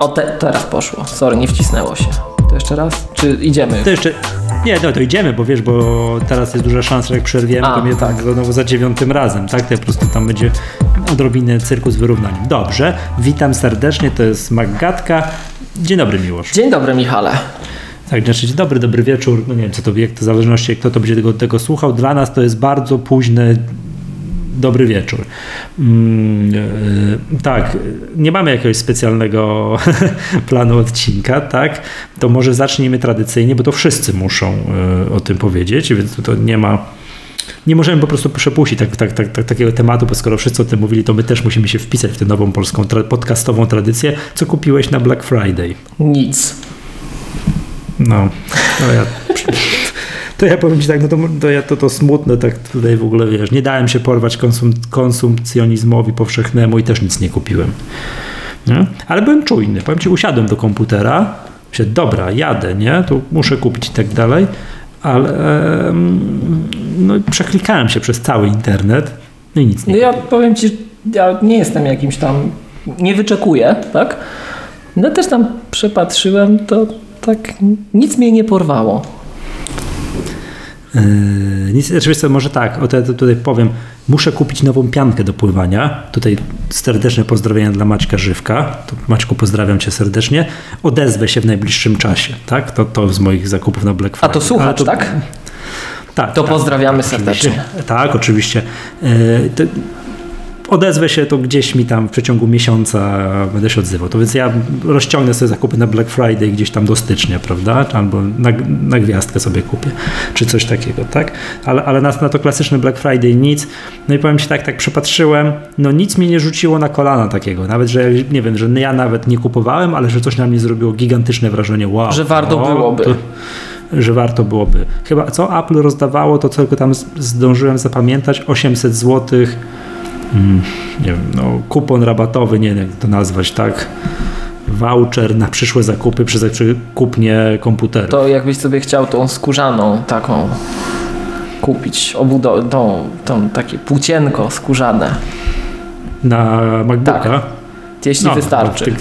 O, te, teraz poszło. Sorry, nie wcisnęło się. To jeszcze raz? Czy idziemy? To jeszcze. Nie, no to idziemy, bo wiesz, bo teraz jest duża szansa, że jak przerwiemy, A, to mnie tak znowu za dziewiątym razem, tak? To po prostu tam będzie odrobinę cyrku z wyrównaniem. Dobrze, witam serdecznie, to jest Maggatka. Dzień dobry, Miłosz. Dzień dobry, Michale. Tak, znaczy dzień dobry, dobry wieczór. No nie wiem, co to jak to w zależności, kto to będzie tego, tego słuchał. Dla nas to jest bardzo późny dobry wieczór. Mm, e, tak, nie mamy jakiegoś specjalnego planu odcinka, tak? To może zacznijmy tradycyjnie, bo to wszyscy muszą e, o tym powiedzieć, więc to nie ma. Nie możemy po prostu przepuścić tak, tak, tak, tak, takiego tematu, bo skoro wszyscy o tym mówili, to my też musimy się wpisać w tę nową polską tra- podcastową tradycję. Co kupiłeś na Black Friday? Nic. No, to ja, to ja powiem Ci tak, no to, to, ja, to, to smutne, tak tutaj w ogóle wiesz, nie dałem się porwać konsum, konsumpcjonizmowi powszechnemu i też nic nie kupiłem. Nie? Ale byłem czujny, powiem Ci, usiadłem do komputera, się dobra, jadę, nie, to muszę kupić i tak dalej, ale no, przeklikałem się przez cały internet, no i nic nie No ja powiem Ci, ja nie jestem jakimś tam, nie wyczekuję, tak? No też tam przepatrzyłem, to tak nic mnie nie porwało. Yy, nic, znaczy wiesz co, może tak, o to tutaj powiem, muszę kupić nową piankę do pływania. Tutaj serdeczne pozdrowienia dla Maćka Żywka. To Maćku, pozdrawiam cię serdecznie. Odezwę się w najbliższym czasie, tak? To, to z moich zakupów na Black A Friday. to słuchacz, to, tak? Tak. To tak, pozdrawiamy serdecznie. oczywiście. Tak, oczywiście. Yy, to, odezwę się to gdzieś mi tam w przeciągu miesiąca będę się odzywał. To więc ja rozciągnę sobie zakupy na Black Friday gdzieś tam do stycznia, prawda? Albo na, na gwiazdkę sobie kupię, czy coś takiego, tak? Ale, ale na, na to klasyczny Black Friday nic. No i powiem Ci tak, tak przepatrzyłem, no nic mi nie rzuciło na kolana takiego. Nawet, że nie wiem, że ja nawet nie kupowałem, ale że coś na mnie zrobiło gigantyczne wrażenie. Wow. Że warto byłoby. To, że warto byłoby. Chyba co Apple rozdawało, to tylko tam zdążyłem zapamiętać 800 złotych nie wiem, no, kupon rabatowy, nie wiem jak to nazwać, tak? Voucher na przyszłe zakupy przy, kupnie komputera. To jakbyś sobie chciał tą skórzaną taką kupić, obudo- tą, tą takie płócienko skórzane. Na MacBooka. Tak. Jeśli No, wystarczy. tak.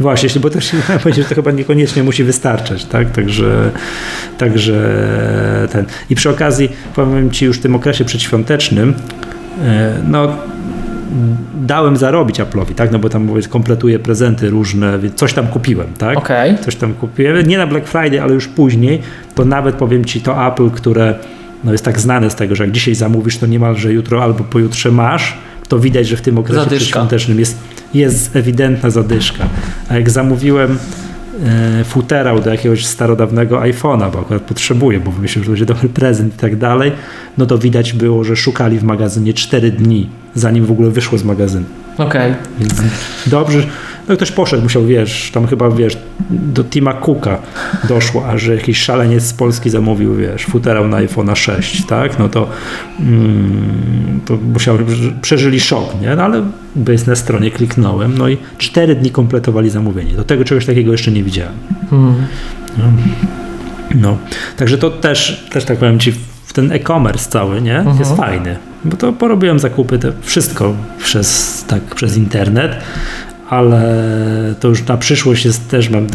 Właśnie, bo też powiedzieć, że to chyba niekoniecznie musi wystarczać, tak? Także, także ten. I przy okazji powiem Ci już w tym okresie przedświątecznym, e, no dałem zarobić Apple'owi, tak? No bo tam kompletuję prezenty różne, więc coś tam kupiłem, tak? Okej. Coś tam kupiłem. Nie na Black Friday, ale już później, to nawet powiem Ci to Apple, które no jest tak znane z tego, że jak dzisiaj zamówisz, to niemalże jutro albo pojutrze masz, to widać, że w tym okresie Zadyszka. przedświątecznym jest, jest ewidentna zadyszka. A jak zamówiłem futerał do jakiegoś starodawnego iPhone'a, bo akurat potrzebuję, bo myślę, że to będzie dobry prezent i tak dalej, no to widać było, że szukali w magazynie 4 dni, zanim w ogóle wyszło z magazynu. Okej. Więc dobrze, no ktoś poszedł, musiał, wiesz, tam chyba, wiesz, do Tima Cooka doszło, a że jakiś szaleniec z Polski zamówił, wiesz, futerał na iPhone'a 6, tak, no to, mm, to musiał, przeżyli szok, nie, no ale bez na stronie kliknąłem, no i cztery dni kompletowali zamówienie. Do tego czegoś takiego jeszcze nie widziałem. Hmm. No, także to też, też tak powiem Ci, w ten e-commerce cały, nie, jest fajny, bo to porobiłem zakupy, te wszystko przez, tak, przez internet, ale to już na przyszłość jest też, mam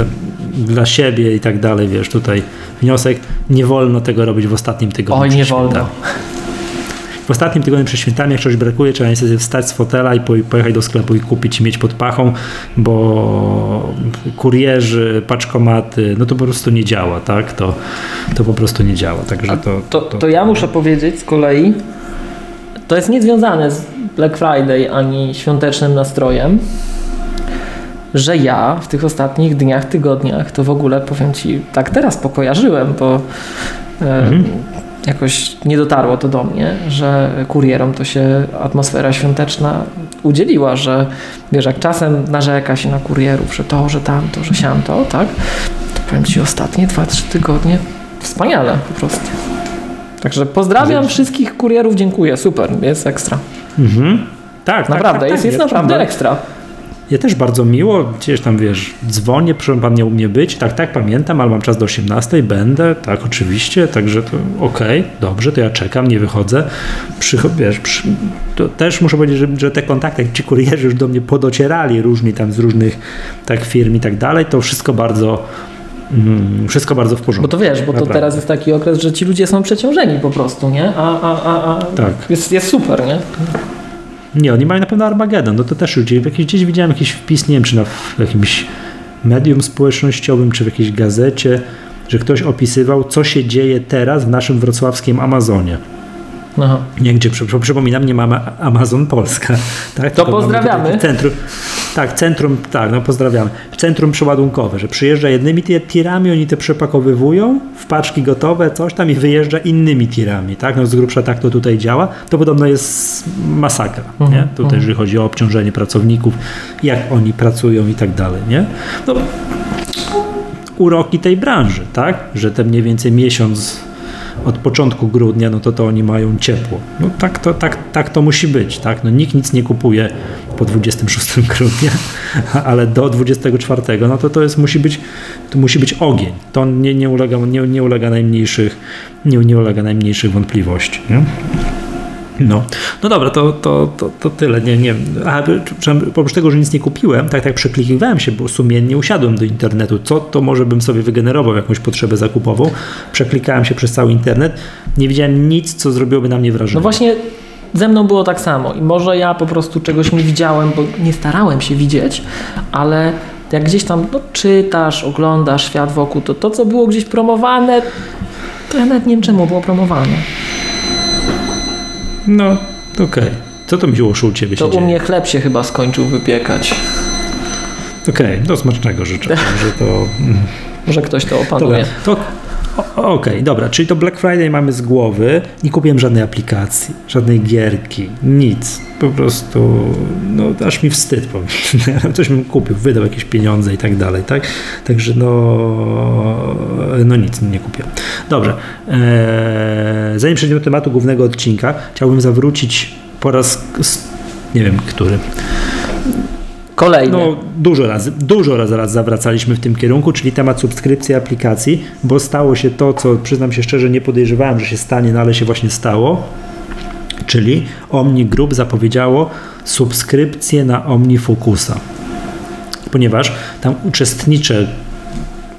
dla siebie i tak dalej, wiesz, tutaj wniosek, nie wolno tego robić w ostatnim tygodniu. Oj, nie wolno. W ostatnim tygodniu przed świętami, jak czegoś brakuje, trzeba niestety wstać z fotela i po- pojechać do sklepu i kupić i mieć pod pachą, bo kurierzy, paczkomaty, no to po prostu nie działa, tak? To, to po prostu nie działa. Także to, To, to ja muszę powiedzieć z kolei, to jest niezwiązane z Black Friday ani świątecznym nastrojem, że ja w tych ostatnich dniach, tygodniach to w ogóle powiem Ci, tak teraz pokojarzyłem, bo e, jakoś nie dotarło to do mnie, że kurierom to się atmosfera świąteczna udzieliła, że wiesz, jak czasem narzeka się na kurierów, że to, że tamto, że siamto, tak? To powiem Ci ostatnie 2-3 tygodnie wspaniale po prostu. Także pozdrawiam wszystkich kurierów, dziękuję, super, jest ekstra. Mhm. Tak, tak, Naprawdę, tak, jest, tak, jest naprawdę no, ekstra. Ja też bardzo miło, gdzieś tam wiesz, dzwonię, proszę pan nie u mnie być, tak, tak, pamiętam, ale mam czas do 18, będę, tak, oczywiście, także to okej, okay, dobrze, to ja czekam, nie wychodzę. Przycho- wiesz, przy, to też muszę powiedzieć, że, że te kontakty, jak ci kurierzy już do mnie podocierali różni tam z różnych tak firm i tak dalej, to wszystko bardzo Mm, wszystko bardzo w porządku. Bo to wiesz, bo Naprawdę. to teraz jest taki okres, że ci ludzie są przeciążeni po prostu, nie? A, a, a, a Tak. jest, jest super, nie? Nie, oni mają na pewno Armagedon. No to też ludzie. Jakieś, gdzieś widziałem jakiś wpis, nie wiem, czy na w jakimś medium społecznościowym, czy w jakiejś gazecie, że ktoś opisywał, co się dzieje teraz w naszym wrocławskim Amazonie. Aha. Nie, gdzie, przy- przypominam, nie mamy Amazon Polska. Tak? To Tylko pozdrawiamy. Centrum, tak, centrum, tak, no pozdrawiamy. Centrum przeładunkowe, że przyjeżdża jednymi ti- tirami, oni te przepakowywują w paczki gotowe, coś tam i wyjeżdża innymi tirami, tak? No z grubsza tak to tutaj działa. To podobno jest masakra, Mhm, nie? Tutaj, jeżeli chodzi o obciążenie pracowników, jak oni pracują i tak dalej, nie? No, uroki tej branży, tak? Że te mniej więcej miesiąc od początku grudnia, no to to oni mają ciepło. No tak to, tak, tak to musi być, tak? No nikt nic nie kupuje po 26 grudnia, ale do 24, no to to jest, musi być, to musi być ogień. To nie, nie, ulega, nie, nie ulega najmniejszych, nie, nie ulega najmniejszych wątpliwości, nie? No, no dobra, to, to, to, to tyle. Nie, nie. A, oprócz tego, że nic nie kupiłem, tak tak przeklikiwałem się, bo sumiennie usiadłem do internetu. Co to może bym sobie wygenerował jakąś potrzebę zakupową? Przeklikałem się przez cały internet. Nie widziałem nic, co zrobiłoby na mnie wrażenie. No właśnie ze mną było tak samo i może ja po prostu czegoś nie widziałem, bo nie starałem się widzieć, ale jak gdzieś tam no, czytasz, oglądasz świat wokół, to to, co było gdzieś promowane, to ja nawet nie wiem czemu było promowane. No, okej. Co to Miłoszu u Ciebie To u dzieje? mnie chleb się chyba skończył wypiekać. Okej, do smacznego życzę. że to... mm. Może ktoś to Dobra, opanuje. to okej, dobra, czyli to Black Friday mamy z głowy. Nie kupiłem żadnej aplikacji, żadnej gierki, nic. Po prostu, no aż mi wstyd, powiem. Coś bym kupił, wydał jakieś pieniądze i tak dalej, tak? Także no, no nic, nie kupię. Dobrze, eee, zanim przejdziemy do tematu głównego odcinka, chciałbym zawrócić po raz, nie wiem, który. Kolejny. No, dużo razy, dużo razy raz zawracaliśmy w tym kierunku, czyli temat subskrypcji aplikacji, bo stało się to, co przyznam się szczerze, nie podejrzewałem, że się stanie, no ale się właśnie stało. Czyli Omni Group zapowiedziało subskrypcję na OmniFocusa. Ponieważ tam uczestniczę,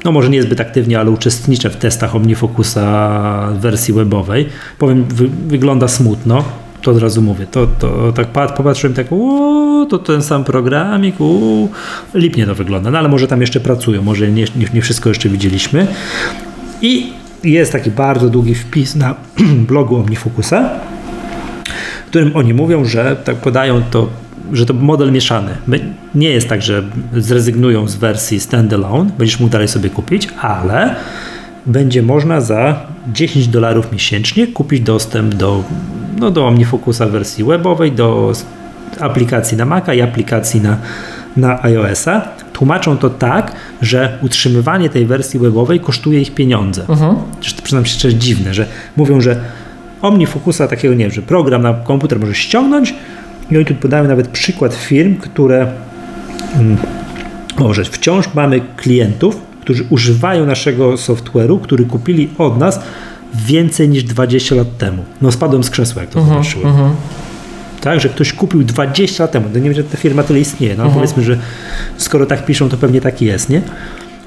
no może niezbyt aktywnie, ale uczestniczę w testach OmniFocusa w wersji webowej. Powiem, wy, wygląda smutno, to od razu mówię. To, to tak pat, popatrzyłem tak, o, to ten sam programik, u, lipnie to wygląda, no ale może tam jeszcze pracują, może nie, nie, nie wszystko jeszcze widzieliśmy. I jest taki bardzo długi wpis na blogu OmniFocusa, w którym oni mówią, że tak podają to, że to model mieszany. Nie jest tak, że zrezygnują z wersji standalone, będziesz mógł dalej sobie kupić, ale będzie można za 10 dolarów miesięcznie kupić dostęp do, no, do OmniFocusa w wersji webowej, do aplikacji na Maca i aplikacji na, na iOS-a. Tłumaczą to tak, że utrzymywanie tej wersji webowej kosztuje ich pieniądze. Mhm. Przecież to przyznam się szczerze dziwne, że mówią, że OmniFocusa takiego nie wiem, że program na komputer możesz ściągnąć i oni tu podają nawet przykład firm, które mm, o, że wciąż mamy klientów, którzy używają naszego software'u, który kupili od nas więcej niż 20 lat temu. No spadłem z krzesła, jak to zobaczyłem. Mhm. Tak, że ktoś kupił 20 lat temu. No nie wiem, że ta firma tyle istnieje. No ale powiedzmy, że skoro tak piszą, to pewnie tak jest, nie?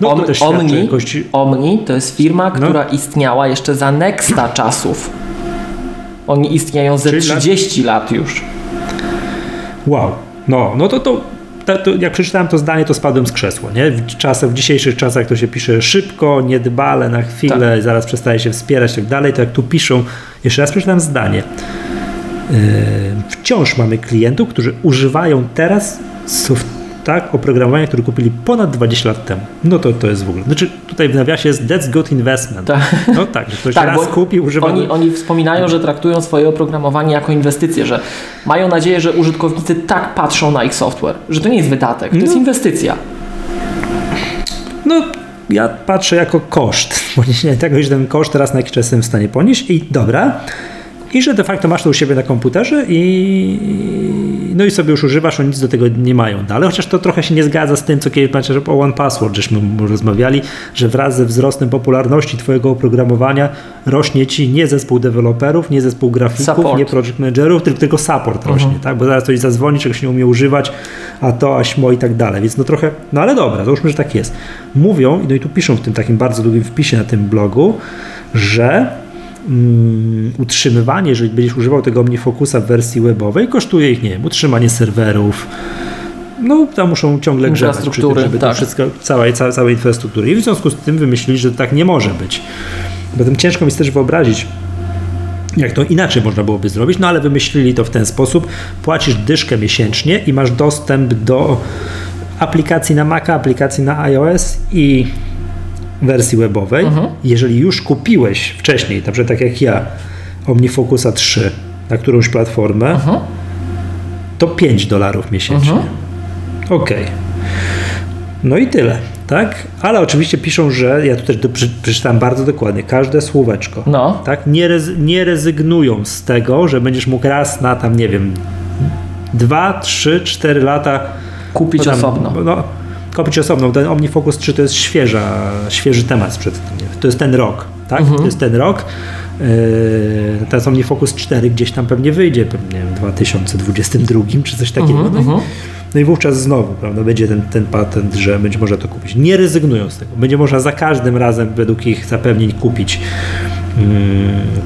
No to Om- też świadczy o Omni, jakości... Omni to jest firma, No. która istniała jeszcze za Nexta czasów. Oni istnieją ze Czyli lat- 30 lat już. Wow, no, no to, to, to, to jak przeczytałem to zdanie, to spadłem z krzesła, nie? W, czasach, w dzisiejszych czasach to się pisze szybko, niedbale, na chwilę, zaraz przestaje się wspierać i tak dalej, to jak tu piszą, jeszcze raz przeczytałem zdanie, yy, wciąż mamy klientów, którzy używają teraz soft, tak, oprogramowania, które kupili ponad 20 lat temu. No to, to jest w ogóle, znaczy tutaj w nawiasie jest that's good investment. Tak. No tak, że ktoś Tak, raz kupi, używa... Oni, oni wspominają, że traktują swoje oprogramowanie jako inwestycję, że mają nadzieję, że użytkownicy tak patrzą na ich software, że to nie jest wydatek, to jest No. inwestycja. No, ja patrzę jako koszt, bo nie tego, że ten koszt teraz na jakiś czas jestem w stanie ponieść i dobra. I że de facto masz to u siebie na komputerze i, no i sobie już używasz, oni nic do tego nie mają dalej, chociaż to trochę się nie zgadza z tym, co kiedyś pamiętam, że o One Password żeśmy rozmawiali, że wraz ze wzrostem popularności twojego oprogramowania rośnie ci nie zespół deweloperów, nie zespół grafików, Support. nie project managerów, tylko, tylko support rośnie, tak? Bo zaraz ktoś zadzwoni, czegoś nie umie używać, a to, a śmo i tak dalej, więc no trochę, no ale dobra, załóżmy, że tak jest. Mówią, no i tu piszą w tym takim bardzo długim wpisie na tym blogu, że mm, utrzymywanie, jeżeli będziesz używał tego OmniFocusa w wersji webowej, kosztuje ich, nie wiem, utrzymanie serwerów, no tam muszą ciągle grzebać przy tym, żeby to tak. wszystko, całej, całej, całej infrastruktury. I w związku z tym wymyślili, że tak nie może być. Zatem ciężko mi jest też wyobrazić, jak to inaczej można byłoby zrobić, no ale wymyślili to w ten sposób. Płacisz dyszkę miesięcznie i masz dostęp do aplikacji na Maca, aplikacji na iOS i wersji webowej. Jeżeli już kupiłeś wcześniej, na przykład tak jak ja, OmniFocusa 3 na którąś platformę, to 5 dolarów miesięcznie. Okej. No i tyle, tak? Ale oczywiście piszą, że ja tu też do, przy, przeczytałem bardzo dokładnie każde słóweczko. No. Tak? Nie, rez, nie rezygnują z tego, że będziesz mógł raz na tam, nie wiem, dwa, trzy, cztery lata Kupić no tam, osobno. No, kupić osobno. Ten OmniFocus 3 to jest świeża, świeży temat sprzed, to jest ten rok, tak? Mhm. To jest ten rok. Yy, teraz OmniFocus 4 gdzieś tam pewnie wyjdzie, pewnie w 2022 czy coś takiego. Mhm, no, i, no i wówczas znowu prawda, będzie ten, ten patent, że będzie można to kupić. Nie rezygnują z tego. Będzie można za każdym razem według ich zapewnień kupić, mm,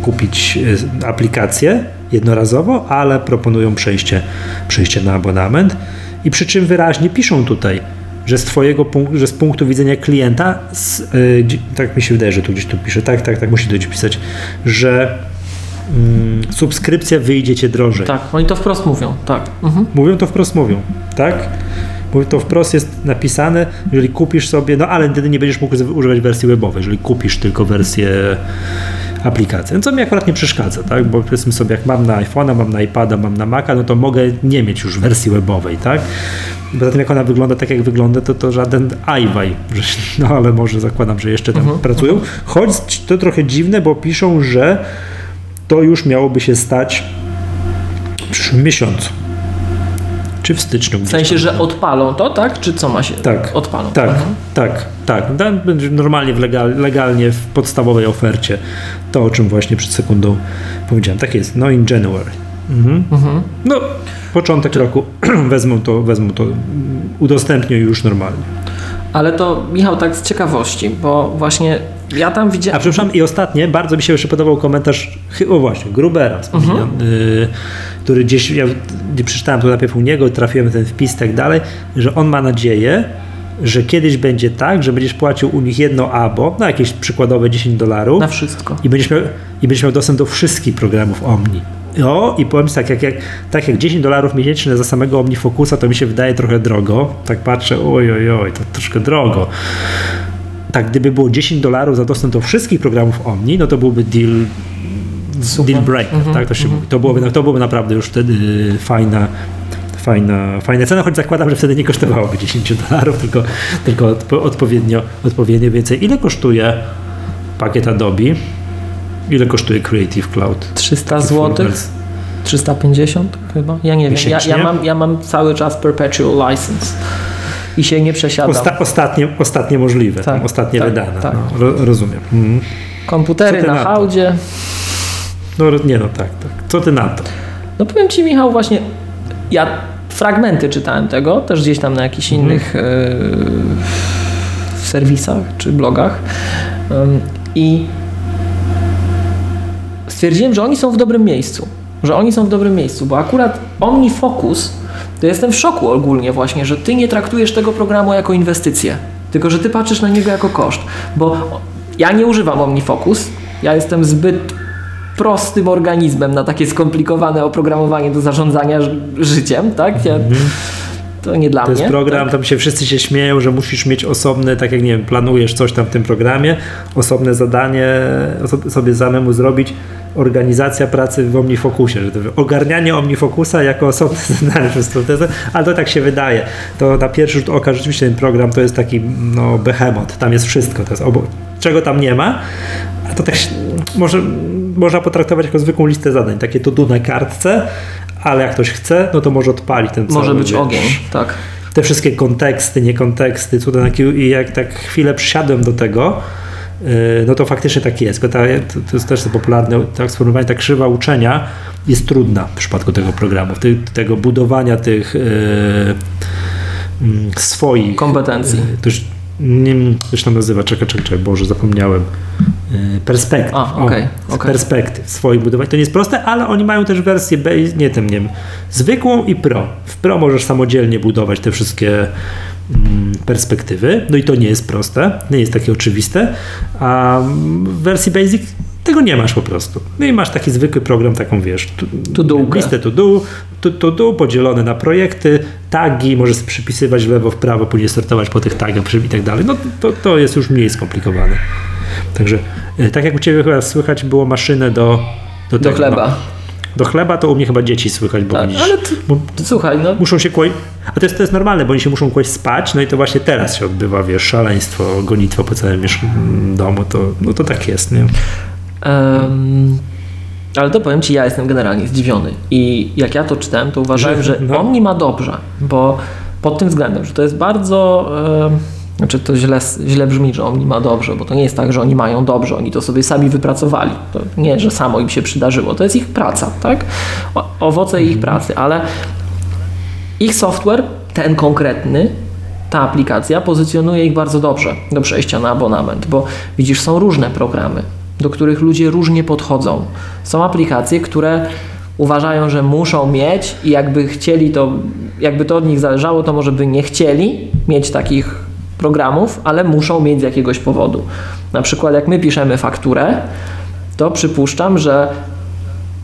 kupić y, aplikację jednorazowo, ale proponują przejście, przejście na abonament. I przy czym wyraźnie piszą tutaj, że z twojego punktu, że z punktu widzenia klienta, z, y, tak mi się wydaje, że tu gdzieś tu pisze, tak, tak, tak, musi to gdzieś pisać, że mm, subskrypcja wyjdzie cię drożej. Tak, oni to wprost mówią, tak. Mhm. Mówią to wprost, mówią, tak? Mówią to wprost jest napisane, jeżeli kupisz sobie, no ale wtedy nie będziesz mógł używać wersji webowej, jeżeli kupisz tylko wersję aplikacji. No co mi akurat nie przeszkadza, tak? Bo powiedzmy sobie, jak mam na iPhone'a, mam na iPada, mam na Maca, no to mogę nie mieć już wersji webowej, tak? Poza tym jak ona wygląda tak, jak wygląda, to to żaden iWaj, no ale może zakładam, że jeszcze tam pracują. Choć to trochę dziwne, bo piszą, że to już miałoby się stać w przyszłym miesiącu. Czy w styczniu? W sensie, że odpalą to, tak? Czy co ma się? Tak. Odpalą. Tak, Mhm. tak, tak. Będzie normalnie w legal, legalnie w podstawowej ofercie. To, o czym właśnie przed sekundą powiedziałem. Tak jest, no in January. Mhm. No, początek roku wezmą to, wezmą to, udostępnią już normalnie. Ale to, Michał, tak z ciekawości, bo właśnie ja tam A widziałem... przepraszam, i ostatnie, bardzo mi się jeszcze podobał komentarz, o właśnie, Grubera, wspominam, y, który gdzieś, ja gdzie przeczytałem to najpierw u niego, trafiłem ten wpis i tak dalej, że on ma nadzieję, że kiedyś będzie tak, że będziesz płacił u nich jedno abo, na jakieś przykładowe 10 dolarów Na wszystko. i będziesz miał, i będziesz miał dostęp do wszystkich programów Omni. O, i powiem tak, jak, jak, tak jak 10 dolarów miesięcznie za samego OmniFocusa, to mi się wydaje trochę drogo. Tak patrzę, oj, oj, oj, to troszkę drogo. Tak, gdyby było 10 dolarów za dostęp do wszystkich programów Omni, no to byłby deal, Super. deal breaker, tak to się mówi. To byłoby, to byłoby naprawdę już wtedy fajna, fajna, fajna cena, choć zakładam, że wtedy nie kosztowałoby 10 dolarów, tylko, tylko odpo, odpowiednio, odpowiednio więcej. Ile kosztuje pakiet Adobe? Ile kosztuje Creative Cloud? 300 Taki full zł? wers- 350 chyba? Ja nie wiem. Ja, ja, mam, ja mam cały czas perpetual license i się nie przesiadam. Osta, ostatnie, ostatnie możliwe, Tak, ostatnie tak, wydane. tak. No, ro, rozumiem. Mhm. Komputery na na to? hałdzie. No nie no, tak, tak. Co ty na to? No powiem Ci Michał, właśnie ja fragmenty czytałem tego, też gdzieś tam na jakichś Mhm. innych e, serwisach czy blogach Ym, i stwierdziłem, że oni są w dobrym miejscu, że oni są w dobrym miejscu, bo akurat OmniFocus to jestem w szoku ogólnie właśnie, że Ty nie traktujesz tego programu jako inwestycję, tylko że Ty patrzysz na niego jako koszt, bo ja nie używam OmniFocus, ja jestem zbyt prostym organizmem na takie skomplikowane oprogramowanie do zarządzania ży- życiem, tak? Ja, to nie dla Mhm. To mnie. jest program, tak? tam się wszyscy się śmieją, że musisz mieć osobne, tak jak nie wiem, planujesz coś tam w tym programie, osobne zadanie sobie samemu zrobić, organizacja pracy w OmniFocusie, że to ogarnianie OmniFocusa jako osobne zadanie przez to, ale to tak się wydaje. To na pierwszy rzut oka rzeczywiście ten program to jest taki no behemoth, tam jest wszystko, to jest obo- czego tam nie ma, a to tak się, może można potraktować jako zwykłą listę zadań, takie to do na kartce, ale jak ktoś chce, no to może odpalić ten cały Może być wiesz, ogień, tak. te wszystkie konteksty, niekonteksty, cuda i jak tak chwilę przysiadłem do tego, yy, no to faktycznie tak jest. Ta, to, jest też to popularne tak sformułowanie, ta krzywa uczenia jest trudna w przypadku tego programu, Ty, tego budowania tych yy, swoich Kompetencji. yy, nie wiem, jak się to nazywa, czekaj, czekaj, czekaj, Boże, zapomniałem. Yy, Perspektyw. A, O, okej, okej. Perspektyw swoich budowań. To nie jest proste, ale oni mają też wersję base, nie tym, nie wiem, zwykłą i pro. W pro możesz samodzielnie budować te wszystkie mm, perspektywy, no i to nie jest proste, nie jest takie oczywiste, a w wersji basic tego nie masz po prostu. No i masz taki zwykły program, taką wiesz, tu- To-do'kę. listę to do, to, to do, podzielone na projekty, tagi, możesz przypisywać w lewo, w prawo, później sortować po tych tagach i tak dalej. No to, to jest już mniej skomplikowane. Także e, tak jak u Ciebie chyba słychać było maszynę do, do, Do tego, chleba. No, do chleba to u mnie chyba dzieci słychać, bo, Tak, widzisz, ale ty, bo słuchaj, no muszą się kłaść. A to jest, to jest normalne, bo oni się muszą kłaść spać, no i to właśnie teraz się odbywa, wiesz, szaleństwo, gonitwo po całym miesz- domu, to, no to tak jest, nie? Em, ale to powiem Ci, ja jestem generalnie zdziwiony. I jak ja to czytałem, to uważałem, Że- no. Omni ma dobrze, bo pod tym względem, że to jest bardzo. em, znaczy to źle, źle brzmi, że Omni ma dobrze, bo to nie jest tak, że oni mają dobrze, oni to sobie sami wypracowali. To nie, że samo im się przydarzyło, to jest ich praca, tak? O, owoce ich pracy, ale ich software, ten konkretny, ta aplikacja pozycjonuje ich bardzo dobrze do przejścia na abonament, bo widzisz, są różne programy, do których ludzie różnie podchodzą. Są aplikacje, które uważają, że muszą mieć i jakby chcieli to, jakby to od nich zależało, to może by nie chcieli mieć takich programów, ale muszą mieć z jakiegoś powodu. Na przykład jak my piszemy fakturę, to przypuszczam, że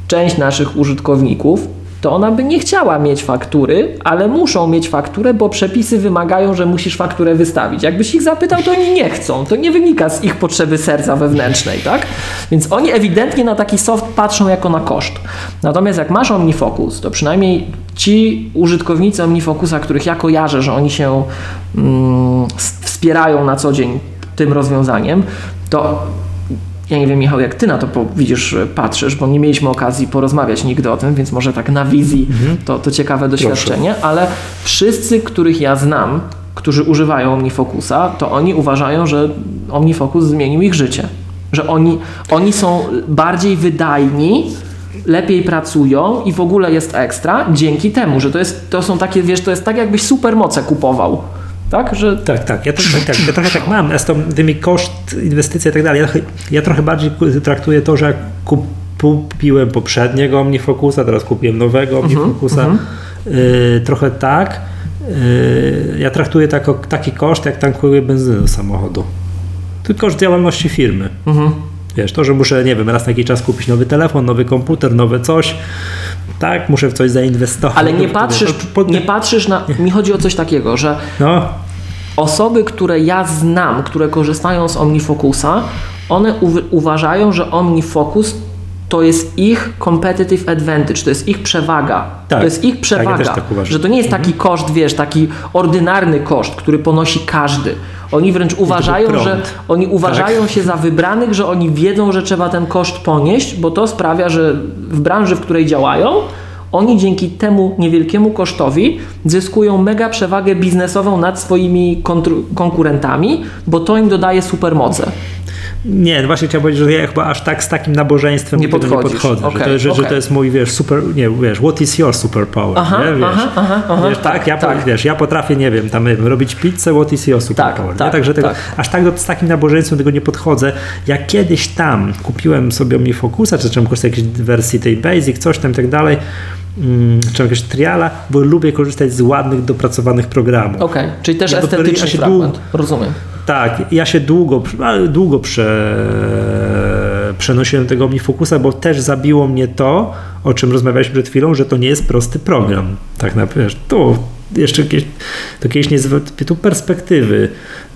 część naszych użytkowników, to ona by nie chciała mieć faktury, ale muszą mieć fakturę, bo przepisy wymagają, że musisz fakturę wystawić. Jakbyś ich zapytał, to oni nie chcą. To nie wynika z ich potrzeby serca wewnętrznej, tak? Więc oni ewidentnie na taki soft patrzą jako na koszt. Natomiast jak masz OmniFocus, to przynajmniej ci użytkownicy OmniFocusa, których ja kojarzę, że oni się mm, wspierają na co dzień tym rozwiązaniem, to ja nie wiem, Michał, jak ty na to po, widzisz, e, patrzysz, bo nie mieliśmy okazji porozmawiać nigdy o tym, więc może tak na wizji to, to ciekawe doświadczenie, ale wszyscy, których ja znam, którzy używają OmniFocusa, to oni uważają, że OmniFocus zmienił ich życie. Że oni, oni są bardziej wydajni, lepiej pracują i w ogóle jest ekstra dzięki temu, że to, jest, to są takie, wiesz, to jest tak jakbyś supermoce kupował. Tak, że Tak, tak. Ja, to, tak, tak. ja trochę tak mam. Z tą, tymi koszt, inwestycje i tak dalej. Ja, trochę- ja trochę bardziej traktuję to, że kupiłem poprzedniego OmniFocusa, teraz kupiłem nowego OmniFocusa. y, trochę tak. Y, ja traktuję tako, taki koszt, jak tankuję benzynę do samochodu. To koszt działalności firmy. Wiesz, to, że muszę, nie wiem, raz na jakiś czas kupić nowy telefon, nowy komputer, nowe coś. Tak, muszę w coś zainwestować. Ale nie patrzysz, nie patrzysz na. Mi chodzi o coś takiego, że No, osoby, które ja znam, które korzystają z OmniFocusa, one uw- uważają, że OmniFocus to jest ich competitive advantage, to jest ich przewaga. Tak. To jest ich Tak, ja przewaga. tak uważam. że to nie jest taki koszt, wiesz, taki ordynarny koszt, który ponosi każdy. Oni wręcz uważają, że oni uważają się za wybranych, że oni wiedzą, że trzeba ten koszt ponieść, bo to sprawia, że w branży, w której działają, oni dzięki temu niewielkiemu kosztowi zyskują mega przewagę biznesową nad swoimi konkurentami, bo to im dodaje supermoce. Nie, no właśnie chciałem powiedzieć, że ja chyba aż tak z takim nabożeństwem Nie do tego nie podchodzę. że, Okej, to, że, że okej. to jest mój, wiesz, super, nie, wiesz, what is your superpower, Aha, nie? Wiesz, aha, aha, aha, wiesz tak, ja, tak. wiesz, ja potrafię, nie wiem, tam robić pizzę, what is your superpower, nie? tak, Także tego, tak. aż tak do, z takim nabożeństwem tego nie podchodzę. Jak kiedyś tam kupiłem sobie mi Focusa, czy czym kosztuje jakiejś wersji tej Basic, coś tam i tak dalej, czy jakiegoś triala, bo lubię korzystać z ładnych, dopracowanych programów. Okej, czyli też Ja estetyczny ja się fragment. Rozumiem. Tak, ja się długo, długo prze, przenosiłem tego OmniFocusa, bo też zabiło mnie to, o czym rozmawialiśmy przed chwilą, że to nie jest prosty program. Tak naprawdę, tu jeszcze jakieś, to kiedyś nie tu perspektywy,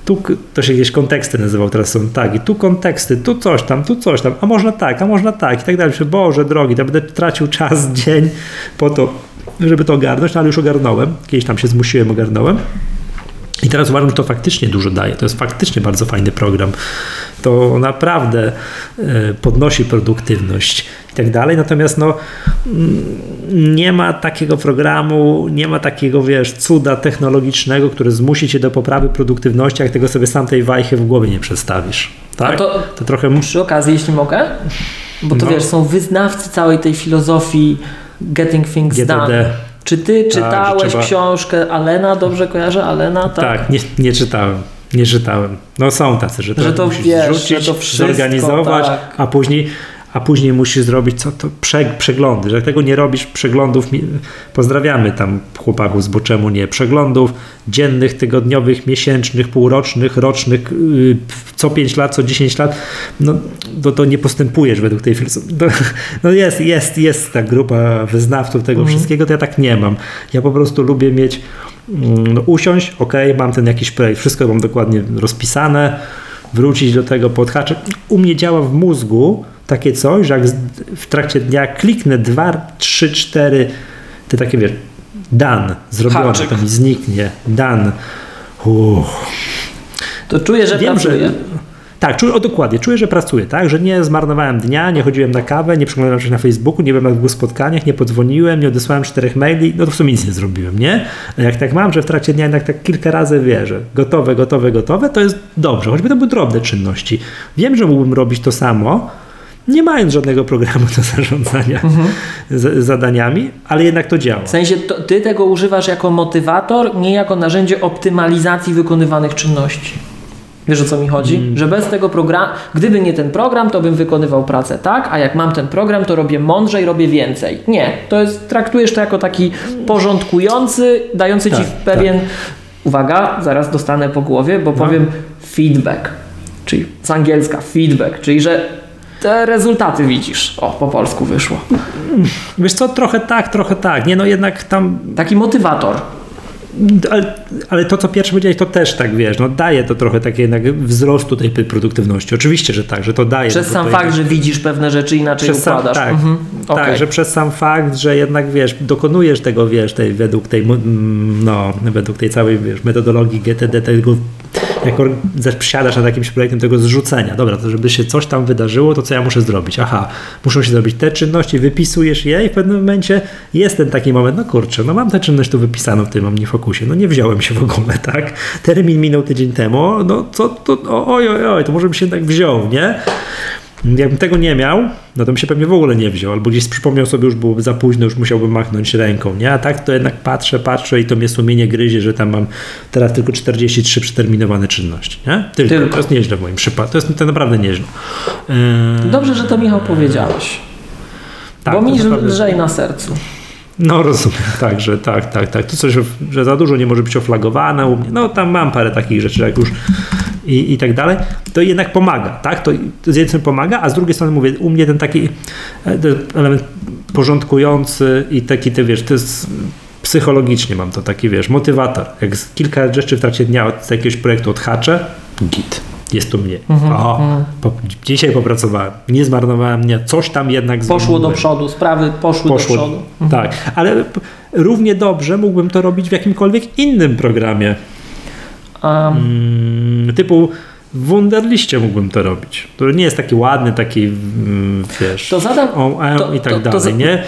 tu to się jakieś konteksty nazywał, teraz są tagi, tu konteksty, tu coś tam, tu coś tam, a można tak, a można tak i tak dalej. Boże drogi, to będę tracił czas, dzień po to, żeby to ogarnąć, no ale już ogarnąłem, kiedyś tam się zmusiłem, ogarnąłem. I teraz uważam, że to faktycznie dużo daje. To jest faktycznie bardzo fajny program. To naprawdę e, podnosi produktywność i tak dalej. Natomiast no, mm, nie ma takiego programu, nie ma takiego, wiesz, cuda technologicznego, który zmusi cię do poprawy produktywności, jak tego sobie sam tej wajchy w głowie nie przedstawisz. Tak? A to- to trochę Przy okazji, jeśli mogę, bo to No. wiesz, są wyznawcy całej tej filozofii getting things GTD. done. Czy ty Tak, czytałeś trzeba- książkę Alena? Dobrze kojarzę Alena? Tak. Tak, nie, nie czytałem. Nie czytałem. No są tacy, że to, Że to musisz wiesz, zrzucić, że to wszystko, zorganizować, tak. a później a później musisz zrobić co to prze, przeglądy. Że jak tego nie robisz, przeglądów, pozdrawiamy tam chłopaków z bo czemu nie, przeglądów dziennych, tygodniowych, miesięcznych, półrocznych, rocznych, yy, co 5 lat, co 10 lat, no to, to nie postępujesz według tej filozofii. No, no jest, jest, jest ta grupa wyznawców tego Mhm. wszystkiego, to ja tak nie mam. Ja po prostu lubię mieć mm, no, usiąść, ok, mam ten jakiś projekt, wszystko mam dokładnie rozpisane, wrócić do tego podhaczek. U mnie działa w mózgu takie coś, że jak w trakcie dnia kliknę dwa, trzy, cztery, te takie wiesz, dan, zrobione, Haczyk. to mi zniknie, dan. Uff. To czuję, że Wiem, pracuję. że. Tak, czuję, o, dokładnie. Czuję, że pracuję, tak? Że nie zmarnowałem dnia, nie chodziłem na kawę, nie przeglądałem się na Facebooku, nie byłem na dwóch spotkaniach, nie podzwoniłem, nie odesłałem czterech maili, no to w sumie nic nie zrobiłem, nie? A jak tak mam, że w trakcie dnia jednak tak kilka razy wierzę, gotowe, gotowe, gotowe, to jest dobrze, choćby to były drobne czynności. Wiem, że mógłbym robić to samo, nie mając żadnego programu do zarządzania z, zadaniami, ale jednak to działa. W sensie to, ty tego używasz jako motywator, nie jako narzędzie optymalizacji wykonywanych czynności. Wiesz o co mi chodzi? Mm. Że bez tego programu, gdyby nie ten program, to bym wykonywał pracę tak, a jak mam ten program, to robię mądrzej, robię więcej. Nie, to jest, traktujesz to jako taki porządkujący, dający ci Tak, pewien, uwaga, zaraz dostanę po głowie, bo No. powiem feedback, czyli z angielska feedback, czyli że te rezultaty widzisz. O, po polsku wyszło. Wiesz co, trochę tak, trochę tak. Nie no, jednak tam Taki motywator. Ale, ale to, co pierwsze powiedziałeś, to też tak wiesz, no daje to trochę takie jednak wzrostu tej produktywności. Oczywiście, że tak, że to daje. Przez no sam fakt, że widzisz pewne rzeczy inaczej przez sam, układasz. tak, Mhm. tak, że przez sam fakt, że jednak wiesz, dokonujesz tego, wiesz, tej, według tej, no, według tej całej, wiesz, metodologii GTD, tego, jak or- siadasz nad jakimś projektem tego zrzucenia. Dobra, to żeby się coś tam wydarzyło, to co ja muszę zrobić? Aha, muszą się zrobić te czynności, wypisujesz je i w pewnym momencie jest ten taki moment, no kurczę, no mam tę czynność tu wypisaną w tym OmniFocusie, no nie wziąłem się w ogóle, tak? Termin minął tydzień temu, no co to, oj, oj, oj, to może bym się tak wziął, nie? Jakbym tego nie miał, no to bym się pewnie w ogóle nie wziął, albo gdzieś przypomniał sobie, już byłoby za późno, już musiałbym machnąć ręką, nie? A tak to jednak patrzę, patrzę i to mnie sumienie gryzie, że tam mam teraz tylko 43 przeterminowane czynności, nie? Tylko. Tylko. To jest nieźle w moim przypadku, to jest to naprawdę nieźle. Yy, Dobrze, że to Michał powiedziałeś. tak, bo mi naprawdę- lżej na sercu. No rozumiem, tak, że tak, tak, tak. To coś, że za dużo nie może być oflagowane u mnie. No tam mam parę takich rzeczy, jak już i, i tak dalej. To jednak pomaga, tak? To, z jednej strony pomaga, a z drugiej strony mówię, u mnie ten taki e, element porządkujący i taki, ty wiesz, to jest psychologicznie mam to taki, wiesz, motywator. Jak kilka rzeczy w trakcie dnia od jakiegoś projektu odhaczę, git. Jest tu mniej. Mhm, o, po, dzisiaj popracowałem. Nie zmarnowałem dnia. Coś tam jednak Poszło do przodu, sprawy poszły, Poszło, do przodu. tak, ale równie dobrze mógłbym to robić w jakimkolwiek innym programie. Mm, typu w Wunderliście mógłbym to robić. Który nie jest taki ładny, taki mm, wiesz, To zadam- o, e, to- i tak to- to dalej, za- nie?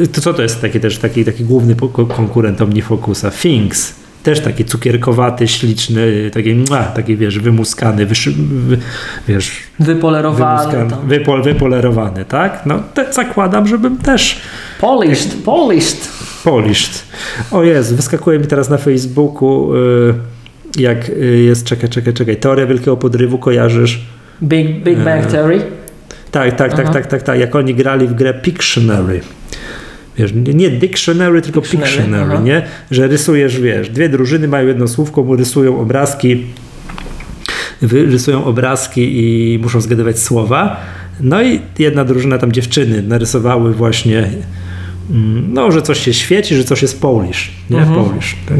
Yy, To co to jest taki też taki, taki główny konkurent Omnifocusa? Things. Też taki cukierkowaty, śliczny, taki, mua, taki wiesz, wymuskany, wyszy, wy, wiesz, wypolerowany. wypol, wypolerowany, tak? No, te, zakładam, żebym też Polished, polished. Polished. O jest, wyskakuje mi teraz na Facebooku, y, jak y, jest, czekaj, czekaj, czekaj, teoria wielkiego podrywu, kojarzysz? Big, Big Bang E, Theory. Tak, tak, tak, tak, tak, tak, jak oni grali w grę Pictionary. Wiesz, nie, nie dictionary, tylko Pictionary, Pictionary, nie? Że rysujesz, wiesz, dwie drużyny mają jedno słówko, mu rysują obrazki, rysują obrazki i muszą zgadywać słowa. No i jedna drużyna, tam dziewczyny, narysowały właśnie, mm, no, że coś się świeci, że coś jest Polish, nie? Mhm. Polish. Tak?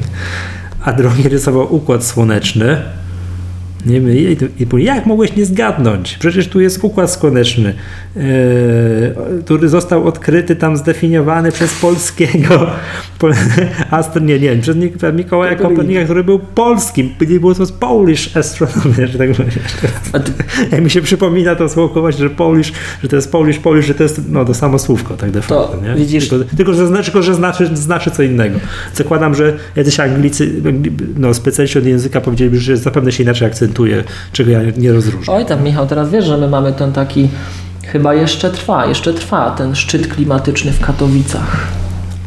A drugi rysował układ słoneczny. Nie wiem, jak mogłeś nie zgadnąć? Przecież tu jest układ słoneczny, e, który został odkryty tam, zdefiniowany przez polskiego, Astro, nie, nie, przez Mikołaja Kopernika. Który był polskim, nie było to Polish astronomy, że tak Jak mi się przypomina to właśnie, że Polish, że to jest Polish, Polish, że to jest no, to samo słówko, tak de facto, nie? widzisz- Tylko, tylko, że, znaczy, tylko, że znaczy, znaczy co innego. Zakładam, że jacyś Anglicy, no, specjaliści od języka powiedzieliby, że zapewne się inaczej akcentuje, czego ja nie rozróżniam. oj tam Michał, teraz wiesz, że my mamy ten taki, chyba jeszcze trwa, jeszcze trwa ten szczyt klimatyczny w Katowicach.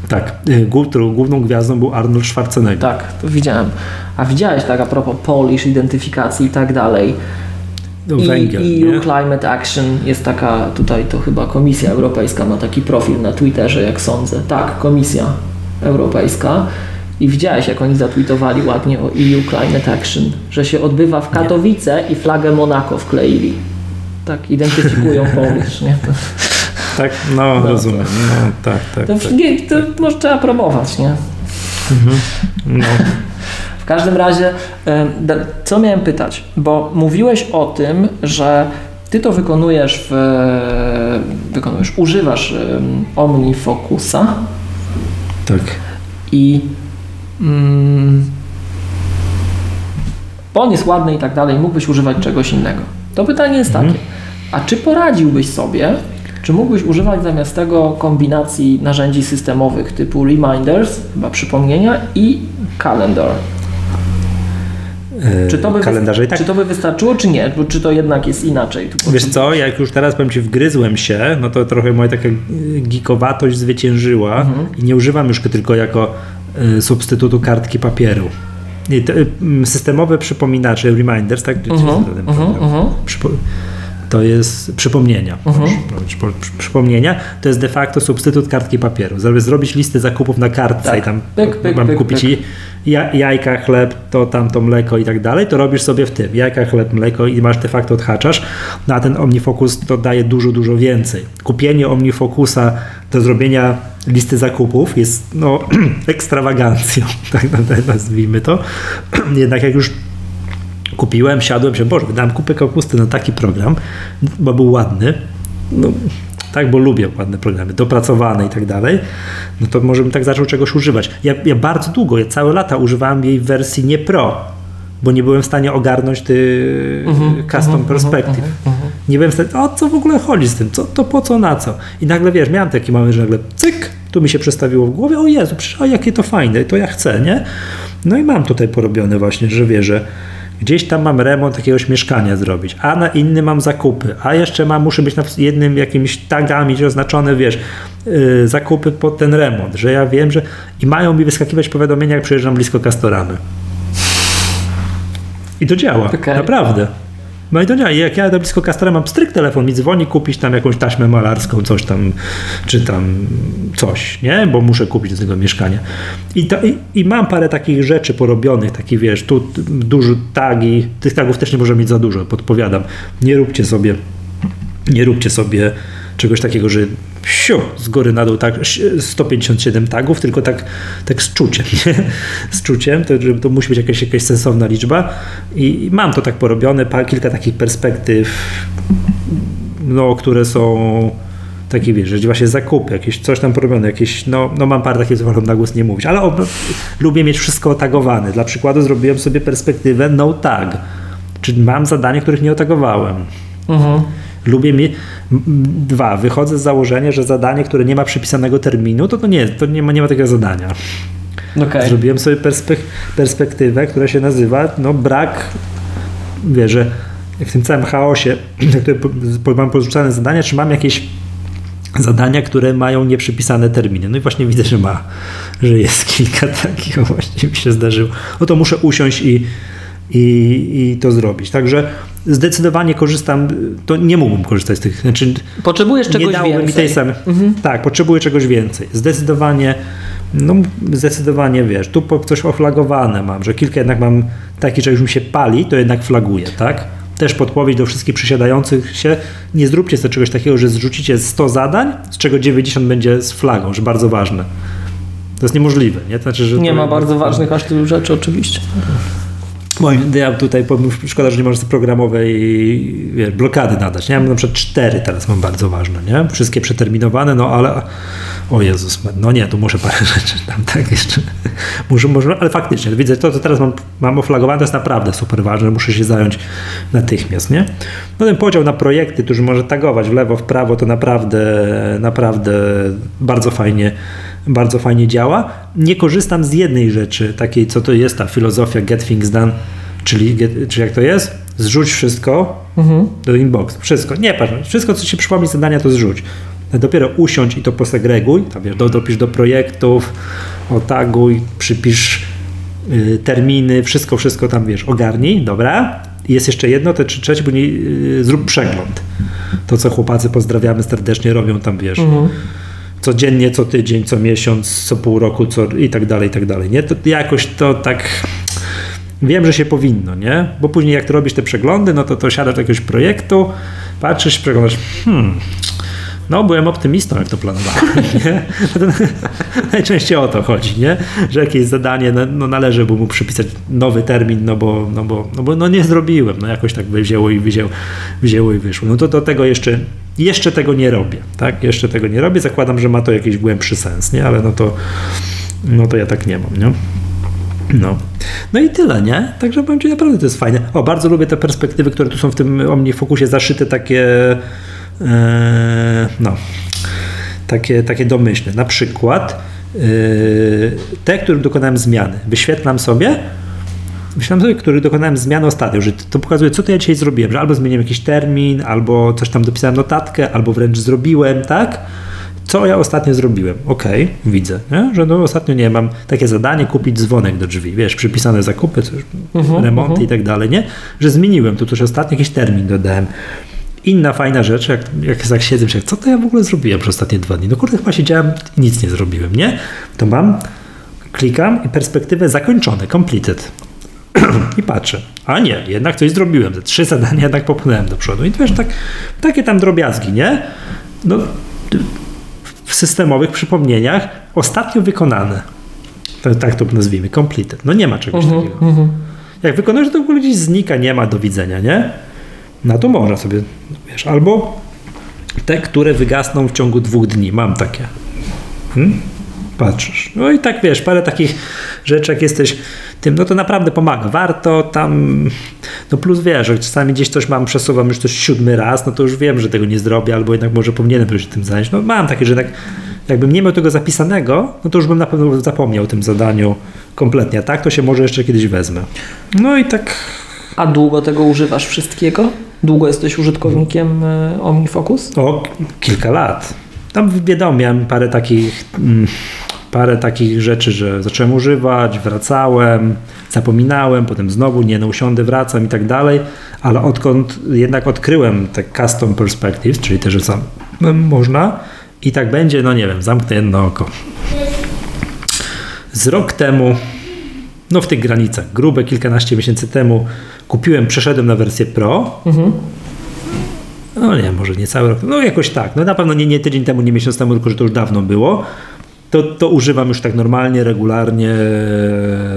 Tak, y, główną gwiazdą był Arnold Schwarzenegger. Tak, to widziałem. A widziałeś tak a propos Polish, identyfikacji i tak dalej. No, I węgiel, EU nie? Climate Action jest taka, tutaj to chyba Komisja Europejska ma taki profil na Twitterze, jak sądzę. Tak, Komisja Europejska. I widziałeś, jak oni zatweetowali ładnie o EU Climate Action, że się odbywa w Katowice i flagę Monako wkleili. Tak, identyfikują Polish, nie? To, Tak, no, No, rozumiem. No, tak, tak. to, tak. nie, to może trzeba promować, nie? No. W każdym razie, da- co miałem pytać? Bo mówiłeś o tym, że ty to wykonujesz w, wykonujesz, używasz OmniFocusa tak. i mm, bo on jest ładny i tak dalej, mógłbyś używać czegoś innego. To pytanie jest takie, a czy poradziłbyś sobie, czy mógłbyś używać zamiast tego kombinacji narzędzi systemowych typu reminders, chyba przypomnienia i calendar? E, Czy to, by kalendarze i tak. czy to by wystarczyło, czy nie? Bo Czy to jednak jest inaczej? Wiesz co, jak już teraz powiem Ci, wgryzłem się, no to trochę moja taka geekowatość zwyciężyła Mhm. i nie używam już tylko jako y, substytutu kartki papieru. Systemowe przypominacze, reminders, tak? Czy Mhm, ten mhm. Przypo- to jest przypomnienia. Mhm. Przypo- przy- Przypomnienia to jest de facto substytut kartki papieru. Żeby zrobić listę zakupów na kartce Tak. i tam Pyk, pyk, mam pyk, kupić jajka, chleb, to tamto mleko i tak dalej, to robisz sobie w tym. Jajka, chleb, mleko i masz de facto odhaczasz. No a ten OmniFocus to daje dużo, dużo więcej. Kupienie OmniFocusa do zrobienia listy zakupów jest no ekstrawagancją, tak nazwijmy to. Jednak jak już kupiłem, siadłem się, Boże, wydałem kupę kapusty na taki program, bo był ładny, no tak, bo lubię ładne programy, dopracowane i tak dalej, no to może bym tak zaczął czegoś używać. Ja, ja bardzo długo, ja całe lata używałem jej w wersji nie pro, bo nie byłem w stanie ogarnąć ty Mhm, custom perspective. Nie byłem w stanie, o co w ogóle chodzi z tym, co, to po co, na co. I nagle, wiesz, miałem taki moment, że nagle cyk, tu mi się przestawiło w głowie, o Jezu, przecież, o jakie to fajne, to ja chcę, nie? No i mam tutaj porobione właśnie, że wiesz, że gdzieś tam mam remont jakiegoś mieszkania zrobić, a na inny mam zakupy, a jeszcze mam, muszę być na jednym jakimiś tagami oznaczone, wiesz, yy, zakupy pod ten remont, że ja wiem, że i mają mi wyskakiwać powiadomienia, jak przyjeżdżam blisko Castoramy. I to działa, Okej. naprawdę. No i to działa. Jak ja jadę blisko Castora, mam stryk telefon, mi dzwoni kupić tam jakąś taśmę malarską, coś tam, czy tam coś, nie? Bo muszę kupić do tego mieszkania. I, to, i, i mam parę takich rzeczy porobionych, takich wiesz, tu dużo tagi, tych tagów też nie może mieć za dużo, podpowiadam. Nie róbcie sobie, nie róbcie sobie czegoś takiego, że siu, z góry na dół tak 157 tagów, tylko tak, tak z czuciem, nie? z czuciem, to, to musi być jakaś, jakaś sensowna liczba i, mam to tak porobione, pa, kilka takich perspektyw, no, które są takie, wiesz, że właśnie zakupy, jakieś coś tam porobione, jakieś, no, no mam parę takich, co wolę na głos nie mówić, ale lubię mieć wszystko otagowane. Dla przykładu zrobiłem sobie perspektywę no tag, czyli mam zadania, których nie otagowałem. Mhm. Lubię mieć dwa. Wychodzę z założenia, że zadanie, które nie ma przypisanego terminu, to, to nie, to nie ma, nie ma takiego zadania. Okej. Zrobiłem sobie perspek perspektywę, która się nazywa no brak, wiesz, że w tym całym chaosie, po- mam porzucane zadania, czy mam jakieś zadania, które mają nieprzypisane terminy. No i właśnie widzę, że ma, że jest kilka takich, właśnie mi się zdarzyło. No to muszę usiąść i, i, i to zrobić. Także zdecydowanie korzystam, to nie mógłbym korzystać z tych, znaczy Potrzebujesz czegoś więcej. mi tej samej. Tak, potrzebuję czegoś więcej. Zdecydowanie, no zdecydowanie wiesz, tu coś oflagowane mam, że kilka jednak mam taki, że już mi się pali, to jednak flaguję, tak? Też podpowiedź do wszystkich przysiadających się, nie zróbcie sobie czegoś takiego, że zrzucicie 100 zadań, z czego 90 będzie z flagą, że bardzo ważne. To jest niemożliwe, nie? To znaczy, że Nie ma bardzo ważnych aż tylu rzeczy, oczywiście. Moim, ja tutaj powiem, szkoda, że nie sobie programowej blokady nadać. Nie? Ja mam na przykład cztery teraz mam bardzo ważne, nie? Wszystkie przeterminowane, no ale o Jezus, no nie, tu muszę parę rzeczy tam tak jeszcze. Muszę, może, ale faktycznie, widzę to, co teraz mam, mam oflagowane, to jest naprawdę super ważne, muszę się zająć natychmiast, nie? No ten podział na projekty, który może tagować w lewo, w prawo, to naprawdę, naprawdę bardzo fajnie bardzo fajnie działa. Nie korzystam z jednej rzeczy, takiej co to jest ta filozofia get things done, czyli, get, czyli jak to jest? Zrzuć wszystko mhm. do inbox. Wszystko. Nie patrz, wszystko co ci przypomni zadania to zrzuć. Dopiero usiądź i to posegreguj, tam wiesz, do, dopisz do projektów, otaguj, przypisz y, terminy, wszystko, wszystko tam wiesz, ogarnij, dobra? I jest jeszcze jedno, to czy trzecie, bo nie, y, zrób przegląd. To, co chłopacy pozdrawiamy serdecznie, robią tam, wiesz, mhm codziennie, co tydzień, co miesiąc, co pół roku, co i tak dalej, i tak dalej. Nie? To jakoś to tak wiem, że się powinno, nie? Bo później jak robisz te przeglądy, no to to siadasz do jakiegoś projektu, patrzysz, przeglądasz, hmm, no, byłem optymistą, jak to planowałem. Nie? Najczęściej o to chodzi, nie? że jakieś zadanie no, no, należy mu przypisać nowy termin, no bo, no bo, no bo no nie zrobiłem. No jakoś tak wzięło i, wzięło, wzięło i wyszło. No to do tego jeszcze, jeszcze tego nie robię. Tak? Jeszcze tego nie robię. Zakładam, że ma to jakiś głębszy sens, nie? ale no to, no to ja tak nie mam. Nie? No. no i tyle, nie? Także powiem Ci, naprawdę to jest fajne. O, bardzo lubię te perspektywy, które tu są w tym OmniFocusie zaszyte, takie no, takie, takie domyślne. Na przykład e, te, którym dokonałem zmiany. Wyświetlam sobie, myślałem sobie, który dokonałem zmiany ostatnio, że to pokazuje, co to ja dzisiaj zrobiłem, że albo zmieniłem jakiś termin, albo coś tam dopisałem notatkę, albo wręcz zrobiłem, tak? Co ja ostatnio zrobiłem? Okej, okay, widzę, nie? że no ostatnio nie mam takie zadanie kupić dzwonek do drzwi, wiesz, przypisane zakupy, coś, uh mhm, -huh, remonty uh -huh. i tak dalej, nie? Że zmieniłem tu też ostatnio jakiś termin dodałem. Inna fajna rzecz, jak, jak tak siedzę, jak, co to ja w ogóle zrobiłem przez ostatnie dwa dni? No kurde, chyba siedziałem i nic nie zrobiłem, nie? To mam, klikam i perspektywę zakończone, completed. I patrzę, a nie, jednak coś zrobiłem. Te trzy zadania jednak popchnąłem do przodu. I wiesz, tak, takie tam drobiazgi, nie? No, w systemowych przypomnieniach ostatnio wykonane. Tak, tak to nazwijmy, completed. No nie ma czegoś uh -huh, takiego. Uh -huh. Jak wykonujesz, to w ogóle gdzieś znika, nie ma do widzenia, nie? No to można sobie, wiesz, albo te, które wygasną w ciągu dwóch dni. Mam takie. Hmm? Patrzysz. No i tak wiesz, parę takich rzeczy, jak jesteś tym, no to naprawdę pomaga. Warto tam, no plus wiesz, że czasami gdzieś coś mam, przesuwam już coś siódmy raz, no to już wiem, że tego nie zrobię, albo jednak może powinienem się tym zająć. No mam takie, że tak, jakbym nie miał tego zapisanego, no to już bym na pewno zapomniał o tym zadaniu kompletnie. A tak to się może jeszcze kiedyś wezmę. No i tak. A długo tego używasz wszystkiego? Długo jesteś użytkownikiem e, OmniFocus? O, kilka lat. Tam wiadomo, miałem parę takich, mm, parę takich rzeczy, że zacząłem używać, wracałem, zapominałem, potem znowu nie, no usiądę, wracam i tak dalej, ale odkąd jednak odkryłem te custom perspectives, czyli te, że sam no, można i tak będzie, no nie wiem, zamknę jedno oko. Z rok temu, no w tych granicach, grube kilkanaście miesięcy temu, kupiłem, przeszedłem na wersję Pro. Mhm. No nie, może nie cały rok, no jakoś tak. No na pewno nie, nie tydzień temu, nie miesiąc temu, tylko że to już dawno było. To, to używam już tak normalnie, regularnie,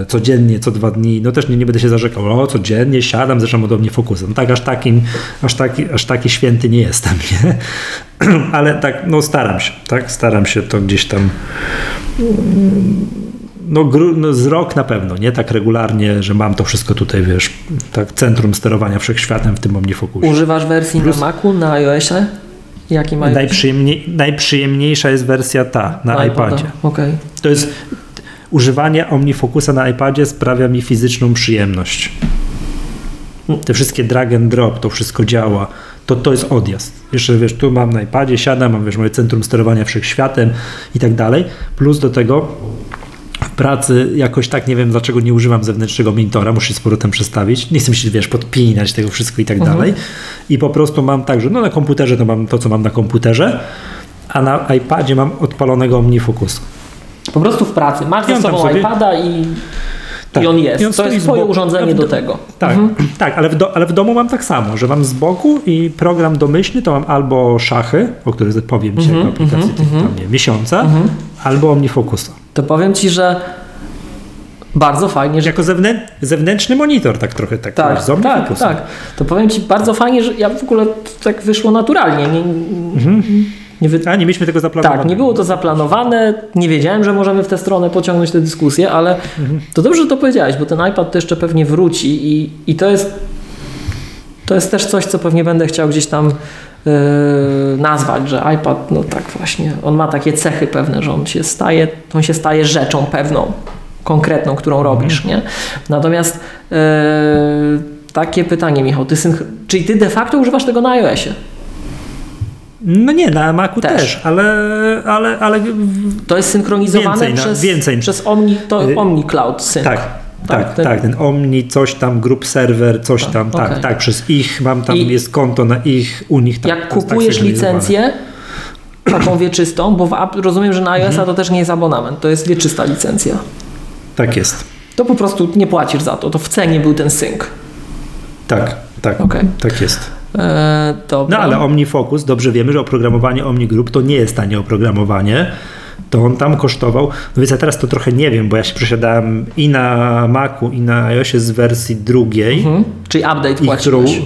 codziennie, co dwa dni. No też nie, nie będę się zarzekał, o codziennie siadam, zresztą od mnie fokusem. No tak, aż takim, aż taki, aż taki święty nie jestem, nie? Ale tak, no staram się, tak? Staram się to gdzieś tam no, gru, no z rok na pewno, nie tak regularnie, że mam to wszystko tutaj, wiesz, tak centrum sterowania wszechświatem w tym OmniFocusie. Używasz wersji Plus, na Macu, na iOSie? Jaki ma najprzyjemniej, najprzyjemniejsza jest wersja ta, na, na iPadzie. Okay. To jest używanie OmniFocusa na iPadzie sprawia mi fizyczną przyjemność. Te wszystkie drag and drop, to wszystko działa. To, to jest odjazd. Jeszcze wiesz, tu mam na iPadzie, siadam, mam wiesz, moje centrum sterowania wszechświatem i tak dalej. Plus do tego pracy jakoś tak nie wiem, dlaczego nie używam zewnętrznego monitora, muszę się z powrotem przestawić. Nie chcę mi się, wiesz, podpinać tego wszystko i tak mhm. dalej. I po prostu mam tak, że no na komputerze to mam to, co mam na komputerze, a na iPadzie mam odpalonego OmniFocus. Po prostu w pracy. Masz ze sobą sobie... iPada i tak. I on jest. I on to jest twoje urządzenie do tego. Tak, mhm. tak ale, w do, ale w domu mam tak samo, że mam z boku i program domyślny to mam albo szachy, o których powiem dzisiaj mhm, w aplikacji mhm, mhm. miesiąca, mhm. albo OmniFocusa. To powiem Ci, że Bardzo fajnie, że Jako zewnę, zewnętrzny monitor, tak trochę tak. Tak, tak, tak. To powiem Ci bardzo fajnie, że ja w ogóle tak wyszło naturalnie. Nie, nie, wy... A nie mieliśmy tego zaplanowane. Tak, nie było to zaplanowane. Nie wiedziałem, że możemy w tę stronę pociągnąć tę dyskusję, ale to dobrze, że to powiedziałeś, bo ten iPad to jeszcze pewnie wróci i, i to jest to jest też coś, co pewnie będę chciał gdzieś tam yy, nazwać, że iPad, no tak właśnie, on ma takie cechy pewne, że on się staje, on się staje rzeczą pewną, konkretną, którą robisz, nie? Natomiast yy, takie pytanie, Michał, ty synch- czyli ty de facto używasz tego na iOSie? No nie, na Macu Też. też, ale, ale, ale To jest synchronizowane Więcej, no, przez, więcej. przez Omni, to Y, Omni Cloud Sync. tak, tak, ten- tak, ten Omni, coś tam, grup serwer, coś tam, tak, okej. tak, przez ich, mam tam, I- jest konto na ich, u nich. Tak, Jak tak kupujesz synchronizowane. licencję, taką wieczystą, bo w rozumiem, że na iOS-a Mhm. to też nie jest abonament, to jest wieczysta licencja. Tak jest, To po prostu nie płacisz za to, to w cenie był ten sync. tak, tak, Okej. tak jest. Dobra. No ale OmniFocus, dobrze wiemy, że oprogramowanie OmniGroup to nie jest tanie oprogramowanie. To on tam kosztował. No więc ja teraz to trochę nie wiem, bo ja się przesiadałem i na Macu, i na iOSie z wersji drugiej, Mhm. Czyli update płaciłeś.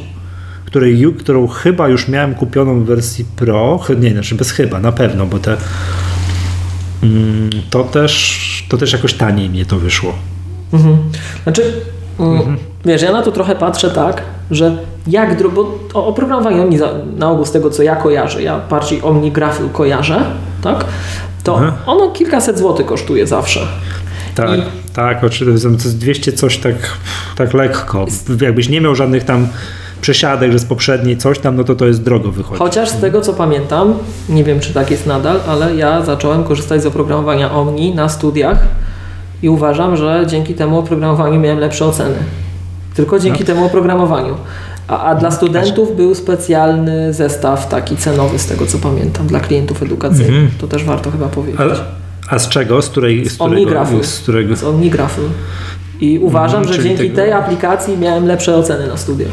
której, którą chyba już miałem kupioną w wersji Pro. Nie, znaczy bez chyba, na pewno, bo te. Mm, to też, to też jakoś taniej mnie to wyszło. Mhm. Znaczy, mm, Mhm. wiesz, ja na to trochę patrzę tak, że jak, dro- bo o- za- na ogół z tego co ja kojarzę, ja bardziej OmniGraphy kojarzę, tak? To Mhm. ono kilkaset złotych kosztuje zawsze. Tak, I- tak, oczywiście to jest 200 coś tak, tak lekko. Jakbyś nie miał żadnych tam przesiadek, że z poprzedniej coś tam, no to to jest drogo wychodzi. Chociaż z tego co pamiętam, nie wiem czy tak jest nadal, ale ja zacząłem korzystać z oprogramowania Omni na studiach i uważam, że dzięki temu oprogramowaniu miałem lepsze oceny. Tylko dzięki No. temu oprogramowaniu. A, a dla studentów był specjalny zestaw taki cenowy z tego co pamiętam dla klientów edukacyjnych. Mhm. To też warto chyba powiedzieć. A, a z czego? Z której? Z, którego, OmniGraphy. z którego? Z OmniGraphy. I uważam, Mhm, że dzięki tego- tej aplikacji miałem lepsze oceny na studiach.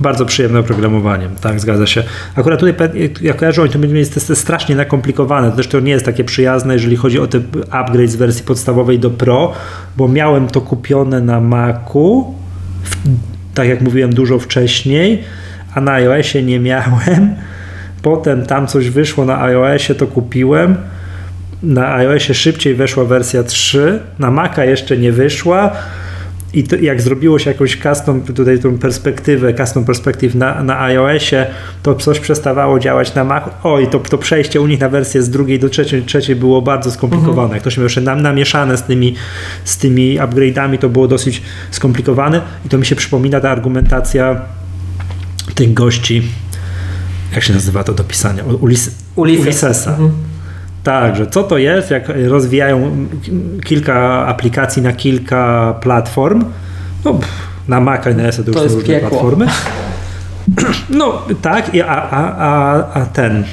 Bardzo przyjemne oprogramowanie, tak, zgadza się. Akurat tutaj, jak kojarzę, to jest strasznie nakomplikowane, też to nie jest takie przyjazne, jeżeli chodzi o ten upgrade z wersji podstawowej do Pro, bo miałem to kupione na Macu, tak jak mówiłem, dużo wcześniej, a na iOSie nie miałem. Potem tam coś wyszło na iOSie, to kupiłem. Na iOSie szybciej weszła wersja 3, na Maca jeszcze nie wyszła. I to, jak zrobiło się jakąś custom, tutaj tą perspektywę, custom perspective na, na iOSie, to coś przestawało działać na Mac. Oj, to, to przejście u nich na wersję z drugiej do trzeciej, trzeciej było bardzo skomplikowane. Jak to się jeszcze nam, namieszane z tymi, z tymi upgrade'ami, to było dosyć skomplikowane. I to mi się przypomina ta argumentacja tych gości, jak się nazywa to do pisania? Ulis, Ulises. Ulisesa. Mhm. Tak, że co to jest, jak rozwijają kilka aplikacji na kilka platform, no pff, na Maca i na ESA to już To są jest różne piekło. platformy. No tak, a, a, a, a ten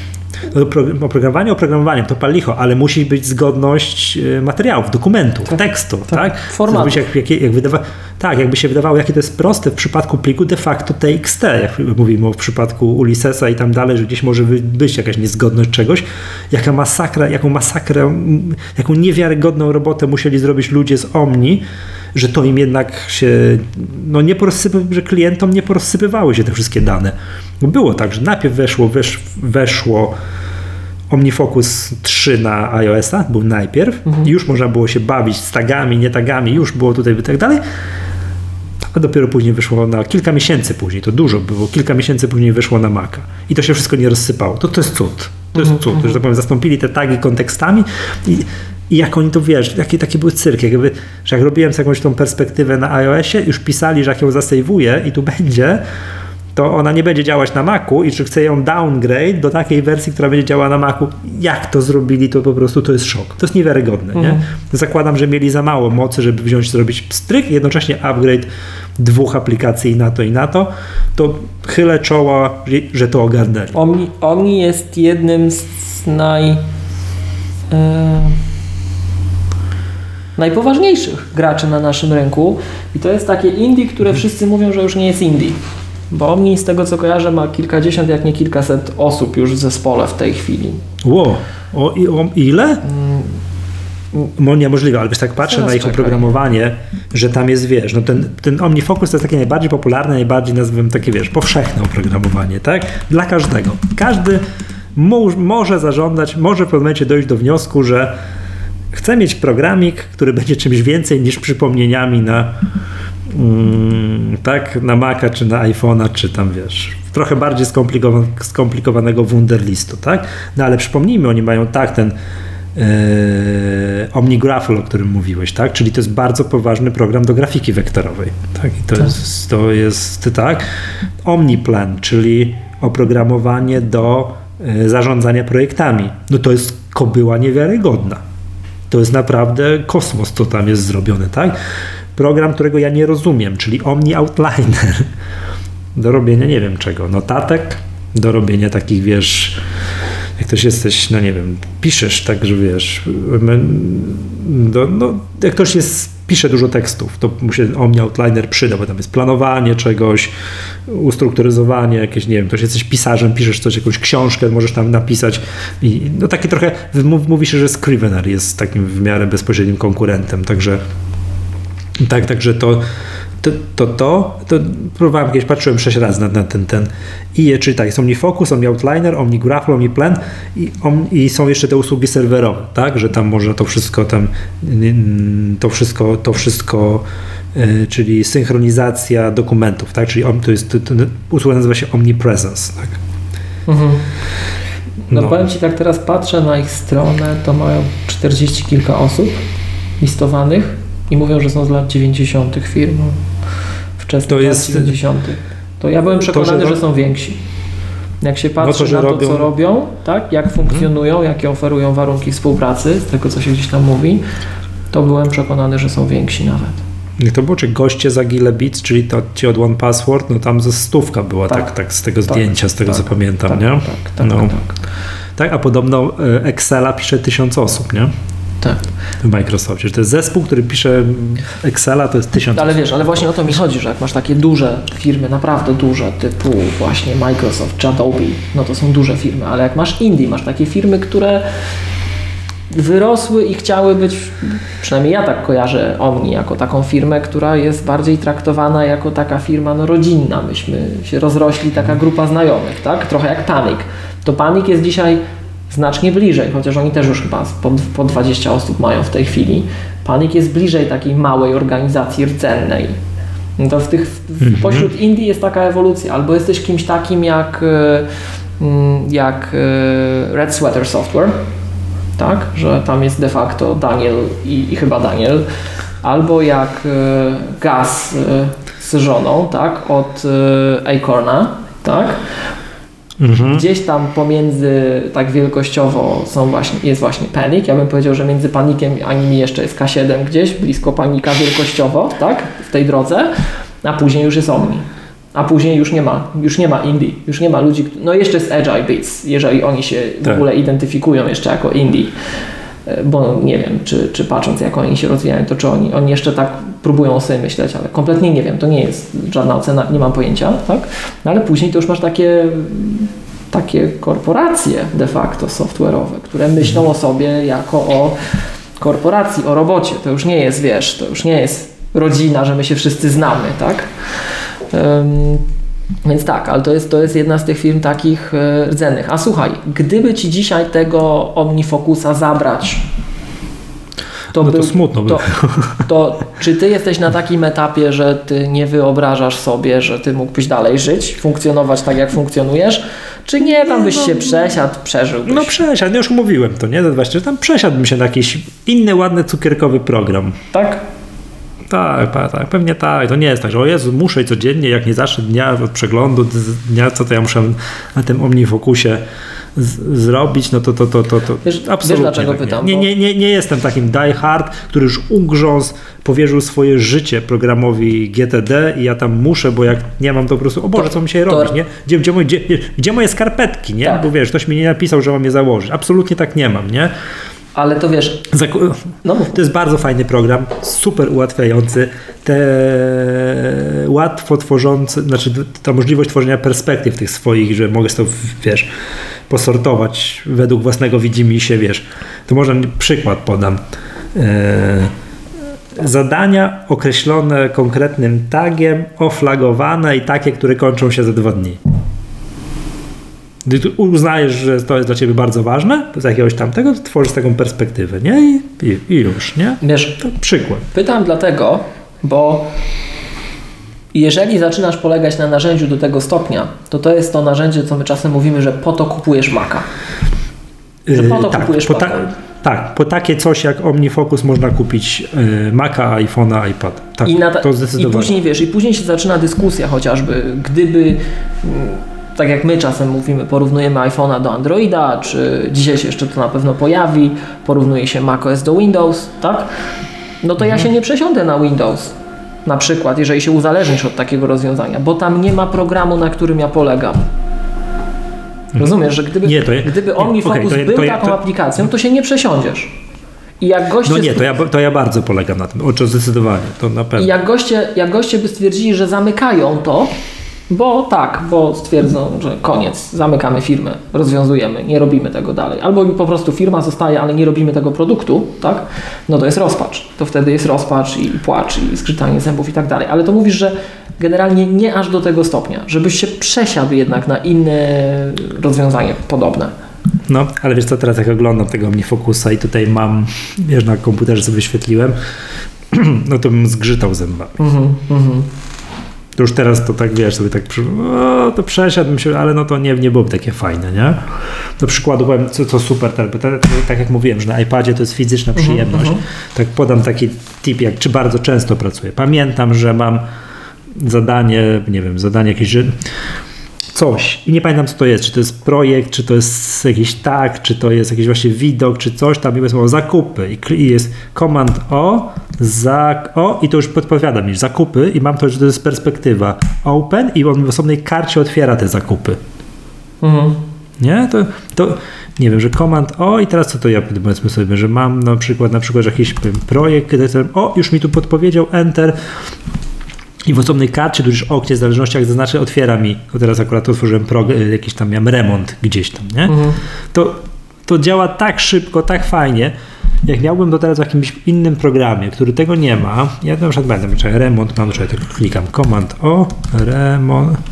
no, pro- oprogramowanie oprogramowaniem to palicho, ale musi być zgodność e, materiałów, dokumentów, tekstu, tak? formatu. Być Jak, jak, jak wydawa- tak, jakby się wydawało, jakie to jest proste w przypadku pliku de facto TXT, jak mówimy w przypadku Ulisesa i tam dalej, że gdzieś może być jakaś niezgodność czegoś. Jaka masakra, jaką masakrę, jaką niewiarygodną robotę musieli zrobić ludzie z Omni, że to im jednak się, no nie porozsypy, że klientom nie porozsypywały się te wszystkie dane. Było tak, że najpierw weszło, wesz, weszło OmniFocus 3 na iOS-a, był najpierw i już można było się bawić z tagami, nie tagami, już było tutaj i tak dalej. A dopiero później wyszło na kilka miesięcy później, to dużo było, kilka miesięcy później wyszło na Maca. I to się wszystko nie rozsypało. To, to jest cud. To jest cud, że tak powiem, zastąpili te tagi kontekstami i, i jak oni to wiesz, jakie takie były cyrki, jakby, że jak robiłem sobie jakąś tą perspektywę na iOSie, już pisali, że jak ją zasejwuję i tu będzie, to ona nie będzie działać na Macu i czy chcę ją downgrade do takiej wersji, która będzie działała na Macu. Jak to zrobili, to po prostu to jest szok. To jest niewiarygodne, nie? Zakładam, że mieli za mało mocy, żeby wziąć, zrobić stryk i jednocześnie upgrade dwóch aplikacji na to i na to, to chylę czoła, że- to ogarnęli. Omni jest jednym z naj... E, najpoważniejszych graczy na naszym rynku i to jest takie indie, które wszyscy mówią, że już nie jest indie. Bo Omni z tego co kojarzę ma kilkadziesiąt, jak nie kilkaset osób już w zespole w tej chwili. Ło, o, i, o ile? Mo- Niemożliwe, ale wiesz, tak patrzę Teraz na ich czekaj. oprogramowanie, że tam jest, wiesz, no ten, ten OmniFocus to jest takie najbardziej popularne, najbardziej nazywam takie, wiesz, powszechne oprogramowanie, tak? Dla każdego. Każdy mo- może zażądać, może w pewnym momencie dojść do wniosku, że chce mieć programik, który będzie czymś więcej niż przypomnieniami na mm, tak, na Maca, czy na iPhone'a, czy tam, wiesz, trochę bardziej skomplikowan- skomplikowanego Wunderlistu, tak? No ale przypomnijmy, oni mają tak ten e, OmniGraffle, o którym mówiłeś, tak? Czyli to jest bardzo poważny program do grafiki wektorowej, tak? I to, Tak. Jest, to jest, tak? OmniPlan, czyli oprogramowanie do e, zarządzania projektami. No to jest kobyła niewiarygodna. To jest naprawdę kosmos, co tam jest zrobione, tak? Program, którego ja nie rozumiem, czyli Omni Outliner. Do robienia nie wiem czego, notatek, do robienia takich, wiesz, jak ktoś jesteś, no nie wiem, piszesz tak, że wiesz, do, no, jak ktoś jest, pisze dużo tekstów, to mu się Omni Outliner przyda, bo tam jest planowanie czegoś, ustrukturyzowanie jakieś, nie wiem, ktoś jesteś pisarzem, piszesz coś, jakąś książkę, możesz tam napisać i no taki trochę, mów- mówi się, że Scrivener jest takim w miarę bezpośrednim konkurentem, także tak, także to to, to, to, to próbowałem kiedyś, patrzyłem sześć razy na, na ten, ten i czyli tak, jest OmniFocus, OmniOutliner, OmniGraffle, OmniPlan i, om, i są jeszcze te usługi serwerowe, tak, że tam można to wszystko tam, to wszystko, to wszystko y, czyli synchronizacja dokumentów, tak, czyli om, to jest, to, to, usługa nazywa się Omnipresence, tak. Mhm. No, No. powiem Ci tak, teraz patrzę na ich stronę, to mają 40 kilka osób listowanych i mówią, że są z lat 90. firmą. Wczesnych To lat jest- 90. To ja byłem To, że przekonany, że są więksi. Jak się patrzy na to, robią- Mhm. co robią, tak, jak funkcjonują, jakie oferują warunki współpracy, z tego co się gdzieś tam mówi, to byłem przekonany, że są więksi nawet. Jak to było, czy goście za Gilebits, czyli to ci od One Password, no tam ze stówka była, tak, Tak. tak, z tego Tak. zdjęcia, z tego Tak. co pamiętam, Tak, nie? tak, tak, no. tak, tak. Tak, a podobno e, Excela pisze tysiąc osób, nie? Tak. W Microsoftie. Że to jest zespół, który pisze Excela, to jest tysiąc Ale wiesz, ale właśnie o to mi chodzi, że jak masz takie duże firmy, naprawdę duże, typu właśnie Microsoft czy Adobe, no to są duże firmy, ale jak masz indie, masz takie firmy, które wyrosły i chciały być, przynajmniej ja tak kojarzę Omni jako taką firmę, która jest bardziej traktowana jako taka firma no, rodzinna. Myśmy się rozrośli, taka grupa znajomych, tak? Trochę jak Panic. To Panic jest dzisiaj znacznie bliżej, chociaż oni też już chyba po, po 20 osób mają w tej chwili. Panic jest bliżej takiej małej organizacji rdzennej. No to w tych, w, pośród Indii jest taka ewolucja. Albo jesteś kimś takim jak, e, mm, jak e, Red Sweater Software, tak? Że tam jest de facto Daniel i, i chyba Daniel. Albo jak e, Gaz z żoną, tak? Od Acorna, tak? Mhm. Gdzieś tam pomiędzy, tak wielkościowo są właśnie, jest właśnie Panic. Ja bym powiedział, że między Panikiem a nimi jeszcze jest K7 gdzieś, blisko Panika wielkościowo, tak? W tej drodze. A później już jest Omni. A później już nie ma, już nie ma indie, już nie ma ludzi, no jeszcze jest Agile Beats, jeżeli oni się w Tak. ogóle identyfikują jeszcze jako indie. E, Bo nie wiem, czy, czy patrząc jak oni się rozwijają, to czy oni, oni jeszcze tak próbują o sobie myśleć, ale kompletnie nie wiem, to nie jest żadna ocena, nie mam pojęcia, tak? No ale później to już masz takie takie korporacje de facto software'owe, które myślą o sobie jako o korporacji, o robocie. To już nie jest, wiesz, to już nie jest rodzina, że my się wszyscy znamy, tak? Ym, więc tak, ale to jest, to jest jedna z tych firm takich e, rdzennych. A słuchaj, gdyby ci dzisiaj tego OmniFocusa zabrać, to, No to był- smutno by to, to czy ty jesteś na takim etapie, że ty nie wyobrażasz sobie, że ty mógłbyś dalej żyć, funkcjonować tak, jak funkcjonujesz, czy nie, tam byś się przesiadł, przeżyłbyś? No przesiadł, już mówiłem to, nie? Właśnie, że tam przesiadłbym się na jakiś inny, ładny, cukierkowy program. tak? Tak, tak, pewnie tak. To nie jest tak, że o Jezu, muszę codziennie, jak nie zacznę dnia od przeglądu dnia, co to ja muszę na tym OmniFocusie z- zrobić, no to to, to, to, to Wiesz- absolutnie wiesz, dlaczego tak nie. pytam? Nie, Bo- nie, nie, nie jestem takim die hard, który już ugrzązł, powierzył swoje życie programowi GTD i ja tam muszę, bo jak nie mam to po prostu, o Boże, To- co mi się robić, nie? Gdzie, gdzie, moje, gdzie, gdzie moje skarpetki, nie? Tak. Bo wiesz, ktoś mi nie napisał, że mam je założyć. Absolutnie tak nie mam, nie? Ale to wiesz, Zaku- no to jest bardzo fajny program, super ułatwiający. Te łatwo tworzący, znaczy ta możliwość tworzenia perspektyw tych swoich, że mogę to, wiesz, posortować według własnego widzimisię, wiesz. To może przykład podam. e, zadania określone konkretnym tagiem, oflagowane i takie, które kończą się za dwa dni. Gdy uznajesz, że to jest dla ciebie bardzo ważne, z jakiegoś tamtego, to tworzysz taką perspektywę, nie? I, i, i już, nie? Wiesz, To przykład. pytam dlatego, bo jeżeli zaczynasz polegać na narzędziu do tego stopnia, to to jest to narzędzie, co my czasem mówimy, że po to kupujesz Maca. Że po to Yy, tak, kupujesz po ta, Maca. tak, po takie coś jak OmniFocus można kupić yy, Maca, iPhone'a, iPad. Tak, I, ta- to I zdecydowanie. później wiesz, i później się zaczyna dyskusja chociażby, gdyby, mm, tak jak my czasem mówimy, porównujemy iPhone'a do Androida, czy dzisiaj się jeszcze to na pewno pojawi, porównuje się macOS do Windows, tak? No to Mhm. ja się nie przesiądę na Windows. Na przykład, jeżeli się uzależnisz od takiego rozwiązania, bo tam nie ma programu, na którym ja polegam. Rozumiesz, że gdyby, Mhm. Nie, to ja- gdyby OmniFocus okej, to ja- był to ja- taką aplikacją, to się nie przesiądziesz. I jak goście No nie, to ja, to ja bardzo polegam na tym. O, to zdecydowanie, to na I pewno. jak goście, jak goście by stwierdzili, że zamykają to, bo tak, bo stwierdzą, że koniec, zamykamy firmę, rozwiązujemy, nie robimy tego dalej. Albo po prostu firma zostaje, ale nie robimy tego produktu, tak? No to jest rozpacz. To wtedy jest rozpacz i płacz i skrzytanie zębów i tak dalej. Ale to mówisz, że generalnie nie aż do tego stopnia, żebyś się przesiadł jednak na inne rozwiązanie podobne. No, ale wiesz co, teraz jak oglądam tego OmniFocusa i tutaj mam, wiesz, na komputerze sobie wyświetliłem, no to bym zgrzytał zębami. Mhm, mhm. To już teraz to tak, wiesz, sobie tak, o, to przesiadłbym się, ale no to nie, nie byłoby takie fajne, nie? Do przykładu powiem, co, co super, tak, te- tak jak mówiłem, że na iPadzie to jest fizyczna przyjemność, tak podam taki tip, jak czy bardzo często pracuję. Pamiętam, że mam zadanie, nie wiem, zadanie jakieś, że coś. I nie pamiętam co to jest, czy to jest projekt, czy to jest jakiś tag, czy to jest jakiś właśnie widok, czy coś tam. I słowo zakupy. I jest command o, za, o i to już podpowiada mi zakupy i mam to, że to jest perspektywa. Open i on w osobnej karcie otwiera te zakupy. Mhm. Nie? To, to nie wiem, że command o i teraz co to ja powiedzmy sobie, że mam na przykład na przykład jakiś powiem, projekt, kiedy ten, o już mi tu podpowiedział enter i w osobnej karcie, tudzież oknie, w zależności jak zaznaczę, otwiera mi, bo teraz akurat otworzyłem prog, y, jakiś tam miałem remont gdzieś tam, nie? Mhm. To, to działa tak szybko, tak fajnie, jak miałbym to teraz w jakimś innym programie, który tego nie ma, ja na przykład będę, remont mam, czekaj, tak klikam, command o, remont, Re,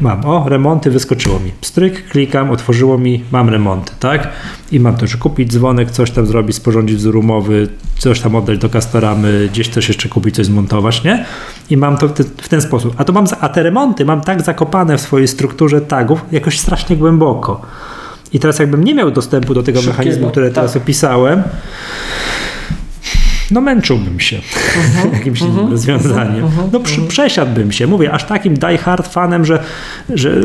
mam, o, remonty wyskoczyło mi. Stryk, klikam, otworzyło mi, mam remonty, tak? I mam to, że kupić dzwonek, coś tam zrobić, sporządzić wzór coś tam oddać do kastoramy, gdzieś coś jeszcze kupić, coś zmontować, nie? I mam to w, te, w ten sposób. A to mam, za- a te remonty mam tak zakopane w swojej strukturze tagów, jakoś strasznie głęboko. I teraz jakbym nie miał dostępu do tego Szybkiego, mechanizmu, który tak. teraz opisałem, no męczyłbym się jakimś innym rozwiązaniem. No przy, przesiadłbym się. Mówię, aż takim die hard fanem, że, że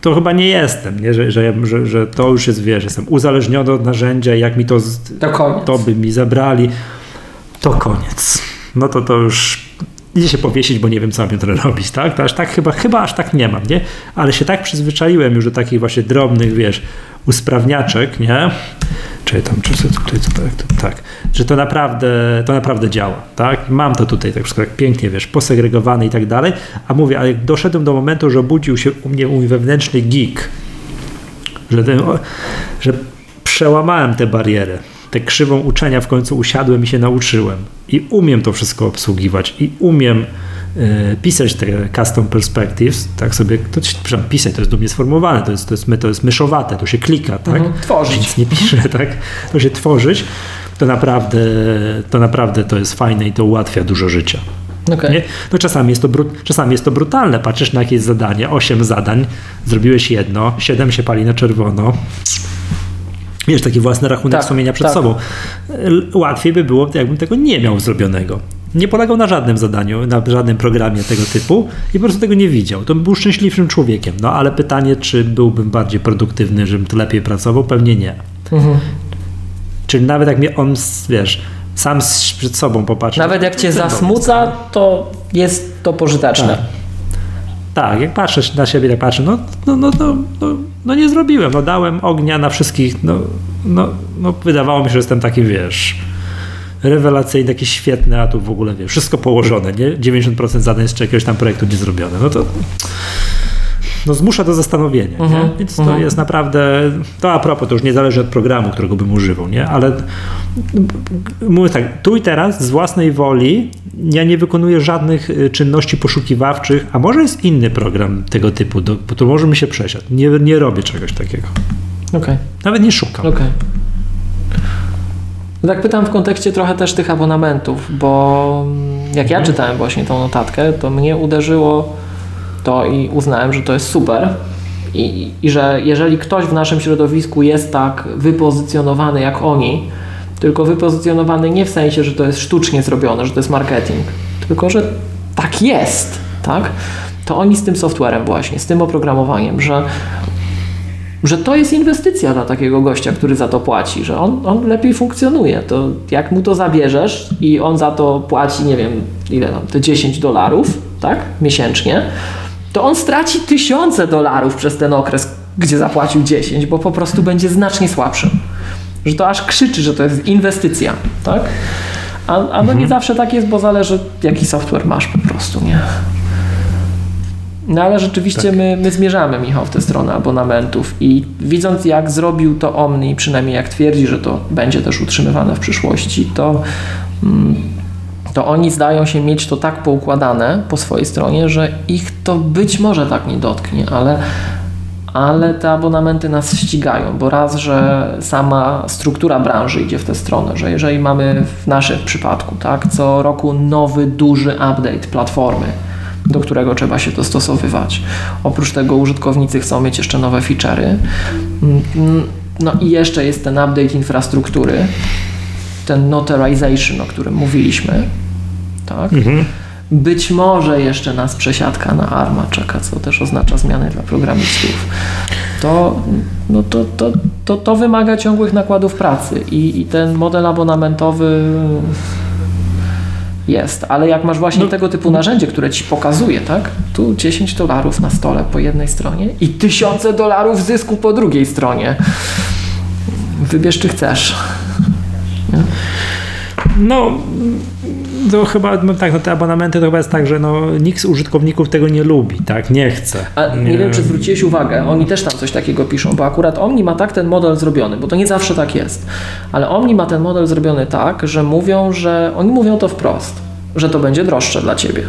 to chyba nie jestem, nie? Że, że, że, że to już jest, wiesz, jestem uzależniony od narzędzia jak mi to, To to by mi zabrali, to koniec. No to to już idzie się powiesić, bo nie wiem, co mam jutro robić, tak? To aż tak chyba, chyba aż tak nie mam, nie? Ale się tak przyzwyczaiłem już do takich właśnie drobnych, wiesz, usprawniaczek, nie? Tam, czy co tutaj, tak, tak, że to naprawdę, to naprawdę działa, tak? Mam to tutaj tak tak pięknie, wiesz, posegregowane i tak dalej, a mówię, ale doszedłem do momentu, że obudził się u mnie mój wewnętrzny geek, że, ten, że przełamałem tę barierę, tę krzywą uczenia w końcu usiadłem i się nauczyłem. I umiem to wszystko obsługiwać i umiem pisać te custom perspectives, tak sobie, to, przepraszam, pisać, to jest dumnie sformułowane, to jest, to jest, to jest myszowate, to się klika, tak? Mhm, tworzyć. Nic nie pisze, tak? To się tworzyć, to naprawdę, to naprawdę to jest fajne i to ułatwia dużo życia. Okej. Nie? No czasami jest, to bru- czasami jest to brutalne. Patrzysz na jakieś zadanie, 8 zadań, zrobiłeś jedno, 7 się pali na czerwono. Wiesz, taki własny rachunek Tak, sumienia przed tak. sobą. Łatwiej by było, jakbym tego nie miał zrobionego. Nie polegał na żadnym zadaniu, na żadnym programie tego typu i po prostu tego nie widział. To był szczęśliwszym człowiekiem. No ale pytanie, czy byłbym bardziej produktywny, żebym tu lepiej pracował? Pewnie nie. Mhm. Czyli nawet jak mnie on, wiesz, sam przed sobą popatrzy. Nawet jak cię to zasmuca, to jest to pożyteczne. Tak. Tak, jak patrzę na siebie, jak patrzę, no, no, no, no, no, no nie zrobiłem, no dałem ognia na wszystkich, no, no, no wydawało mi się, że jestem taki, wiesz, rewelacyjny, taki świetny, a tu w ogóle, wiesz, wszystko położone, nie? 90% zadań z jakiegoś tam projektu nie zrobione, no to no, zmusza do zastanowienia. Mhm, Nie? Więc to mhm. jest naprawdę, to a propos, to już nie zależy od programu, którego bym używał, nie? ale mówię tak, tu i teraz z własnej woli ja nie wykonuję żadnych y, czynności poszukiwawczych, a może jest inny program tego typu, do, bo to może mi się przesiadł. Nie, nie robię czegoś takiego. Okej. Nawet nie szukam. Okej. No tak pytam w kontekście trochę też tych abonamentów, bo jak ja czytałem właśnie tą notatkę, to mnie uderzyło to i uznałem, że to jest super. I, I że jeżeli ktoś w naszym środowisku jest tak wypozycjonowany jak oni, tylko wypozycjonowany nie w sensie, że to jest sztucznie zrobione, że to jest marketing, tylko że tak jest, tak? To oni z tym softwarem właśnie, z tym oprogramowaniem, że że to jest inwestycja dla takiego gościa, który za to płaci, że on, on lepiej funkcjonuje. To jak mu to zabierzesz i on za to płaci, nie wiem, ile tam, te 10 dolarów, tak, miesięcznie, to on straci tysiące dolarów przez ten okres, gdzie zapłacił 10, bo po prostu będzie znacznie słabszy. Że to aż krzyczy, że to jest inwestycja, tak? A, a no nie zawsze tak jest, bo zależy jaki software masz po prostu, nie? No ale rzeczywiście my, my zmierzamy, Michał, w tę stronę abonamentów i widząc jak zrobił to Omni, przynajmniej jak twierdzi, że to będzie też utrzymywane w przyszłości, to, mm, to oni zdają się mieć to tak poukładane po swojej stronie, że ich to być może tak nie dotknie, ale, ale te abonamenty nas ścigają, bo raz, że sama struktura branży idzie w tę stronę, że jeżeli mamy w naszym przypadku tak, co roku nowy, duży update platformy, do którego trzeba się dostosowywać. Oprócz tego użytkownicy chcą mieć jeszcze nowe feature'y. Mm, No i jeszcze jest ten update infrastruktury, ten notarization, o którym mówiliśmy. Tak? Mhm. Być może jeszcze nas przesiadka na ARMA czeka, co też oznacza zmiany dla programistów. To, no to, to, to, to wymaga ciągłych nakładów pracy i, i ten model abonamentowy jest, ale jak masz właśnie No. tego typu narzędzie, które ci pokazuje, tak? Tu 10 dolarów na stole po jednej stronie i tysiące dolarów zysku po drugiej stronie. Wybierz czy chcesz. No, to chyba no tak, no te abonamenty to chyba jest tak, że no, nikt z użytkowników tego nie lubi, tak, nie chce. A nie, wiem, czy zwróciłeś uwagę, oni też tam coś takiego piszą, bo akurat Omni ma tak ten model zrobiony, bo to nie zawsze tak jest, ale Omni ma ten model zrobiony tak, że mówią, że oni mówią to wprost, że to będzie droższe dla ciebie.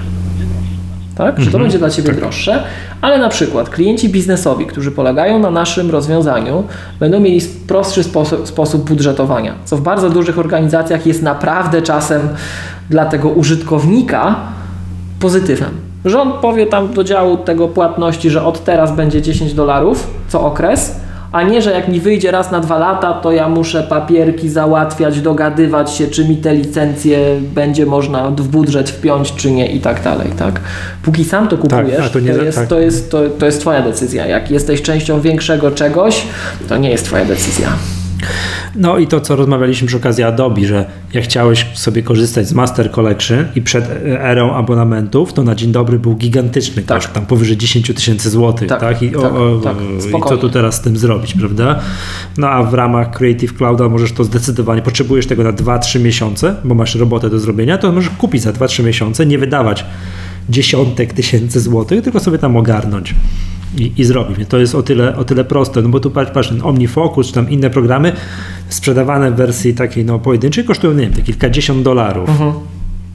Tak? Że to będzie dla Ciebie droższe, ale na przykład klienci biznesowi, którzy polegają na naszym rozwiązaniu, będą mieli prostszy sposób, sposób budżetowania, co w bardzo dużych organizacjach jest naprawdę czasem dla tego użytkownika pozytywem. On powie tam do działu tego płatności, że od teraz będzie 10 dolarów co okres, a nie, że jak mi wyjdzie raz na dwa lata, to ja muszę papierki załatwiać, dogadywać się, czy mi te licencje będzie można w budżet wpiąć, czy nie i tak dalej, tak? Póki sam to kupujesz, a to to, nie za- jest, tak. to, jest, to, to jest twoja decyzja. Jak jesteś częścią większego czegoś, to nie jest twoja decyzja. No i to, co rozmawialiśmy przy okazji Adobe, że jak chciałeś sobie korzystać z Master Collection i przed erą abonamentów, to na dzień dobry był gigantyczny Tak. koszt, tam powyżej 10 tysięcy złotych, Tak, tak? I, tak, o, o, tak, I co tu teraz z tym zrobić, prawda? No a w ramach Creative Clouda możesz to zdecydowanie, potrzebujesz tego na 2-3 miesiące, bo masz robotę do zrobienia, to możesz kupić za 2-3 miesiące, nie wydawać dziesiątek tysięcy złotych, tylko sobie tam ogarnąć. I, i zrobić. To jest o tyle, o tyle proste, no bo tu patrz, patrz ten OmniFocus, czy tam inne programy sprzedawane w wersji takiej no, pojedynczej kosztują, nie wiem, te kilkadziesiąt dolarów.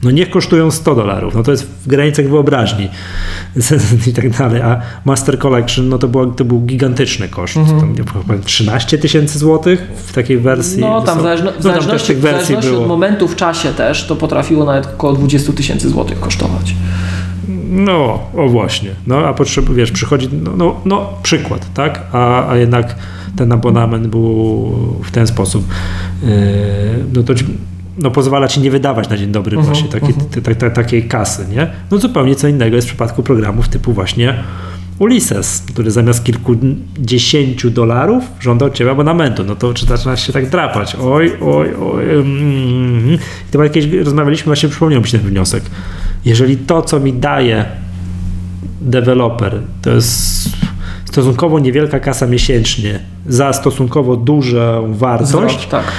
No niech kosztują 100 dolarów, no to jest w granicach wyobraźni i tak dalej, a Master Collection, no to, było, to był gigantyczny koszt, tam, nie wiem, chyba 13 tysięcy złotych w takiej wersji. No tam w, zależno, w no, tam zależności, w zależności od momentu w czasie też, to potrafiło nawet około 20 tysięcy złotych kosztować. No, o właśnie. No, a potrzeb, wiesz, przychodzi, no, no, no przykład, tak? A, a jednak ten abonament był w ten sposób, yy, no to no, pozwala ci nie wydawać na dzień dobry Mhm, właśnie takiej, mhm. te- te- te- takiej kasy, nie? No zupełnie co innego jest w przypadku programów typu właśnie Ulysses, który zamiast kilkudziesięciu dolarów żąda od ciebie abonamentu. No to czy zaczynasz się tak drapać? Oj, oj, oj. Mm. I to jakieś rozmawialiśmy, właśnie przypomniał mi się ten wniosek. Jeżeli to, co mi daje deweloper, to jest stosunkowo niewielka kasa miesięcznie za stosunkowo dużą wartość, Zwrot, tak.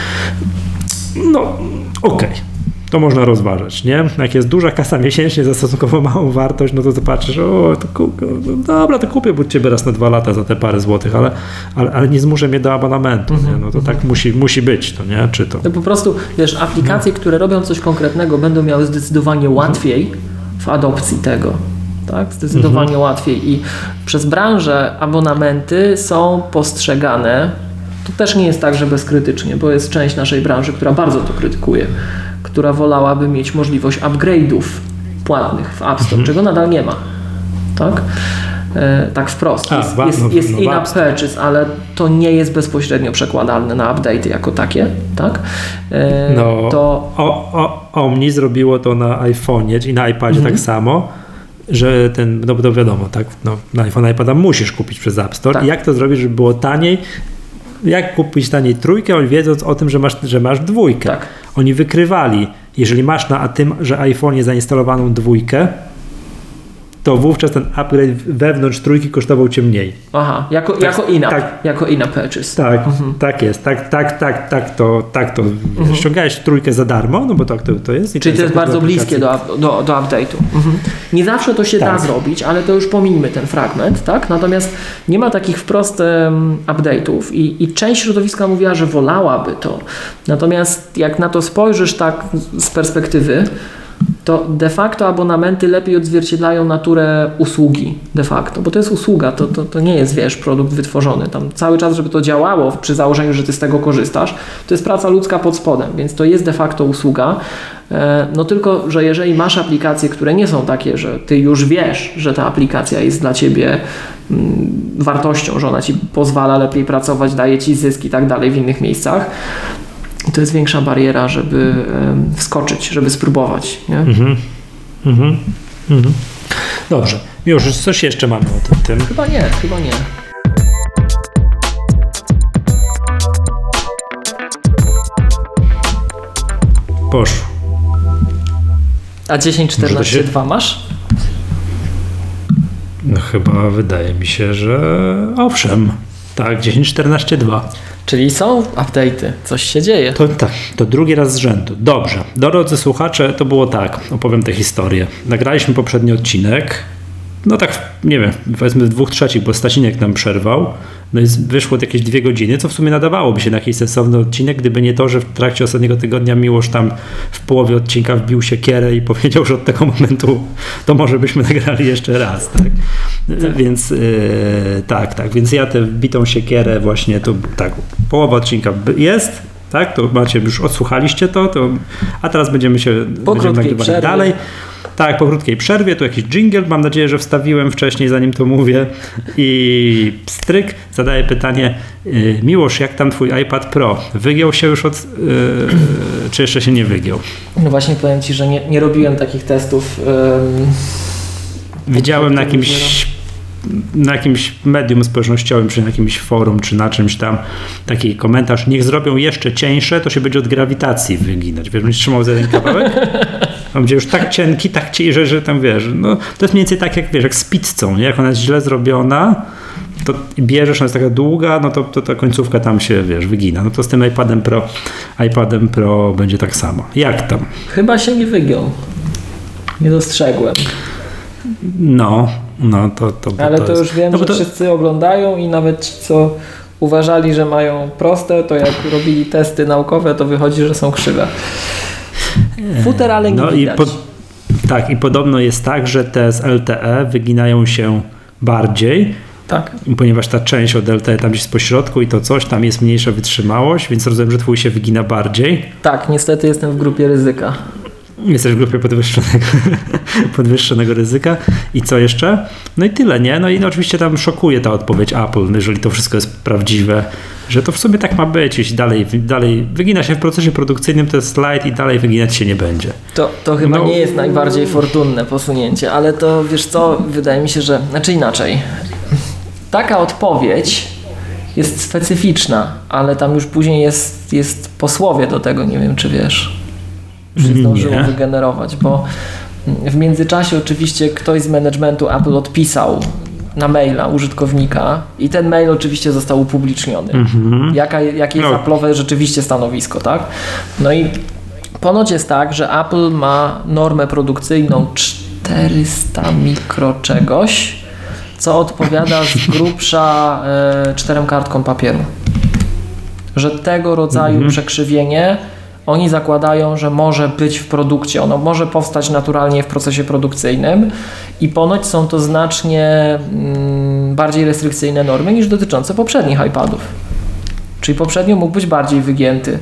no okej. To można rozważać, nie? Jak jest duża kasa miesięcznie za stosunkowo małą wartość, no to zobaczysz, o, to ku, no dobra, to kupię od ciebie raz na dwa lata za te parę złotych, ale, ale, ale nie zmuszę mnie do abonamentu, nie? No to tak musi, musi być, to nie? Czy to... To po prostu, wiesz, aplikacje, które robią coś konkretnego, będą miały zdecydowanie łatwiej w adopcji tego. Tak? Zdecydowanie łatwiej. I przez branżę abonamenty są postrzegane. To też nie jest tak, że bezkrytycznie, bo jest część naszej branży, która bardzo to krytykuje, która wolałaby mieć możliwość upgrade'ów płatnych w App Store, czego nadal nie ma. Tak? E, tak wprost. A, Jest, no, jest no, in-app purchase, ale to nie jest bezpośrednio przekładalne na update'y jako takie. Tak? E, No, To o, o, Omni zrobiło to na iPhone'ie i na iPadzie Mhm. tak samo, że ten, no bo to wiadomo, tak, no, na iPhone, iPada musisz kupić przez App Store. Tak. I jak to zrobić, żeby było taniej? Jak kupić taniej trójkę, oni wiedząc o tym, że masz, że masz dwójkę. tak. Oni wykrywali, jeżeli masz na tym, że iPhone'ie zainstalowaną dwójkę, to wówczas ten upgrade wewnątrz trójki kosztował cię mniej. Aha, jako, jako in-app. tak. Jako in-app purchase. Tak, tak jest, tak, tak, tak, tak to, tak to. Ściągałeś trójkę za darmo, no bo tak to, to jest. Mhm. Czyli to jest bardzo bliskie do, do, do update'u. Mhm. Nie zawsze to się da Tak. zrobić, ale to już pomińmy ten fragment, tak? Natomiast nie ma takich wprost em, update'ów i, i część środowiska mówiła, że wolałaby to. Natomiast jak na to spojrzysz tak z perspektywy, to de facto abonamenty lepiej odzwierciedlają naturę usługi de facto, bo to jest usługa, to, to, to nie jest, wiesz, produkt wytworzony. Tam cały czas, żeby to działało przy założeniu, że ty z tego korzystasz, to jest praca ludzka pod spodem, więc to jest de facto usługa. E, No tylko, że jeżeli masz aplikacje, które nie są takie, że ty już wiesz, że ta aplikacja jest dla ciebie mm, wartością, że ona ci pozwala lepiej pracować, daje ci zysk i tak dalej w innych miejscach, to jest większa bariera, żeby wskoczyć, żeby spróbować. Nie? Mhm. Mhm. Mhm. Dobrze. Już coś jeszcze mamy o tym. tym. Chyba nie, chyba nie. Poszło. A 10, Może to 14, się- 2 masz? No chyba wydaje mi się, że owszem. Tak, 10, 14, 2. Czyli są update'y, coś się dzieje. To tak, to drugi raz z rzędu. Dobrze. Drodzy słuchacze, to było tak. Opowiem tę historię. Nagraliśmy poprzedni odcinek. No tak, nie wiem, powiedzmy w dwóch trzecich, bo Stasinek nam przerwał. No i wyszło jakieś dwie godziny, co w sumie nadawałoby się na jakiś sensowny odcinek, gdyby nie to, że w trakcie ostatniego tygodnia Miłosz tam w połowie odcinka wbił się kierę i powiedział, że od tego momentu to może byśmy nagrali jeszcze raz, tak? Więc yy, tak, tak, więc ja tę wbitą siekierę właśnie, to tak, połowa odcinka jest, tak, to macie, już odsłuchaliście to, to a teraz będziemy się będziemy przerwie. dalej. Tak, po krótkiej przerwie, tu jakiś jingle, mam nadzieję, że wstawiłem wcześniej, zanim to mówię. I pstryk zadaje pytanie, yy, Miłosz, jak tam twój iPad Pro? Wygiął się już od, yy, czy jeszcze się nie wygiął? No właśnie powiem Ci, że nie, nie robiłem takich testów. em, Widziałem na jakimś, na jakimś medium społecznościowym, czy na jakimś forum, czy na czymś tam taki komentarz, niech zrobią jeszcze cieńsze, to się będzie od grawitacji wyginać. Wiesz, będziesz trzymał za ten kawałek? On będzie już tak cienki, tak że, że tam wiesz, no to jest mniej więcej tak jak wiesz, jak z pizzą, nie? jak ona jest źle zrobiona, to bierzesz, ona jest taka długa, no to, to ta końcówka tam się, wiesz, wygina. No to z tym iPadem Pro, iPadem Pro będzie tak samo. Jak tam? chyba się nie wygiął. Nie dostrzegłem. No, no to, to, bo Ale to, jest- już wiem, no że to- wszyscy oglądają i nawet ci, co uważali, że mają proste, to jak robili testy naukowe, to wychodzi, że są krzywe. Futer, ale nie No i widać. po, tak, i podobno jest tak, że te z LTE wyginają się bardziej, Tak. ponieważ ta część od LTE tam gdzieś jest pośrodku i to coś, tam jest mniejsza wytrzymałość, więc rozumiem, że twój się wygina bardziej. Tak, niestety jestem w grupie ryzyka. Jesteś w grupie podwyższonego, podwyższonego ryzyka. I co jeszcze? No i tyle, nie? No i no, oczywiście tam szokuje ta odpowiedź Apple, jeżeli to wszystko jest prawdziwe, że to w sumie tak ma być, jeśli dalej, dalej wygina się w procesie produkcyjnym, to jest slajd i dalej wyginać się nie będzie. To, to chyba No. nie jest najbardziej fortunne posunięcie, ale to wiesz co, wydaje mi się, że. Znaczy inaczej. Taka odpowiedź jest specyficzna, ale tam już później jest, jest posłowie do tego, nie wiem czy wiesz. Już się Nie. zdążyło wygenerować, bo w międzyczasie oczywiście ktoś z managementu Apple odpisał na maila użytkownika i ten mail oczywiście został upubliczniony. Jaka, jakie jest No. Apple'owe rzeczywiście stanowisko, tak? No i Ponoć jest tak, że Apple ma normę produkcyjną 400 mikro czegoś, co odpowiada z grubsza e, czterem kartkom papieru. Że tego rodzaju Mhm. przekrzywienie oni zakładają, że może być w produkcie. Ono może powstać naturalnie w procesie produkcyjnym i ponoć są to znacznie mm, bardziej restrykcyjne normy niż dotyczące poprzednich iPadów. Czyli poprzednio mógł być bardziej wygięty.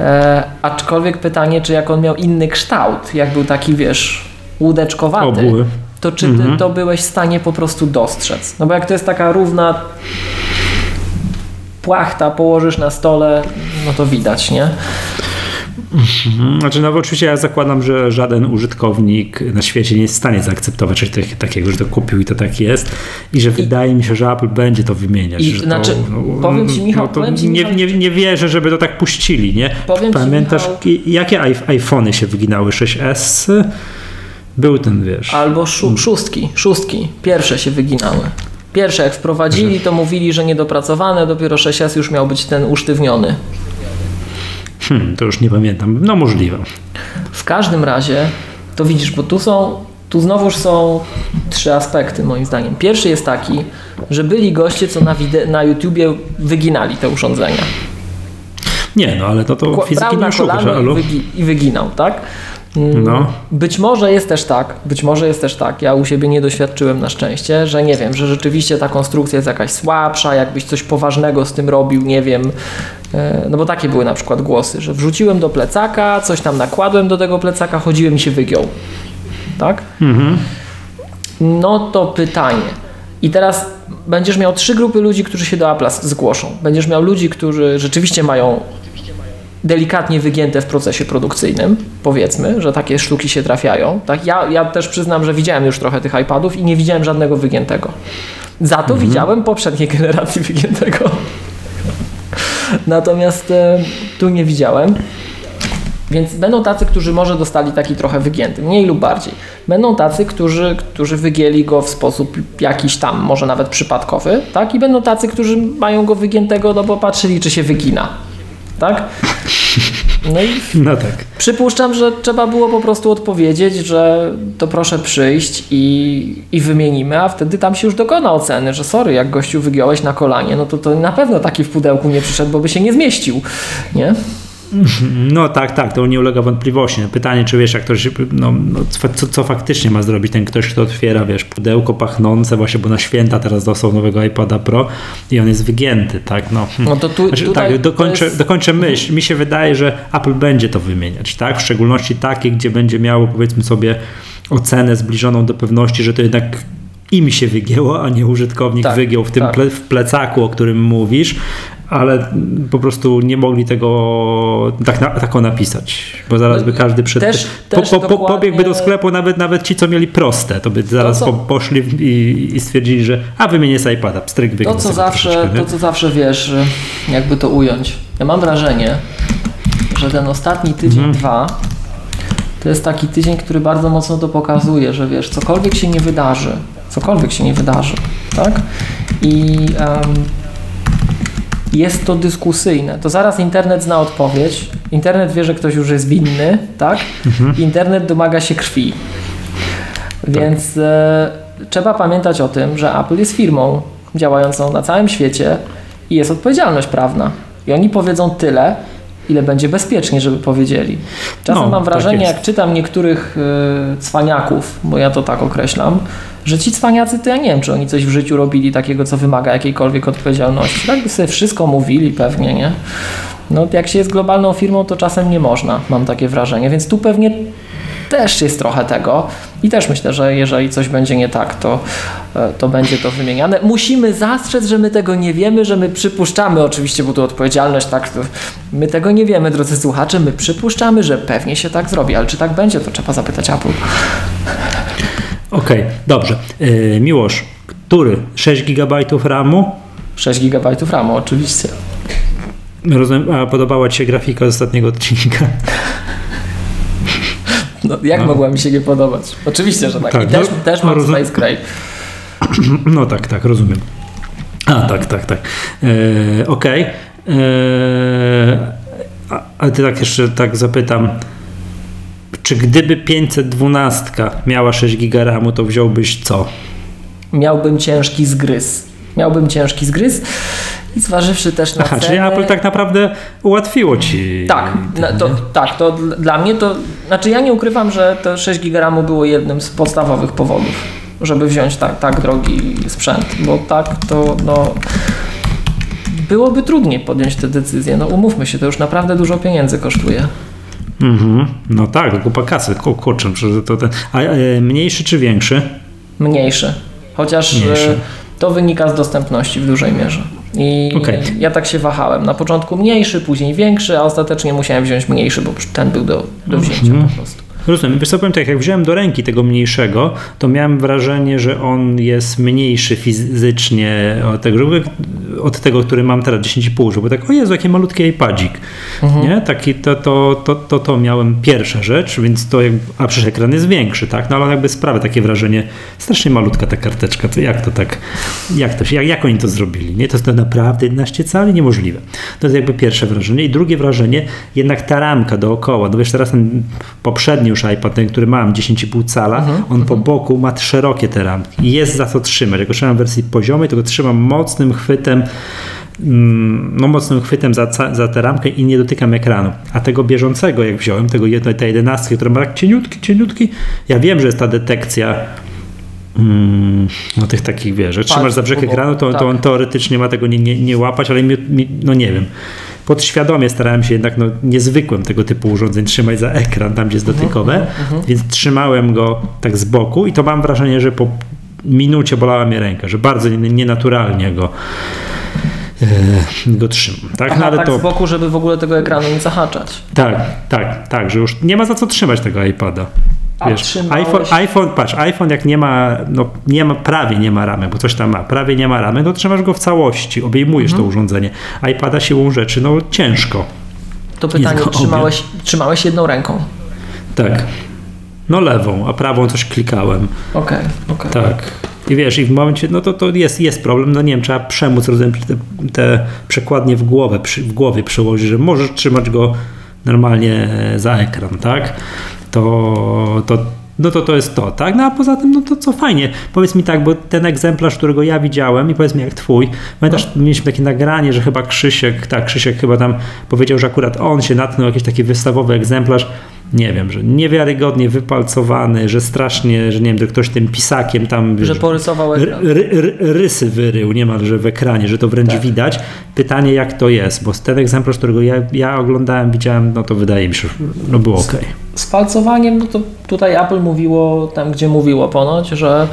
E, aczkolwiek pytanie, czy jak on miał inny kształt, jak był taki, wiesz, łódeczkowaty, Obły. to czy ty Mhm. to byłeś w stanie po prostu dostrzec? No bo jak to jest taka równa płachta, położysz na stole, no to widać, nie? Mhm. Znaczy, no bo oczywiście ja zakładam, że żaden użytkownik na świecie nie jest w stanie zaakceptować czegoś tak- takiego, że to kupił i to tak jest i że wydaje mi się, że Apple będzie to wymieniać. I znaczy, to, powiem ci, Michał, to powiem ci, nie, Michał- nie, nie wierzę, żeby to tak puścili, nie? Powiem ci, Pamiętasz, Michał- ki- jakie iP- iPhony się wyginały? 6S? Był ten, wiesz... Albo szó- szóstki, szóstki, pierwsze się wyginały. Pierwsze jak wprowadzili, to mówili, że niedopracowane, dopiero 6S już miał być ten usztywniony. Hmm, to już nie pamiętam. No możliwe. W każdym razie, to widzisz, bo tu są, tu znowuż są trzy aspekty moim zdaniem. Pierwszy jest taki, że byli goście, co na, wide- na YouTubie wyginali te urządzenia. Nie, no ale to, to Kła- fizyki nie oszukasz, wygi- i wyginał, tak? Mm, No. Być może jest też tak, być może jest też tak, ja u siebie nie doświadczyłem na szczęście, że nie wiem, że rzeczywiście ta konstrukcja jest jakaś słabsza, jakbyś coś poważnego z tym robił, nie wiem, e, no bo takie były na przykład głosy, że wrzuciłem do plecaka, coś tam nakładłem do tego plecaka, chodziłem i się wygiął, tak? Mhm. No to pytanie. I teraz będziesz miał trzy grupy ludzi, którzy się do Apple'a zgłoszą. Będziesz miał ludzi, którzy rzeczywiście mają delikatnie wygięte w procesie produkcyjnym, powiedzmy, że takie sztuki się trafiają. Tak? Ja, ja też przyznam, że widziałem już trochę tych iPadów i nie widziałem żadnego wygiętego. Za to widziałem poprzedniej generacji wygiętego. Natomiast e, tu nie widziałem. Więc będą tacy, którzy może dostali taki trochę wygięty, mniej lub bardziej. Będą tacy, którzy, którzy wygięli go w sposób jakiś tam, może nawet przypadkowy, tak? I będą tacy, którzy mają go wygiętego, no bo patrzyli, czy się wygina, tak? No i No tak. przypuszczam, że trzeba było po prostu odpowiedzieć, że to proszę przyjść i, i wymienimy, a wtedy tam się już dokona oceny, że sorry, jak gościu wygiąłeś na kolanie, no to, to na pewno taki w pudełku nie przyszedł, bo by się nie zmieścił, nie? No tak, tak, to nie ulega wątpliwości. Pytanie, czy wiesz, jak ktoś, no, no, co, co, faktycznie ma zrobić ten ktoś, kto otwiera, wiesz, pudełko pachnące właśnie, bo na święta teraz dostał nowego iPada Pro i on jest wygięty, tak, no. No to tu, Znaczy, tak, dokończę, jest... dokończę myśl. Mi się wydaje, że Apple będzie to wymieniać, tak? W szczególności takie, gdzie będzie miało, powiedzmy sobie, ocenę zbliżoną do pewności, że to jednak im się wygięło, a nie użytkownik Tak, wygiął w tym tak. ple, w plecaku, o którym mówisz, ale po prostu nie mogli tego tak, na, tako napisać, bo zaraz by każdy przed... No Też- po, też po, po, dokładnie- pobiegłby do sklepu, nawet, nawet ci, co mieli proste, to by zaraz co- po, poszli i, i stwierdzili, że a wymienię z iPada, pstryk To co, zawsze, to, co zawsze wiesz, jakby to ująć. Ja mam wrażenie, że ten ostatni tydzień, Mhm. dwa, to jest taki tydzień, który bardzo mocno to pokazuje, że wiesz, cokolwiek się nie wydarzy, cokolwiek się nie wydarzy, tak? I em, jest to dyskusyjne. To zaraz internet zna odpowiedź. Internet wie, że ktoś już jest winny, tak? Mhm. Internet domaga się krwi. Więc e, trzeba pamiętać o tym, że Apple jest firmą działającą na całym świecie i jest odpowiedzialność prawna. I oni powiedzą tyle, ile będzie bezpiecznie, żeby powiedzieli. Czasem No, mam tak wrażenie, jest. jak czytam niektórych y, cwaniaków, bo ja to tak określam, że ci cwaniacy to ja nie wiem, czy oni coś w życiu robili takiego, co wymaga jakiejkolwiek odpowiedzialności. Tak by sobie wszystko mówili pewnie, nie? No jak się jest globalną firmą, to czasem nie można, mam takie wrażenie, więc tu pewnie też jest trochę tego i też myślę, że jeżeli coś będzie nie tak, to, e, to będzie to wymieniane. Musimy zastrzec, że my tego nie wiemy, że my przypuszczamy, oczywiście, bo tu odpowiedzialność, tak, my tego nie wiemy, drodzy słuchacze, my przypuszczamy, że pewnie się tak zrobi, ale czy tak będzie, to trzeba zapytać Apple. Okej, dobrze. Yy, Miłosz, który? 6 GB RAMu? 6 GB RAMu, oczywiście. Rozumiem, a podobała Ci się grafika z ostatniego odcinka? No, jak No. mogła mi się nie podobać? Oczywiście, że tak. Tak, też, no, też no, mam rozumiem. Space. No tak, tak, rozumiem. A, tak, tak, tak. Yy, Okej. Yy, a, a ty tak jeszcze tak zapytam, Czy gdyby 512 miała 6 giga RAMu, to wziąłbyś co? Miałbym ciężki zgryz. Miałbym ciężki zgryz zważywszy też na Aha, ceny... czyli Apple tak naprawdę ułatwiło ci. Tak, na, to, tak, to dl- dla mnie to, znaczy ja nie ukrywam, że to 6 GB było jednym z podstawowych powodów, żeby wziąć tak, tak drogi sprzęt, bo tak to no byłoby trudniej podjąć tę decyzję, no umówmy się, to już naprawdę dużo pieniędzy kosztuje. Mhm. No tak, kupa kasy, Ku- kurczę, to ten. A e, mniejszy czy większy? Mniejszy, chociaż Mniejszy. e, to wynika z dostępności w dużej mierze. I Okej. ja tak się wahałem. Na początku mniejszy, później większy, a ostatecznie musiałem wziąć mniejszy, bo ten był do, do wzięcia Mhm. po prostu. Rozumiem. Wiesz co, powiem tak, jak wziąłem do ręki tego mniejszego, to miałem wrażenie, że on jest mniejszy fizycznie od tego, żeby- od tego który mam teraz, 10,5, żeby tak, o Jezu, jaki malutki iPadzik. Nie? Taki, to, to, to, to, to miałem pierwsza rzecz, więc to, jak, a przecież ekran jest większy, tak? No ale jakby sprawia takie wrażenie, strasznie malutka ta karteczka, to jak to tak, jak to się, jak, jak oni to zrobili, nie? To jest to naprawdę 11 cali? Niemożliwe. To jest jakby pierwsze wrażenie. I drugie wrażenie, jednak ta ramka dookoła, no wiesz, teraz ten poprzedni już iPad, ten, który mam, 10,5 cala, on po boku ma szerokie te ramki i jest za co trzymać. Jak go trzymam w wersji poziomej, to go trzymam mocnym chwytem mm, no mocnym chwytem za, za tę ramkę i nie dotykam ekranu. A tego bieżącego, jak wziąłem, tego jedno, tej jedenastki, która ma tak cieniutki, cieniutki, ja wiem, że jest ta detekcja mm, no tych takich, wiesz, że trzymasz za brzeg ekranu, to, tak. to on teoretycznie ma tego nie, nie, nie łapać, ale mi, mi, no nie wiem. Podświadomie starałem się jednak no, niezwykłym tego typu urządzeń trzymać za ekran, tam gdzie jest dotykowe, więc trzymałem go tak z boku i to mam wrażenie, że po minucie bolała mnie ręka, że bardzo nie- nienaturalnie go, go trzymam. Tak, Aha, no, ale tak to, z boku, żeby w ogóle tego ekranu nie zahaczać. tak, tak, tak, że już nie ma za co trzymać tego iPada. A Wiesz, trzymałeś- iPhone, iPhone, patrz, iPhone jak nie ma, no nie ma, prawie nie ma ramy, bo coś tam ma, prawie nie ma ramy, no trzymasz go w całości, obejmujesz Mhm. to urządzenie. iPada siłą rzeczy, no ciężko. To pytanie, trzymałeś, trzymałeś jedną ręką? Tak. No lewą, a prawą coś klikałem. Okej, okej. Tak. I wiesz, i w momencie, no to, to jest, jest problem, no nie wiem, trzeba przemóc rozumiem, te, te przekładnie w głowę, przy, w głowie przełożyć, że możesz trzymać go normalnie za ekran, tak? To, to, no to to jest to, tak? No a poza tym, no to co fajnie. Powiedz mi tak, bo ten egzemplarz, którego ja widziałem i powiedz mi jak twój, pamiętasz, mieliśmy takie nagranie, że chyba Krzysiek, tak, Krzysiek chyba tam powiedział, że akurat on się natknął jakiś taki wystawowy egzemplarz, nie wiem, że niewiarygodnie wypalcowany, że strasznie, że nie wiem, że ktoś tym pisakiem tam Że porysował ry, ekran. ry, ry, rysy wyrył niemalże w ekranie, że to wręcz Tak. widać. Pytanie jak to jest, bo ten egzemplarz, którego ja, ja oglądałem, widziałem, no to wydaje mi się, że no było ok. Z palcowaniem, no to tutaj Apple mówiło tam, gdzie mówiło ponoć, że,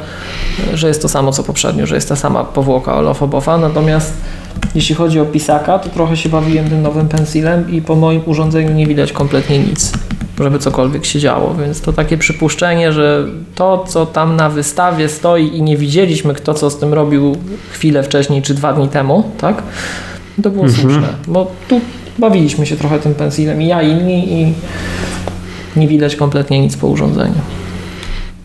że jest to samo co poprzednio, że jest ta sama powłoka olofobowa, natomiast jeśli chodzi o pisaka, to trochę się bawiłem tym nowym pensilem i po moim urządzeniu nie widać kompletnie nic, żeby cokolwiek się działo, więc to takie przypuszczenie, że to, co tam na wystawie stoi i nie widzieliśmy, kto co z tym robił chwilę wcześniej czy dwa dni temu, tak? To było słuszne, bo tu bawiliśmy się trochę tym pensilem i ja i inni i nie widać kompletnie nic po urządzeniu.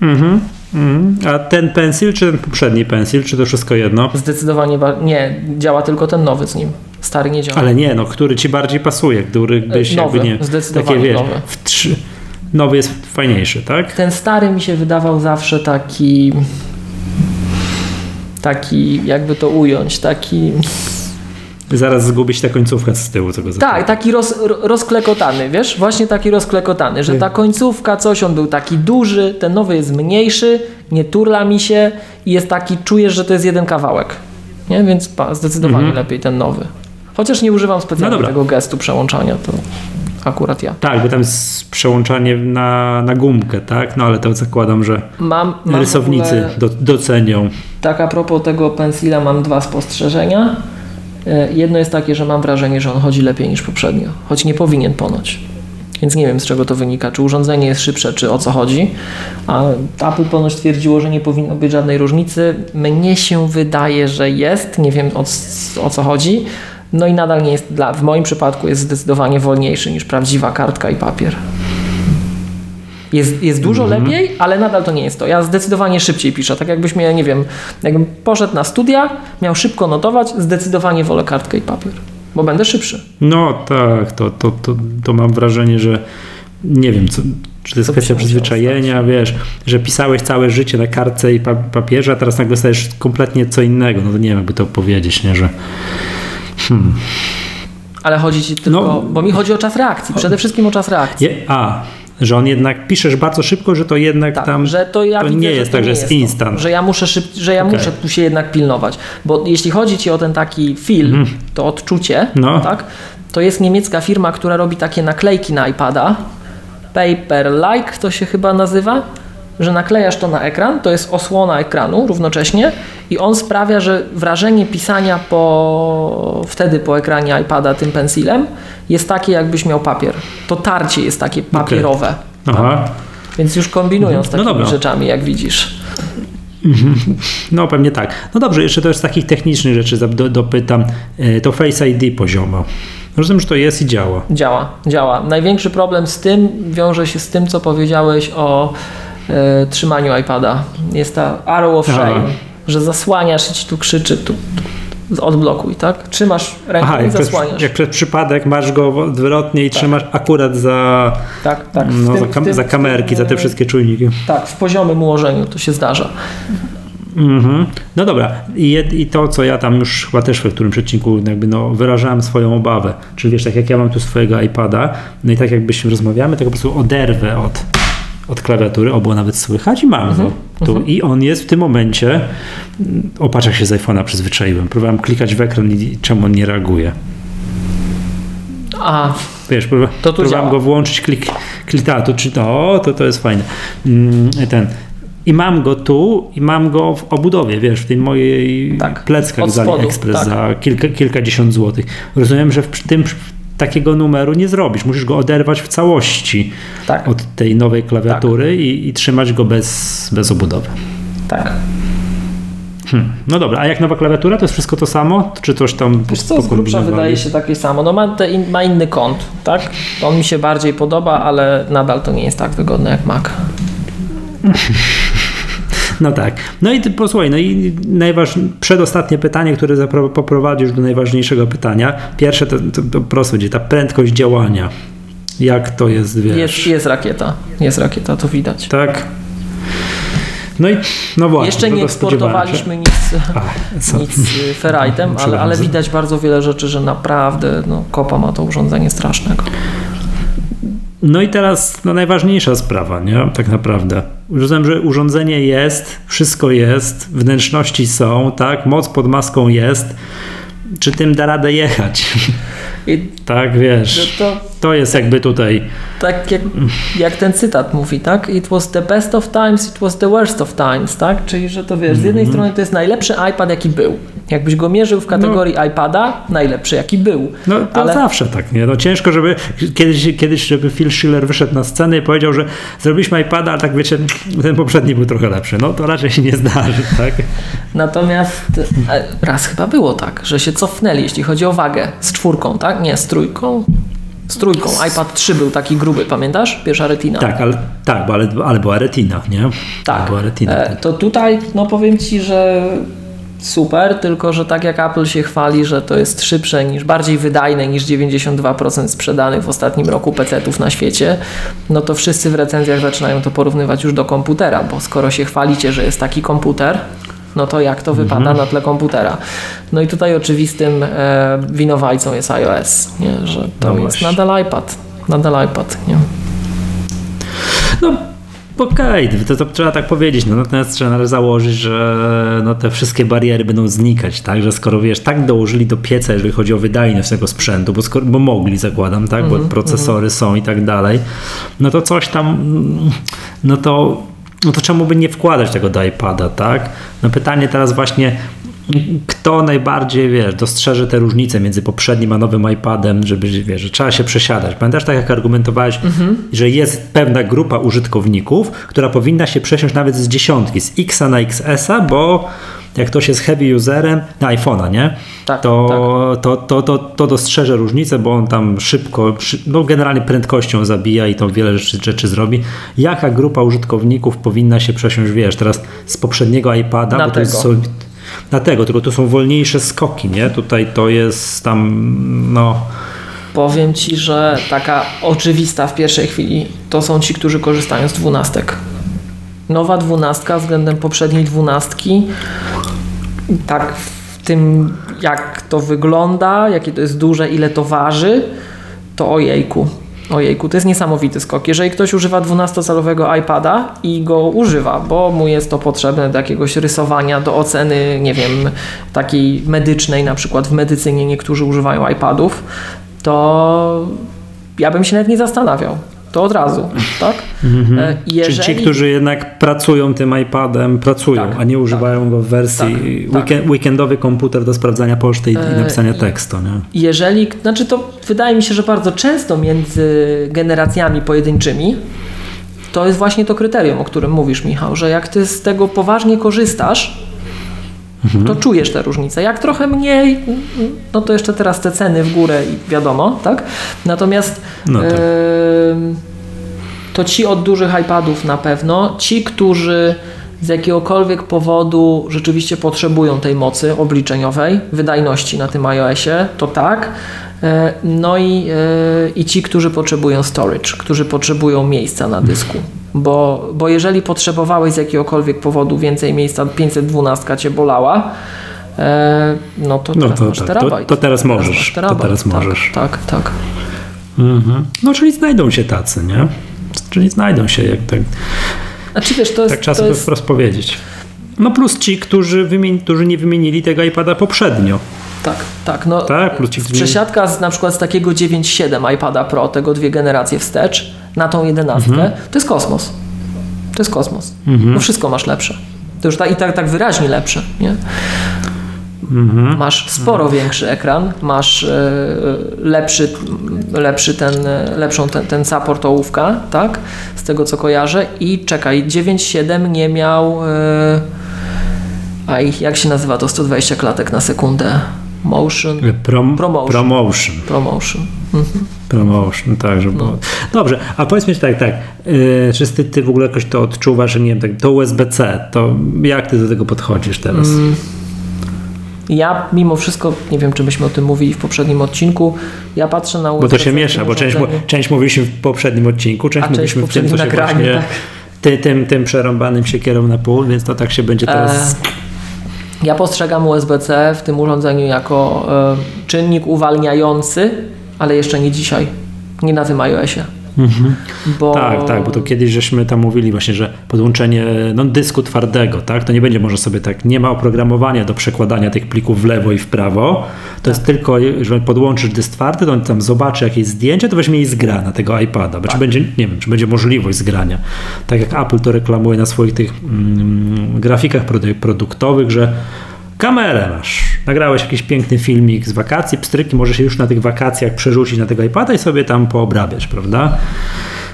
Mhm. Mhm. A ten pensil, czy ten poprzedni pensil, czy to wszystko jedno? Zdecydowanie nie, działa tylko ten nowy z nim. Stary nie działa. Ale nie, no, który ci bardziej pasuje, który byś Nowy, jakby nie... zdecydowanie takie, wiesz, nowy. W trzy, nowy jest fajniejszy, tak? Ten stary mi się wydawał zawsze taki. Taki, jakby to ująć, taki. Zaraz zgubić tę końcówkę z tyłu, co go Tak, taki roz, ro- rozklekotany, wiesz? Właśnie taki rozklekotany, że ta końcówka, coś, on był taki duży, ten nowy jest mniejszy, nie turla mi się i jest taki, czujesz, że to jest jeden kawałek. Nie? Więc pa, zdecydowanie Mhm. lepiej ten nowy. Chociaż nie używam specjalnie No tego gestu przełączania, to akurat ja. Tak, bo tam jest przełączanie na, na gumkę, tak? No ale to zakładam, że Mam, mam rysownicy do, docenią. Tak a propos tego pensila mam dwa spostrzeżenia. E, Jedno jest takie, że mam wrażenie, że on chodzi lepiej niż poprzednio, choć nie powinien ponoć. Więc nie wiem z czego to wynika, czy urządzenie jest szybsze, czy o co chodzi. A Apple ponoć twierdziło, że nie powinno być żadnej różnicy. Mnie się wydaje, że jest, nie wiem o, o co chodzi. No i nadal nie jest, dla, w moim przypadku jest zdecydowanie wolniejszy niż prawdziwa kartka i papier. Jest, jest dużo Mhm. lepiej, ale nadal to nie jest to. Ja zdecydowanie szybciej piszę. Tak jakbyś mnie, nie wiem, jakbym poszedł na studia, miał szybko notować, zdecydowanie wolę kartkę i papier, bo będę szybszy. No tak, to, to, to, to mam wrażenie, że nie wiem, co, Czy to jest kwestia przyzwyczajenia, wiesz, że pisałeś całe życie na kartce i pa- papierze, a teraz nagle stajesz kompletnie co innego. No to nie wiem, jakby to powiedzieć, nie, że Ale chodzi ci tylko, No. bo mi chodzi o czas reakcji, przede wszystkim o czas reakcji. je, a, że on jednak piszesz bardzo szybko, że to jednak Tak, tam że to ja to widzę, nie jest to tak, że jest to, instant. że ja muszę szyb, że ja Okej. muszę tu się jednak pilnować, bo jeśli chodzi ci o ten taki film, to odczucie. No. tak, to jest niemiecka firma, która robi takie naklejki na iPada, Paper Like to się chyba nazywa, że naklejasz to na ekran, to jest osłona ekranu równocześnie i on sprawia, że wrażenie pisania po, wtedy po ekranie iPada tym pensilem jest takie jakbyś miał papier. To tarcie jest takie papierowe. Aha. Więc już kombinują z No takimi rzeczami, jak widzisz. No pewnie tak. No dobrze, jeszcze też z takich technicznych rzeczy do, dopytam. E, To Face ID poziomo. Rozumiem, że to jest i działa. Działa, działa. Największy problem z tym wiąże się z tym, co powiedziałeś o e, trzymaniu iPada. Jest ta arrow of shame, że zasłaniasz i ci tu krzyczy, tu, tu odblokuj, tak? Trzymasz ręką Aha, i jak przez, zasłaniasz. jak przez przypadek masz go odwrotnie i trzymasz akurat za, Tak, tak. no, tym- za, kam- tym- za kamerki, za te wszystkie czujniki. Tak, w poziomym ułożeniu to się zdarza. Mhm. No dobra, I, i to, co ja tam już chyba też w którymś odcinku jakby no, wyrażałem swoją obawę, czyli wiesz, tak jak ja mam tu swojego iPada, no i tak jakbyśmy rozmawiamy, tak po prostu oderwę od, od klawiatury, o, było nawet słychać i mam go tu i on jest w tym momencie, mm, o patrz jak się z iPhone'a przyzwyczaiłem, próbowałem klikać w ekran i czemu on nie reaguje. A, Wiesz, próba, To tu próbowałem działa. go włączyć, klik, klik ta, to czy to, to, to jest fajne. Mm, ten. I mam go tu i mam go w obudowie, wiesz, w tej mojej Tak, pleckach z AliExpress tak. za kilka, kilkadziesiąt złotych. Rozumiem, że w tym przy- takiego numeru nie zrobisz. Musisz go oderwać w całości tak, od tej nowej klawiatury i, i trzymać go bez, bez obudowy. tak. Hmm. No dobra, a jak nowa klawiatura, to jest wszystko to samo? Czy coś tam Wiesz co, z grubsza wydaje się takie samo. No ma, in, ma inny kąt, tak? On mi się bardziej podoba, ale nadal to nie jest tak wygodne jak Mac. No tak. No i posłuchaj, no i najważniejsze, przedostatnie pytanie, które zapro- poprowadzisz do najważniejszego pytania. Pierwsze to, to, to prosto będzie ta prędkość działania. Jak to jest, wiesz? Jest, jest rakieta, jest rakieta, to widać. Tak. No i no właśnie. Jeszcze no nie eksportowaliśmy nic, A, nic y, ferritem, ale, ale widać bardzo wiele rzeczy, że naprawdę no, kopa ma to urządzenie strasznego. No i teraz no, najważniejsza sprawa, nie? Tak naprawdę. Rozumiem, że urządzenie jest, wszystko jest, wnętrzności są, tak? Moc pod maską jest. Czy tym da radę jechać? I tak, wiesz. to To jest jakby tutaj. tak jak, jak ten cytat mówi, tak? It was the best of times, it was the worst of times, tak? Czyli, że to wiesz, z jednej strony to jest najlepszy iPad, jaki był. Jakbyś go mierzył w kategorii iPada, najlepszy, jaki był. No to Ale- zawsze tak, nie? No ciężko, żeby kiedyś, kiedyś, żeby Phil Schiller wyszedł na scenę i powiedział, że zrobiliśmy iPada, ale tak wiecie, ten poprzedni był trochę lepszy. No to raczej się nie zdarzy, tak? Natomiast e, raz chyba było tak, że się cofnęli, jeśli chodzi o wagę z czwórką, tak? Nie, z trójką. Z trójką. iPad 3 był taki gruby, pamiętasz? Pierwsza retina. Tak, ale, tak, bo ale, ale była retina, nie? Tak. Była retina. E, to tutaj, no powiem Ci, że super, tylko że tak jak Apple się chwali, że to jest szybsze niż, bardziej wydajne niż 92% sprzedanych w ostatnim roku PC-ów na świecie, no to wszyscy w recenzjach zaczynają to porównywać już do komputera, bo skoro się chwalicie, że jest taki komputer, no to jak to wypada na tle komputera? No i tutaj oczywistym e, winowajcą jest iOS, nie? że to No jest nadal iPad, nadal iPad, nie? No okej, to, to trzeba tak powiedzieć, no natomiast trzeba założyć, że no, te wszystkie bariery będą znikać, tak, że skoro wiesz, tak dołożyli do pieca, jeżeli chodzi o wydajność tego sprzętu, bo, skoro, bo mogli zakładam, tak, bo procesory są i tak dalej, no to coś tam, mm, no to no to czemu by nie wkładać tego do iPada, tak? No pytanie teraz właśnie, kto najbardziej, wiesz, dostrzeże te różnice między poprzednim a nowym iPadem, żeby, wiesz, że trzeba się przesiadać. Pamiętasz, tak jak argumentowałeś, że jest pewna grupa użytkowników, która powinna się przesiąść nawet z dziesiątki, z X na XS-a, bo jak ktoś jest heavy userem na iPhone'a, nie? Tak, to, to, to, to, to dostrzeże różnicę, bo on tam szybko, szy, no generalnie prędkością zabija i to wiele rzeczy, rzeczy zrobi. Jaka grupa użytkowników powinna się przesiąść, wiesz, teraz z poprzedniego iPada, Na bo to jest tego. sol- na tego, tylko to są wolniejsze skoki, nie? Tutaj to jest tam, no, Powiem ci, że taka oczywista w pierwszej chwili to są ci, którzy korzystają z dwunastek. Nowa dwunastka względem poprzedniej dwunastki, tak w tym jak to wygląda, jakie to jest duże, ile to waży, to ojejku. Ojejku, to jest niesamowity skok. Jeżeli ktoś używa 12-calowego iPada i go używa, bo mu jest to potrzebne do jakiegoś rysowania, do oceny, nie wiem, takiej medycznej, na przykład w medycynie niektórzy używają iPadów, to ja bym się nawet nie zastanawiał. To od razu, tak? Mhm. Jeżeli... Czyli ci, którzy jednak pracują tym iPadem, pracują, tak, a nie używają tak, go w wersji tak, weekend, tak. weekendowy komputer do sprawdzania poczty i, i e, napisania tekstu. Nie? Jeżeli, znaczy to wydaje mi się, że bardzo często między generacjami pojedynczymi to jest właśnie to kryterium, o którym mówisz, Michał, że jak ty z tego poważnie korzystasz, mhm. to czujesz tę różnicę. Jak trochę mniej, no to jeszcze teraz te ceny w górę i wiadomo, tak? Natomiast no tak. Yy, to ci od dużych iPadów na pewno, ci, którzy z jakiegokolwiek powodu rzeczywiście potrzebują tej mocy obliczeniowej, wydajności na tym iOSie, to tak. E, no i, e, i ci, którzy potrzebują storage, którzy potrzebują miejsca na dysku. Bo, bo jeżeli potrzebowałeś z jakiegokolwiek powodu więcej miejsca, 512 cię bolała, e, no to teraz no to, masz tak, terabajt. To, to teraz możesz. Teraz to teraz możesz. Tak, tak. tak. Mhm. No czyli znajdą się tacy, nie? Czyli znajdą się jak tak. Znaczy, wiesz, to jest, tak czasem jest... wprost powiedzieć. No plus ci, którzy, wymieni, którzy nie wymienili tego iPada poprzednio. Tak, tak. No, tak, plus ci, którzy... Przesiadka z, na przykład z takiego 9.7 iPada Pro, tego dwie generacje wstecz, na tą jedenastkę, mhm. to jest kosmos. To jest kosmos. Mhm. No wszystko masz lepsze. To już tak, i tak, tak wyraźnie lepsze, nie? Mhm. Masz sporo większy ekran, masz y, lepszy, lepszy ten, lepszą ten, ten support ołówka, tak? Z tego co kojarzę. I czekaj, 9.7 nie miał. Y, a jak się nazywa to 120 klatek na sekundę? Motion. Prom, promotion. Promotion. Promotion. Mhm. Promotion, tak, żeby no. Dobrze, a powiedz mi tak, tak, yy, czy ty, ty w ogóle jakoś to odczuwasz, nie wiem, tak, to USB-C, to jak ty do tego podchodzisz teraz? Mm. Ja mimo wszystko, nie wiem czy myśmy o tym mówili w poprzednim odcinku, ja patrzę na USB-C. Bo to się miesza, bo część, część mówiliśmy w poprzednim odcinku, część, część mówiliśmy w, w tym, co się nagraniu, właśnie, tak. ty, tym, tym przerąbanym siekierą na pół, więc to tak się będzie teraz... E ja postrzegam USB-C w tym urządzeniu jako y, czynnik uwalniający, ale jeszcze nie dzisiaj, nie na tym iOSie. Mhm. Bo... Tak, tak, bo to kiedyś żeśmy tam mówili właśnie, że podłączenie no, dysku twardego, tak, to nie będzie może sobie tak, nie ma oprogramowania do przekładania tych plików w lewo i w prawo, to tak. jest tylko, że podłączysz dysk twardy, to on tam zobaczy jakieś zdjęcie, to weźmie i zgra na tego iPada, tak. czy będzie, nie wiem, czy będzie możliwość zgrania. Tak jak Apple to reklamuje na swoich tych mm, grafikach produktowych, że kamerę masz, nagrałeś jakiś piękny filmik z wakacji, pstryki, możesz się już na tych wakacjach przerzucić na tego iPada i sobie tam poobrabiać, prawda?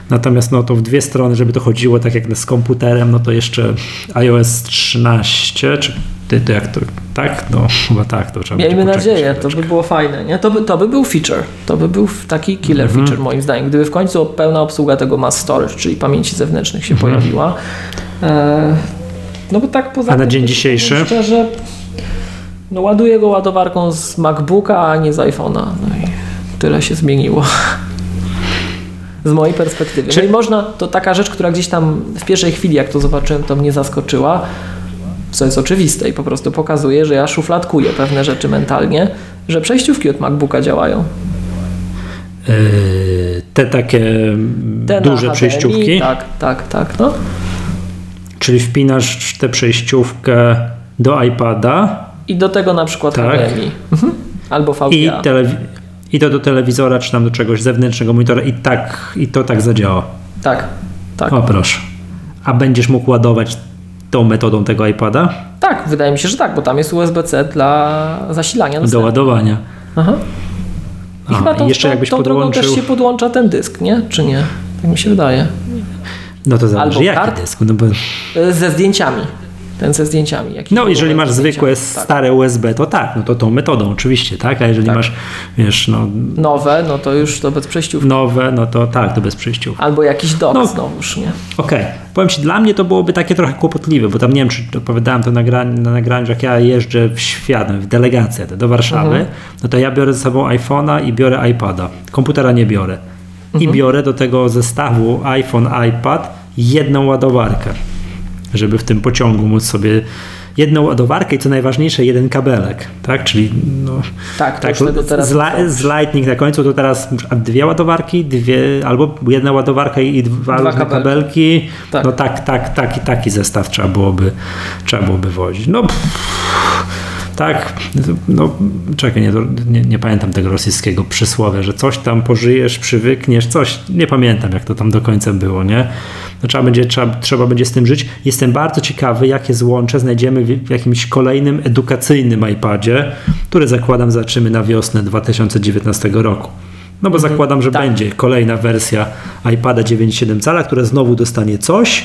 Natomiast no to w dwie strony, żeby to chodziło tak jak z komputerem, no to jeszcze iOS 13, czy ty, ty jak to, tak? No chyba tak, to trzeba Miejmy nadzieję, to by było fajne, nie? To by, to by był feature, to by był taki killer mhm. feature moim zdaniem, gdyby w końcu pełna obsługa tego mass storage, czyli pamięci zewnętrznych się mhm. pojawiła. E, no bo tak poza A na dzień dzisiejszy? Szczerze, no ładuję go ładowarką z MacBooka, a nie z iPhone'a. No i tyle się zmieniło. Z mojej perspektywy. Czy... No można, to taka rzecz, która gdzieś tam w pierwszej chwili, jak to zobaczyłem, to mnie zaskoczyła, co jest oczywiste i po prostu pokazuje, że ja szufladkuję pewne rzeczy mentalnie, że przejściówki od MacBooka działają. Yy, te takie te duże HDMI, przejściówki? Tak, tak, tak. No. Czyli wpinasz tę przejściówkę do iPada i do tego na przykład tak. HDMI. Mhm. Albo VGA. I, telewi- I to do telewizora, czy tam do czegoś zewnętrznego monitora i tak, i to tak zadziała. Tak, tak. O proszę. A będziesz mógł ładować tą metodą tego iPada? Tak, wydaje mi się, że tak, bo tam jest USB-C dla zasilania. Do ładowania. Aha. I Aha, chyba tą, jeszcze tą, jakbyś tą podłączył... drogą też się podłącza ten dysk, nie? Czy nie? Tak mi się wydaje. No to zależy, Albo jaki dysk? No bo... Ze zdjęciami. Ten ze zdjęciami. No, jeżeli masz zwykłe Tak. stare USB, to tak, no to tą metodą oczywiście, tak? A jeżeli Tak. masz, wiesz, no, Nowe, no to już to bez przejściówki. nowe, no to tak, to bez przejściów. Albo jakiś dom No. znowuż, nie? Okej, powiem Ci, dla mnie to byłoby takie trochę kłopotliwe, bo tam nie wiem, czy opowiadałem to na nagraniu, że jak ja jeżdżę w świat, w delegację do Warszawy, Mhm. no to ja biorę ze sobą iPhone'a i biorę iPada. Komputera nie biorę. I Mhm. biorę do tego zestawu iPhone, iPad jedną ładowarkę, żeby w tym pociągu móc sobie jedną ładowarkę i co najważniejsze, jeden kabelek, tak? Czyli no, Tak, to tak, z, z Lightning na końcu to teraz dwie ładowarki, dwie, albo jedna ładowarka i dwa, Dwa kabelki. kabelki. Tak. No tak, tak, taki, taki zestaw trzeba byłoby, trzeba byłoby wozić. No pff, tak, no czekaj, nie, nie, nie pamiętam tego rosyjskiego przysłowia, że coś tam pożyjesz, przywykniesz, coś, nie pamiętam jak to tam do końca było, nie? No, trzeba, będzie, trzeba, trzeba będzie z tym żyć. Jestem bardzo ciekawy, jakie złącze znajdziemy w jakimś kolejnym edukacyjnym iPadzie, który zakładam zobaczymy na wiosnę 2019 roku. No bo zakładam, że tak. będzie kolejna wersja iPada 9,7 cala, która znowu dostanie coś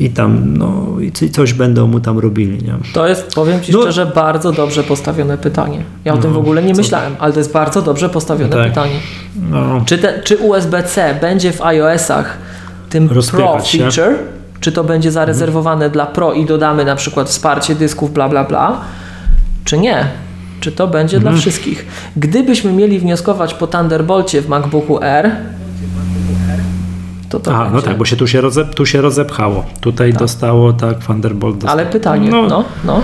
i tam, no i co- coś będą mu tam robili, nie? To jest, powiem Ci No. szczerze, bardzo dobrze postawione pytanie. Ja o tym w ogóle nie myślałem, ale to jest bardzo dobrze postawione Tak. pytanie. No, Czy, te, czy USB-C będzie w iOS-ach tym Pro się. feature? Czy to będzie zarezerwowane dla Pro i dodamy na przykład wsparcie dysków, bla, bla, bla? Czy nie? Czy to będzie Mhm. dla wszystkich? Gdybyśmy mieli wnioskować po Thunderbolcie w MacBooku R, to to Aha, będzie. no tak, bo się tu się, roze, tu się rozepchało. Tutaj dostało, tak, Thunderbolt dostał. Ale pytanie, No. no, no.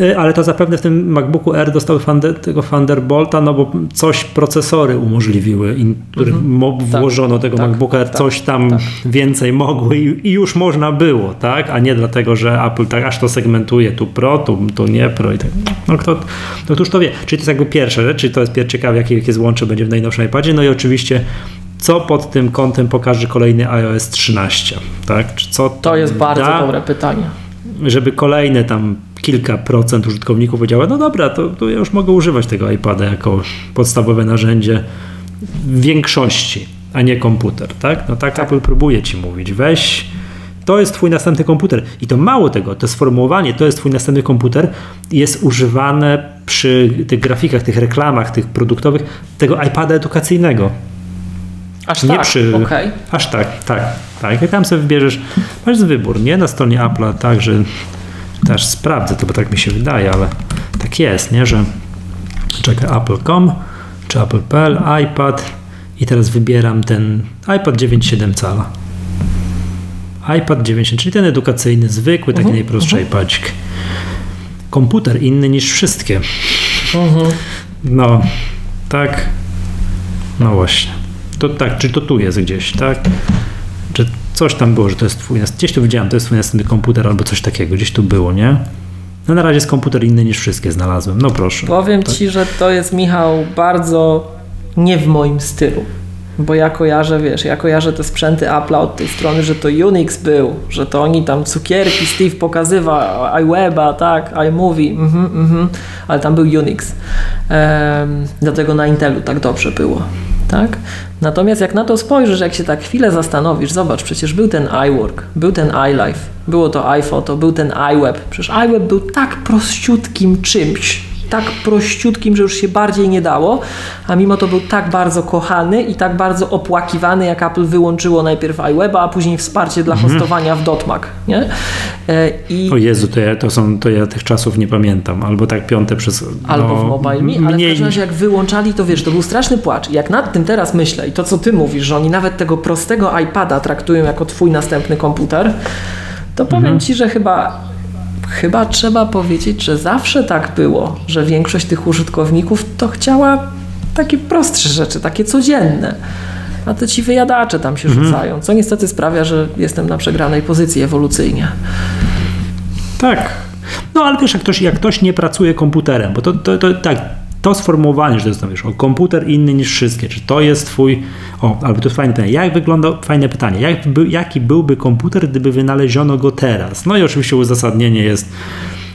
Y, Ale to zapewne w tym MacBooku R dostał thunder, tego Thunderbolta, no bo coś procesory umożliwiły, in, które mo, Tak, włożono tego tak, MacBooka R, tak, coś tam tak. więcej mogły i, i już można było, tak? A nie dlatego, że Apple tak aż to segmentuje, tu Pro, tu, tu nie Pro i tak. No kto, no któż to wie. Czyli to jest jakby pierwsza rzecz, czyli to jest ciekawe, jakie, jakie złącze będzie w najnowszym iPadzie, no i oczywiście co pod tym kątem pokaże kolejny iOS 13, tak? Czy co To jest bardzo da? dobre pytanie. żeby kolejne tam kilka procent użytkowników powiedziało, no dobra, to, to ja już mogę używać tego iPada jako podstawowe narzędzie w większości, a nie komputer, tak? No tak, Apple próbuje ci mówić, weź, to jest twój następny komputer. I to mało tego, to sformułowanie, to jest twój następny komputer, jest używane przy tych grafikach, tych reklamach, tych produktowych, tego iPada edukacyjnego. Aż Nie tak, przy. okej. Aż tak, tak, tak. Jak tam sobie wybierzesz, masz wybór, nie? Na stronie Apple'a, tak, że też sprawdzę to, bo tak mi się wydaje, ale tak jest, nie? Że czekaj, Apple.com czy Apple.pl, iPad i teraz wybieram ten iPad 9,7 cala. iPad 9,7, czyli ten edukacyjny, zwykły, taki najprostszy iPadzik. Komputer inny niż wszystkie. No, tak. No właśnie. To tak, czy to tu jest gdzieś, tak? Czy coś tam było, że to jest twój, gdzieś tu widziałem, to jest twój następny komputer albo coś takiego, gdzieś tu było, nie? No na razie jest komputer inny niż wszystkie znalazłem, no proszę. Powiem Ci, że to jest, Michał, bardzo nie w moim stylu. Bo ja kojarzę, wiesz, ja kojarzę te sprzęty Apple'a od tej strony, że to Unix był, że to oni tam cukierki, Steve pokazywał, iWeba, tak, iMovie, mhm, mhm, ale tam był Unix. Dlatego na Intelu tak dobrze było, tak? Natomiast jak na to spojrzysz, jak się tak chwilę zastanowisz, zobacz, przecież był ten iWork, był ten iLife, było to iPhoto, był ten iWeb. Przecież iWeb był tak prościutkim czymś, tak prościutkim, że już się bardziej nie dało, a mimo to był tak bardzo kochany i tak bardzo opłakiwany, jak Apple wyłączyło najpierw iWeba, a później wsparcie dla hostowania w dotmac, nie? E, I O Jezu, to ja, to są, to ja tych czasów nie pamiętam, albo tak piąte przez... albo no, w Mobile Me, ale w mniej każdym niż- razie jak wyłączali, to wiesz, to był straszny płacz. Jak nad tym teraz myślę i to, co ty mówisz, że oni nawet tego prostego iPada traktują jako twój następny komputer, to powiem Mhm. ci, że chyba chyba trzeba powiedzieć, że zawsze tak było, że większość tych użytkowników to chciała takie prostsze rzeczy, takie codzienne. A to ci wyjadacze tam się Mhm. rzucają, co niestety sprawia, że jestem na przegranej pozycji ewolucyjnie. Tak. No ale wiesz, jak ktoś, jak ktoś nie pracuje komputerem, bo to, to, to tak, to sformułowanie, że to jest wiesz, o komputer inny niż wszystkie, czy to jest twój, o, ale to jest fajne pytanie, jak wygląda, fajne pytanie, jak by, jaki byłby komputer, gdyby wynaleziono go teraz? No i oczywiście uzasadnienie jest,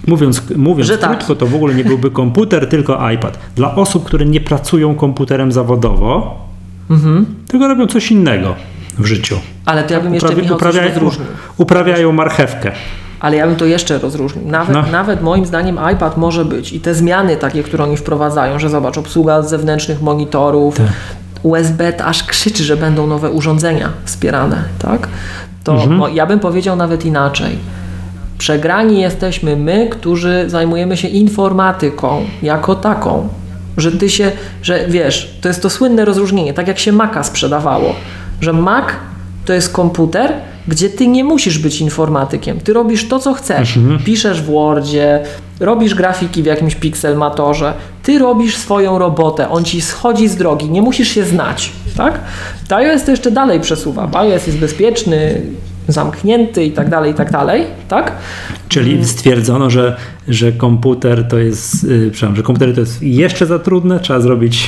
mówiąc, mówiąc Że tak. krótko, to w ogóle nie byłby komputer, tylko iPad. Dla osób, które nie pracują komputerem zawodowo, Mhm. tylko robią coś innego w życiu. Ale to ja bym jeszcze, Michał, coś uprawiają, uprawiają marchewkę. Ale ja bym to jeszcze rozróżnił. Nawet, No. nawet moim zdaniem iPad może być i te zmiany takie, które oni wprowadzają, że zobacz, obsługa zewnętrznych monitorów, Tak. USB aż krzyczy, że będą nowe urządzenia wspierane, tak? To Mhm. no, ja bym powiedział nawet inaczej. Przegrani jesteśmy my, którzy zajmujemy się informatyką jako taką. Że ty się, że wiesz, to jest to słynne rozróżnienie, tak jak się Maca sprzedawało, że Mac to jest komputer, gdzie ty nie musisz być informatykiem. Ty robisz to, co chcesz. Piszesz w Wordzie, robisz grafiki w jakimś pixelmatorze, ty robisz swoją robotę, on ci schodzi z drogi, nie musisz się znać, tak? To iOS to jeszcze dalej przesuwa, iOS jest bezpieczny, zamknięty i tak dalej, i tak dalej, tak? Czyli stwierdzono, że, że komputer to jest, yy, przepraszam, że komputery to jest jeszcze za trudne, trzeba zrobić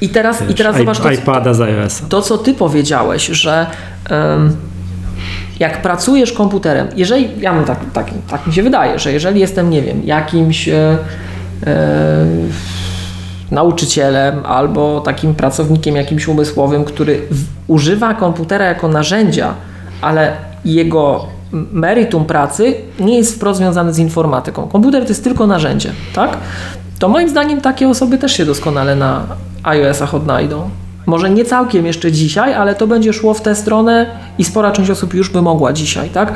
I teraz, i wiesz, teraz i- zobacz to, iPada z iOS-a. to, co ty powiedziałeś, że jak pracujesz komputerem, jeżeli, ja mam tak, tak, tak mi się wydaje, że jeżeli jestem, nie wiem, jakimś e, e, nauczycielem albo takim pracownikiem jakimś umysłowym, który w, używa komputera jako narzędzia, ale jego meritum pracy nie jest wprost związany z informatyką. Komputer to jest tylko narzędzie, tak? To moim zdaniem takie osoby też się doskonale na iOS-ach odnajdą. Może nie całkiem jeszcze dzisiaj, ale to będzie szło w tę stronę i spora część osób już by mogła dzisiaj, tak?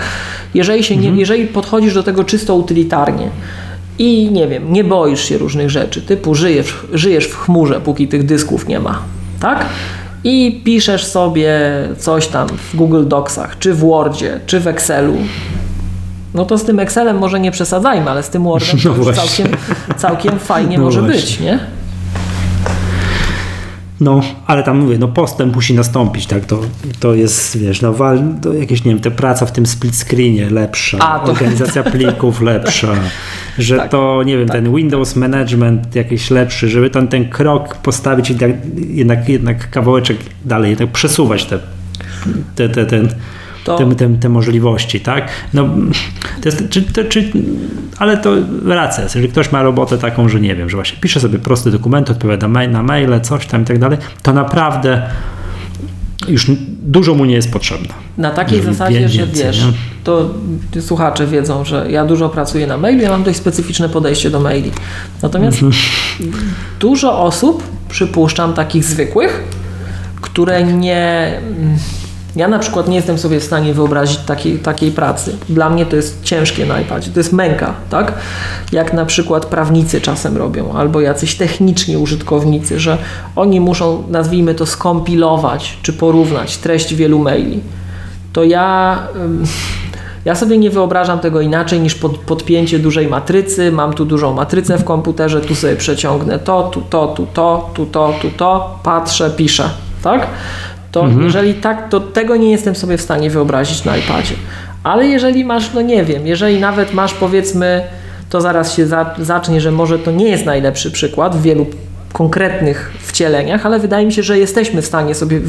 Jeżeli, się nie, jeżeli podchodzisz do tego czysto utylitarnie i nie wiem, nie boisz się różnych rzeczy, typu żyjesz, żyjesz w chmurze, póki tych dysków nie ma, tak? I piszesz sobie coś tam w Google Docsach, czy w Wordzie, czy w Excelu, no to z tym Excelem może nie przesadzajmy, ale z tym Wordem to No całkiem, całkiem fajnie No może właśnie. być, nie? No, ale tam mówię, no postęp musi nastąpić, tak, to, to jest, wiesz, no wal, to jakieś, nie wiem, te praca w tym split screenie lepsza, A, to- organizacja plików lepsza, że Tak, to, nie wiem, ten Windows Management jakiś lepszy, żeby ten, ten krok postawić i tak, jednak, jednak kawałeczek dalej, jednak przesuwać te, te, te, ten, To- te, te, te możliwości, tak? No, to jest, czy, to, czy, ale to racja jest. Jeżeli ktoś ma robotę taką, że nie wiem, że właśnie pisze sobie prosty dokument, odpowiada mail, na maile, coś tam i tak dalej, to naprawdę już dużo mu nie jest potrzebne. Na takiej Żeby zasadzie, więcej, że wiesz, nie? to słuchacze wiedzą, że ja dużo pracuję na mailu, ja mam dość specyficzne podejście do maili. Natomiast Mhm. dużo osób, przypuszczam, takich zwykłych, które nie. Ja na przykład nie jestem sobie w stanie wyobrazić takiej, takiej pracy. Dla mnie to jest ciężkie na iPadzie, to jest męka, tak? Jak na przykład prawnicy czasem robią, albo jacyś techniczni użytkownicy, że oni muszą, nazwijmy to, skompilować czy porównać treść wielu maili. To ja. Ja sobie nie wyobrażam tego inaczej niż pod, podpięcie dużej matrycy. Mam tu dużą matrycę w komputerze, tu sobie przeciągnę to, tu to, tu to, tu to, tu to, patrzę, piszę, tak? To jeżeli tak, to tego nie jestem sobie w stanie wyobrazić na iPadzie. Ale jeżeli masz, no nie wiem, jeżeli nawet masz powiedzmy, to zaraz się za, zacznie, że może to nie jest najlepszy przykład w wielu konkretnych wcieleniach, ale wydaje mi się, że jesteśmy w stanie sobie,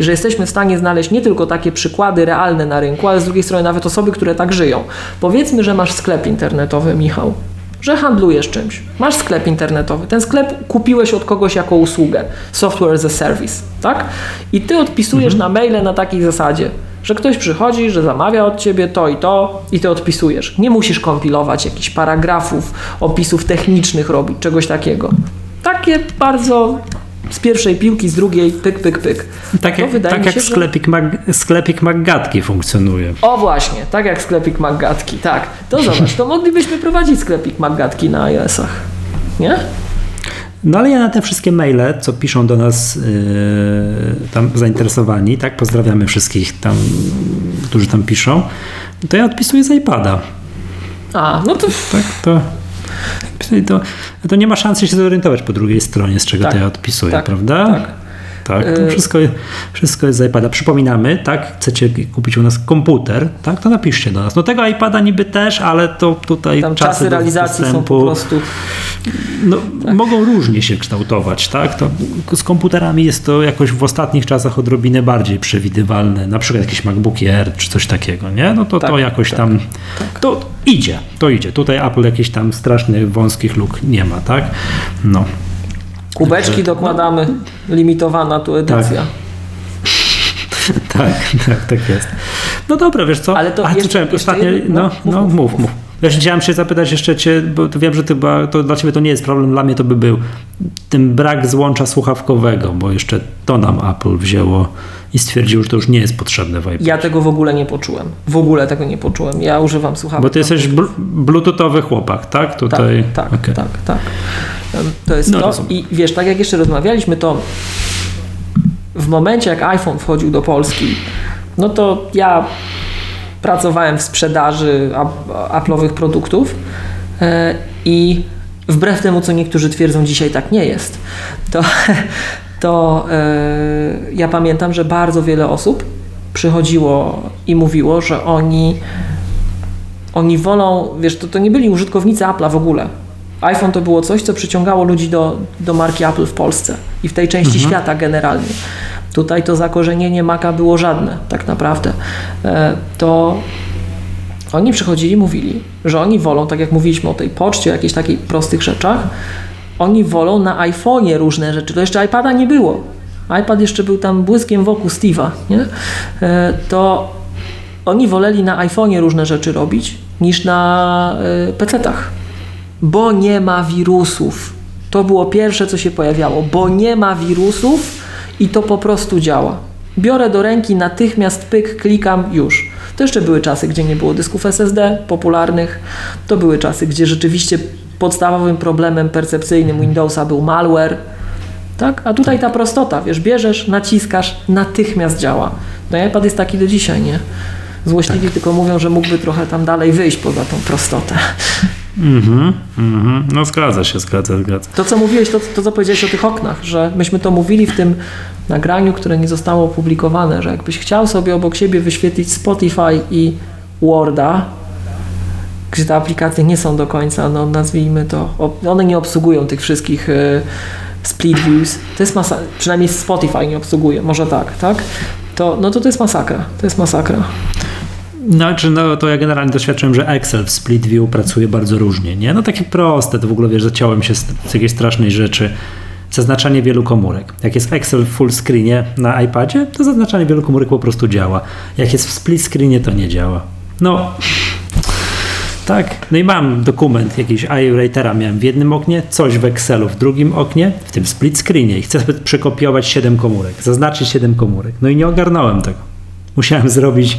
że jesteśmy w stanie znaleźć nie tylko takie przykłady realne na rynku, ale z drugiej strony nawet osoby, które tak żyją. Powiedzmy, że masz sklep internetowy, Michał, że handlujesz czymś. Masz sklep internetowy. Ten sklep kupiłeś od kogoś jako usługę. Software as a service, tak? I ty odpisujesz na maile na takiej zasadzie, że ktoś przychodzi, że zamawia od ciebie to i to i ty odpisujesz. Nie musisz kompilować jakichś paragrafów, opisów technicznych robić, czegoś takiego. Takie bardzo z pierwszej piłki, z drugiej pyk, pyk, pyk. Tak jak, tak mi jak się, że- sklepik, Mag, sklepik Maggatki funkcjonuje. O właśnie, tak jak sklepik Maggatki, tak. To zobacz, to moglibyśmy prowadzić sklepik Maggatki na iOS-ach. Nie? No ale ja na te wszystkie maile, co piszą do nas yy, tam zainteresowani, tak, pozdrawiamy wszystkich tam, którzy tam piszą, to ja odpisuję z iPada. A, no to Tak, to, to, to nie ma szansy się zorientować po drugiej stronie, z czego Tak, to ja odpisuję, tak, prawda? tak. Tak, to Y- wszystko, wszystko jest z iPada. Przypominamy, tak, chcecie kupić u nas komputer, tak, to napiszcie do nas. No tego iPada niby też, ale to tutaj tam czasy, czasy realizacji są dostępu, po prostu... no, mogą różnie się kształtować, tak? To z komputerami jest to jakoś w ostatnich czasach odrobinę bardziej przewidywalne, na przykład jakieś MacBooki Air czy coś takiego, nie? No to Tak, to jakoś tak, tam, to idzie, to idzie. Tutaj Apple jakichś tam strasznych wąskich luk nie ma, tak? No. Kubeczki dokładamy, limitowana tu edycja. Tak, tak, tak jest. No dobra, wiesz co? Ale to A, jeszcze- czekaj, ostatnie, no, no, no, mów, mów, mów. Ja się chciałem się zapytać jeszcze cię, bo wiem, że ty, chyba- to dla ciebie to nie jest problem, dla mnie to by był ten brak złącza słuchawkowego, bo jeszcze to nam Apple wzięło i stwierdził, że to już nie jest potrzebne w iPadzie. Ja tego w ogóle nie poczułem. W ogóle tego nie poczułem. Ja używam słuchawek. Bo ty jesteś bl- bluetoothowy chłopak, tak? Tak, Tutaj. tak, tak, tak. Em, To jest No, to. rozumiem. I wiesz, tak jak jeszcze rozmawialiśmy, to w momencie, jak iPhone wchodził do Polski, no to ja pracowałem w sprzedaży ap- Apple'owych produktów e, i wbrew temu, co niektórzy twierdzą, dzisiaj tak nie jest, to, to e, ja pamiętam, że bardzo wiele osób przychodziło i mówiło, że oni oni wolą, wiesz, to, to nie byli użytkownicy Apple'a w ogóle. iPhone to było coś, co przyciągało ludzi do, do marki Apple w Polsce i w tej części świata generalnie. Tutaj to zakorzenienie Maca było żadne, tak naprawdę. E, To oni przychodzili i mówili, że oni wolą, tak jak mówiliśmy o tej poczcie, o jakichś takich prostych rzeczach, oni wolą na iPhone'ie różne rzeczy. To jeszcze iPada nie było. iPad jeszcze był tam błyskiem wokół Steve'a, nie? E, To oni woleli na iPhone'ie różne rzeczy robić niż na y, PC-tach. Bo nie ma wirusów. To było pierwsze, co się pojawiało. Bo nie ma wirusów i to po prostu działa. Biorę do ręki, natychmiast pyk, klikam, już. To jeszcze były czasy, gdzie nie było dysków SSD popularnych. To były czasy, gdzie rzeczywiście podstawowym problemem percepcyjnym Windowsa był malware. Tak? A tutaj ta prostota, wiesz, bierzesz, naciskasz, natychmiast działa. No iPad jest taki do dzisiaj, nie? Złośliwi tylko mówią, że mógłby trochę tam dalej wyjść poza tą prostotę. Mhm, mhm. No zgadza się, zgadza, zgadza. To, co mówiłeś, to, to co powiedziałeś o tych oknach, że myśmy to mówili w tym nagraniu, które nie zostało opublikowane, że jakbyś chciał sobie obok siebie wyświetlić Spotify i Worda, gdzie te aplikacje nie są do końca, no nazwijmy to, one nie obsługują tych wszystkich y, split views, to jest masa, przynajmniej Spotify nie obsługuje, może tak, tak? To, no to to jest masakra, to jest masakra. Znaczy, no to ja generalnie doświadczyłem, że Excel w Split View pracuje bardzo różnie, nie? No takie proste, to w ogóle wiesz, zaciąłem się z, z jakiejś strasznej rzeczy. Zaznaczanie wielu komórek. Jak jest Excel w full screenie na iPadzie, to zaznaczanie wielu komórek po prostu działa. Jak jest w split screenie, to nie działa. No, tak. No i mam dokument jakiś iWritera miałem w jednym oknie, coś w Excelu w drugim oknie, w tym split screenie i chcę przekopiować 7 komórek, zaznaczyć 7 komórek. No i nie ogarnąłem tego. Musiałem zrobić,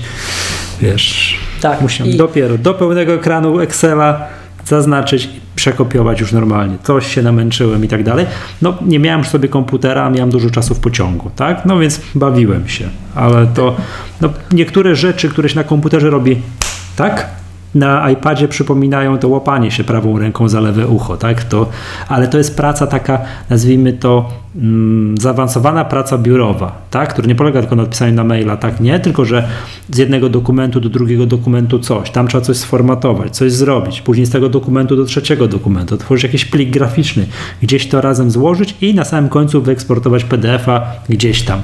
wiesz, Tak, musiałem i- dopiero do pełnego ekranu Excela zaznaczyć i przekopiować już normalnie. Coś się namęczyłem i tak dalej. No nie miałem już sobie komputera, miałem dużo czasu w pociągu, tak? No więc bawiłem się, ale to no, niektóre rzeczy, które się na komputerze robi tak, na iPadzie przypominają to łapanie się prawą ręką za lewe ucho, tak? To, ale to jest praca taka, nazwijmy to zaawansowana praca biurowa, tak? Która nie polega tylko na odpisaniu na maila, tak? Nie, tylko że z jednego dokumentu do drugiego dokumentu coś, tam trzeba coś sformatować, coś zrobić, później z tego dokumentu do trzeciego dokumentu, otworzyć jakiś plik graficzny, gdzieś to razem złożyć i na samym końcu wyeksportować PDF-a gdzieś tam.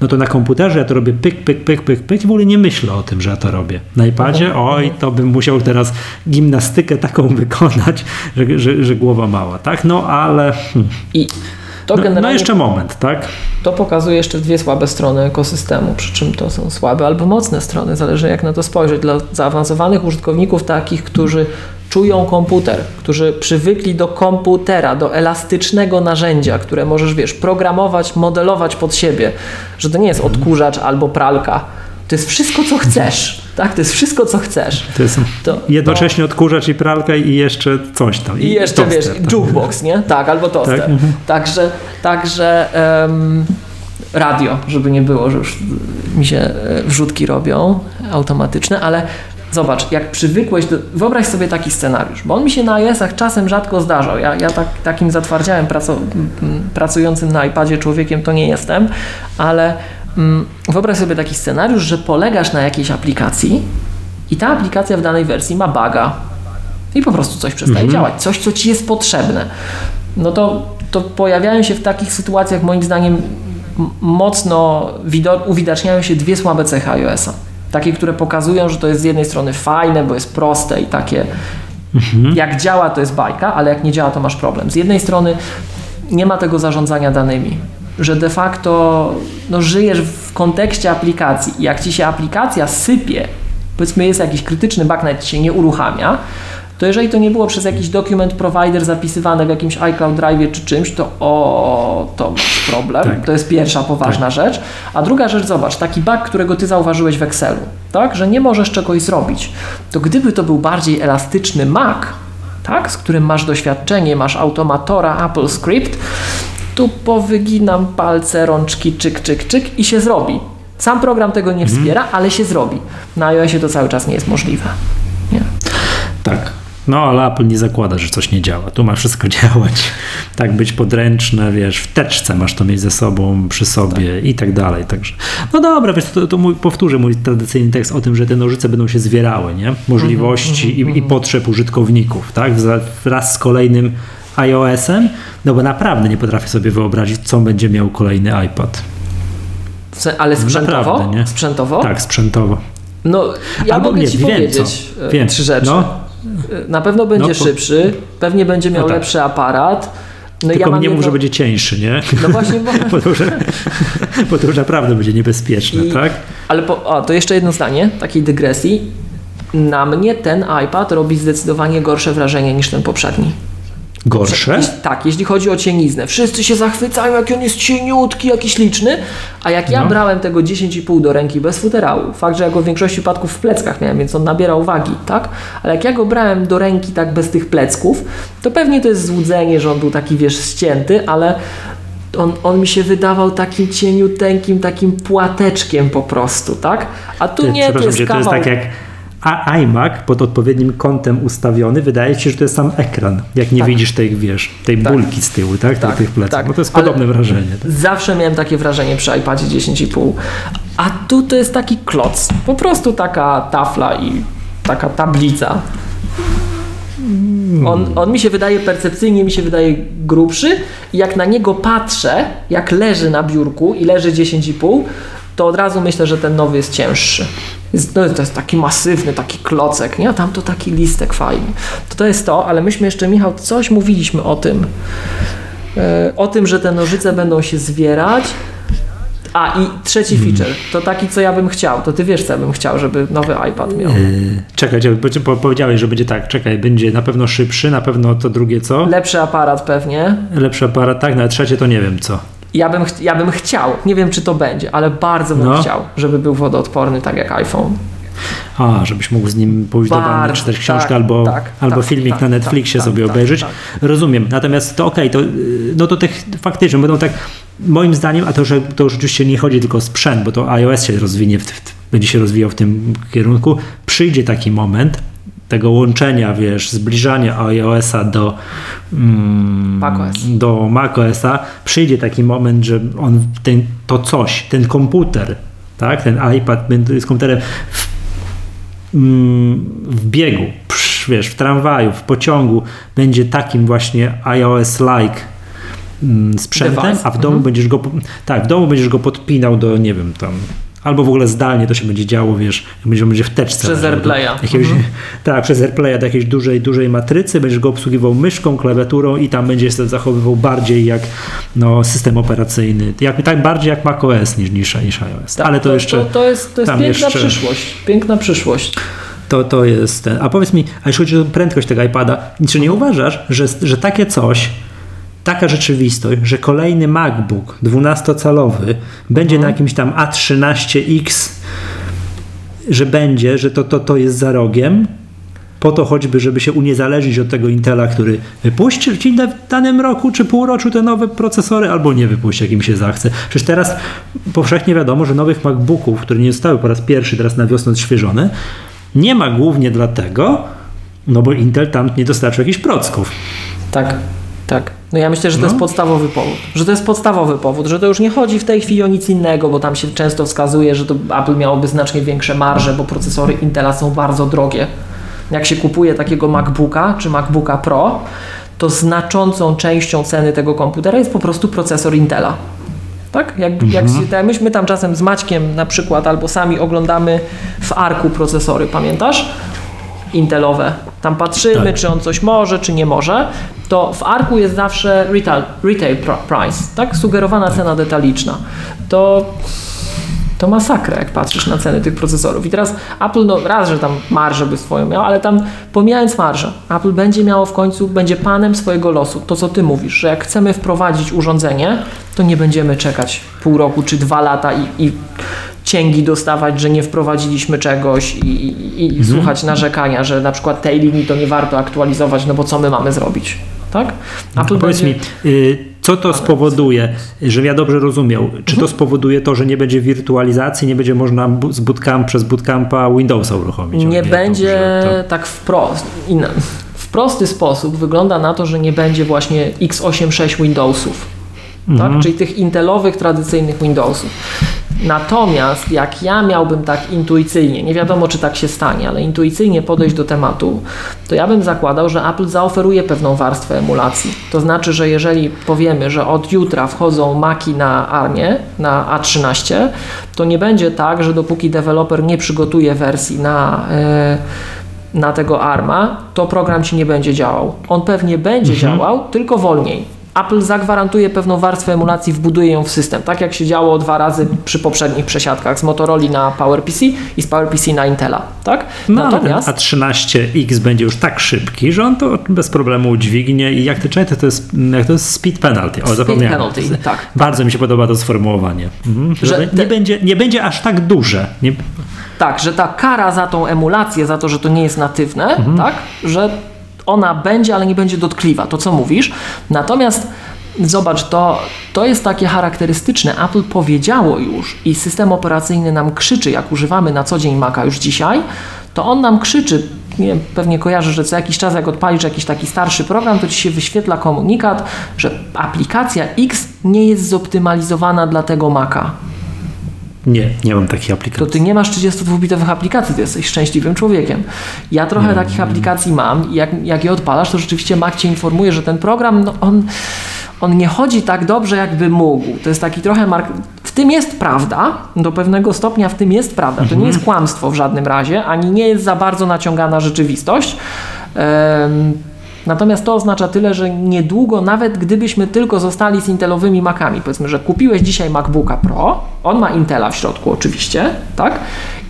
No to na komputerze ja to robię pyk, pyk, pyk, pyk, pyk i w ogóle nie myślę o tym, że ja to robię. Na iPadzie, oj, to bym musiał teraz gimnastykę taką wykonać, że, że, że głowa mała, tak? No ale... Hmm. I to No, generalnie no jeszcze moment, tak? To pokazuje jeszcze dwie słabe strony ekosystemu, przy czym to są słabe albo mocne strony, zależy jak na to spojrzeć. Dla zaawansowanych użytkowników, takich, którzy czują komputer, którzy przywykli do komputera, do elastycznego narzędzia, które możesz, wiesz, programować, modelować pod siebie, że to nie jest odkurzacz albo pralka. To jest wszystko, co chcesz. Tak, to jest wszystko, co chcesz. To jest To- jednocześnie odkurzacz i pralka i jeszcze coś tam. I jeszcze toster, wiesz, tak. jukebox, nie? Tak, albo toster. Tak, mhm. Także, także em, radio, żeby nie było, że już mi się e, wrzutki robią automatyczne, ale zobacz, jak przywykłeś do... Wyobraź sobie taki scenariusz, bo on mi się na iOS-ach czasem rzadko zdarzał. Ja, ja tak, takim zatwardziałym praco, m, pracującym na iPadzie człowiekiem to nie jestem, ale wyobraź sobie taki scenariusz, że polegasz na jakiejś aplikacji i ta aplikacja w danej wersji ma baga, i po prostu coś przestaje działać, coś, co ci jest potrzebne. No to, to pojawiają się w takich sytuacjach, moim zdaniem, mocno uwidaczniają się dwie słabe cechy iOS-a. Takie, które pokazują, że to jest z jednej strony fajne, bo jest proste i takie, jak działa, to jest bajka, ale jak nie działa, to masz problem. Z jednej strony nie ma tego zarządzania danymi. Że de facto no, żyjesz w kontekście aplikacji i jak ci się aplikacja sypie, powiedzmy jest jakiś krytyczny bug, nawet ci się nie uruchamia, to jeżeli to nie było przez jakiś document provider zapisywane w jakimś iCloud Drive czy czymś, to o, to masz problem. Tak. To jest pierwsza poważna rzecz. A druga rzecz, zobacz, taki bug, którego ty zauważyłeś w Excelu, tak, że nie możesz czegoś zrobić, to gdyby to był bardziej elastyczny Mac, tak, z którym masz doświadczenie, masz automatora, Apple Script, tu powyginam palce, rączki, czyk, czyk, czyk i się zrobi. Sam program tego nie wspiera, ale się zrobi. Na iOSie to cały czas nie jest możliwe. Nie. Tak. No, ale Apple nie zakłada, że coś nie działa. Tu ma wszystko działać. Tak być podręczne, wiesz, w teczce masz to mieć ze sobą, przy sobie i tak dalej. Także, no dobra, wiesz, to, to mój, powtórzę mój tradycyjny tekst o tym, że te nożyce będą się zwierały, nie? Możliwości i, i potrzeb użytkowników, tak? Wraz z kolejnym iOS-em, no bo naprawdę nie potrafię sobie wyobrazić, co będzie miał kolejny iPad. Ale sprzętowo? Naprawdę, nie? Sprzętowo? Tak, sprzętowo. No, ja Albo mogę nie, Ci wiem powiedzieć co. e, Wiem. trzy rzeczy. No. Na pewno będzie No, po- szybszy, pewnie będzie miał No tak. lepszy aparat. No Tylko ja nie mów, jedno- że będzie cieńszy, nie? No właśnie, bo... Bo to, już, bo to już naprawdę będzie niebezpieczne, I- tak? Ale po, o, to jeszcze jedno zdanie takiej dygresji. Na mnie ten iPad robi zdecydowanie gorsze wrażenie niż ten poprzedni. Gorsze? Jeśli, tak, jeśli chodzi o cieniznę. Wszyscy się zachwycają, jaki on jest cieniutki, jaki śliczny. A jak ja No. brałem tego 10,5 do ręki bez futerału, fakt, że ja go w większości przypadków w pleckach miałem, więc on nabierał wagi, tak? Ale jak ja go brałem do ręki tak bez tych plecków, to pewnie to jest złudzenie, że on był taki, wiesz, ścięty, ale on, on mi się wydawał takim cieniuteńkim, takim płateczkiem po prostu, tak? A tu nie, to jest cię, to jest kawał... tak jak a iMac pod odpowiednim kątem ustawiony, wydaje ci się, że to jest sam ekran, jak nie Tak. widzisz tej, wiesz, tej Tak. bulki z tyłu, tak? Tak, tych pleców. tak. No to jest Ale- podobne wrażenie. Tak? Zawsze miałem takie wrażenie przy iPadzie 10,5. A tu to jest taki kloc. Po prostu taka tafla i taka tablica. On, on mi się wydaje percepcyjnie, mi się wydaje grubszy i jak na niego patrzę, jak leży na biurku i leży 10,5, to od razu myślę, że ten nowy jest cięższy. No, to jest taki masywny, taki klocek, nie? A tam to taki listek fajny. To to jest to, ale myśmy jeszcze, Michał, coś mówiliśmy o tym, e, o tym, że te nożyce będą się zwierać. A i trzeci feature, to taki, co ja bym chciał, to ty wiesz, co ja bym chciał, żeby nowy iPad miał. Yy, czekaj, bo powiedziałeś, że będzie tak, czekaj, będzie na pewno szybszy, na pewno to drugie co? Lepszy aparat pewnie. Lepszy aparat, tak, na trzecie to nie wiem co. Ja bym, ja bym chciał, nie wiem czy to będzie, ale bardzo bym No. chciał, żeby był wodoodporny tak jak iPhone. A, żebyś mógł z nim pójść do wanny, Bardzo, czytać książkę tak, albo, tak, albo tak, filmik tak, na Netflixie tak, sobie tak, obejrzeć. tak. Rozumiem. Natomiast to okej, to, yy, no to tych faktycznie będą tak, moim zdaniem, a to, że to już oczywiście nie chodzi tylko o sprzęt, bo to iOS się rozwinie, w, w, będzie się rozwijał w tym kierunku, przyjdzie taki moment tego łączenia, wiesz, zbliżania iOS-a do, mm, macOS. do macOS-a, przyjdzie taki moment, że on, ten, to coś, ten komputer, tak, ten iPad jest komputerem w, mm, w biegu, psz, wiesz, w tramwaju, w pociągu będzie takim właśnie iOS-like mm, sprzętem, Device. a w domu Mhm. będziesz go, tak, w domu będziesz go podpinał do, nie wiem, tam Albo w ogóle zdalnie to się będzie działo, wiesz, będzie, będzie w teczce. Przez AirPlaya. Jakiegoś, Mhm. Tak, przez AirPlaya do jakiejś dużej, dużej matrycy, będziesz go obsługiwał myszką, klawiaturą i tam będziesz się zachowywał bardziej jak no, system operacyjny. Jak, tak bardziej jak macOS niż, niż, niż iOS. Tak, Ale to, jeszcze... To, to jest, to jest piękna jeszcze- przyszłość. Piękna przyszłość. To, to jest ten. A powiedz mi, a jeśli chodzi o prędkość tego iPada, czy nie uważasz, że, że takie coś, taka rzeczywistość, że kolejny MacBook 12-calowy będzie na jakimś tam A13X, że będzie, że to, to, to jest za rogiem, po to choćby, żeby się uniezależnić od tego Intela, który wypuści ci w danym roku czy półroczu te nowe procesory, albo nie wypuści, jak im się zachce. Przecież teraz powszechnie wiadomo, że nowych MacBooków, które nie zostały po raz pierwszy teraz na wiosnę odświeżone, nie ma głównie dlatego, no bo Intel tam nie dostarczył jakichś procków. Tak, tak. No ja myślę, że to No. jest podstawowy powód. Że to jest podstawowy powód, że to już nie chodzi w tej chwili o nic innego, bo tam się często wskazuje, że to Apple miałoby znacznie większe marże, bo procesory Intela są bardzo drogie. Jak się kupuje takiego MacBooka czy MacBooka Pro, to znaczącą częścią ceny tego komputera jest po prostu procesor Intela. Tak? Jak, jak, Mhm. się- jak myśmy tam czasem z Maćkiem na przykład albo sami oglądamy w Arku procesory, pamiętasz? Intelowe. Tam patrzymy, Tak. czy on coś może, czy nie może. To w ARKu jest zawsze retail, retail pr- price, tak? Sugerowana cena detaliczna. To to masakra, jak patrzysz na ceny tych procesorów. I teraz Apple, no raz, że tam marżę by swoją miał, ale tam pomijając marżę, Apple będzie miało w końcu, będzie panem swojego losu. To, co ty mówisz, że jak chcemy wprowadzić urządzenie, to nie będziemy czekać pół roku czy dwa lata i, i cięgi dostawać, że nie wprowadziliśmy czegoś i, i, i słuchać narzekania, że na przykład tej linii to nie warto aktualizować, no bo co my mamy zrobić, tak? A powiedz mi, y, co to spowoduje, żebym ja dobrze rozumiał? Czy Mhm. to spowoduje to, że nie będzie wirtualizacji, nie będzie można z bootcamp, przez bootcampa Windowsa uruchomić? Nie będzie dobrze, tak wprost. In, w prosty sposób wygląda na to, że nie będzie właśnie x86 Windowsów. Mhm. Tak? Czyli tych intelowych, tradycyjnych Windowsów. Natomiast jak ja miałbym tak intuicyjnie, nie wiadomo czy tak się stanie, ale intuicyjnie podejść do tematu, to ja bym zakładał, że Apple zaoferuje pewną warstwę emulacji. To znaczy, że jeżeli powiemy, że od jutra wchodzą Maki na ARMie, na A13, to nie będzie tak, że dopóki deweloper nie przygotuje wersji na. Yy, na tego ARMA, to program ci nie będzie działał. On pewnie będzie działał, tylko wolniej. Apple zagwarantuje pewną warstwę emulacji, wbuduje ją w system, tak jak się działo dwa razy przy poprzednich przesiadkach z Motorola na PowerPC i z PowerPC na Intela, tak? No, Natomiast ten A13X będzie już tak szybki, że on to bez problemu udźwignie i jak ty czytaj, to jest, jak to jest speed penalty. O, zapomniałem. penalty, tak. Bardzo mi się podoba to sformułowanie. Mhm. Że Że te- nie, będzie, nie będzie aż tak duże. Nie, tak, że ta kara za tą emulację, za to, że to nie jest natywne, tak, że ona będzie, ale nie będzie dotkliwa, to co mówisz. Natomiast zobacz, to, to jest takie charakterystyczne. Apple powiedziało już i system operacyjny nam krzyczy, jak używamy na co dzień Maca już dzisiaj, to on nam krzyczy, nie pewnie kojarzy, że co jakiś czas jak odpalisz jakiś taki starszy program, to ci się wyświetla komunikat, że aplikacja X nie jest zoptymalizowana dla tego Maca. Nie, nie mam takiej To aplikacji. ty nie masz 32-bitowych aplikacji, ty jesteś szczęśliwym człowiekiem. Ja trochę takich aplikacji mam i jak, jak je odpalasz, to rzeczywiście Mac cię informuje, że ten program, no on, on nie chodzi tak dobrze, jakby mógł. To jest taki trochę mark... W tym jest prawda, do pewnego stopnia w tym jest prawda. To nie jest kłamstwo w żadnym razie, ani nie jest za bardzo naciągana rzeczywistość. Em, Natomiast to oznacza tyle, że niedługo, nawet gdybyśmy tylko zostali z Intelowymi Macami, powiedzmy, że kupiłeś dzisiaj MacBooka Pro, on ma Intela w środku oczywiście, tak?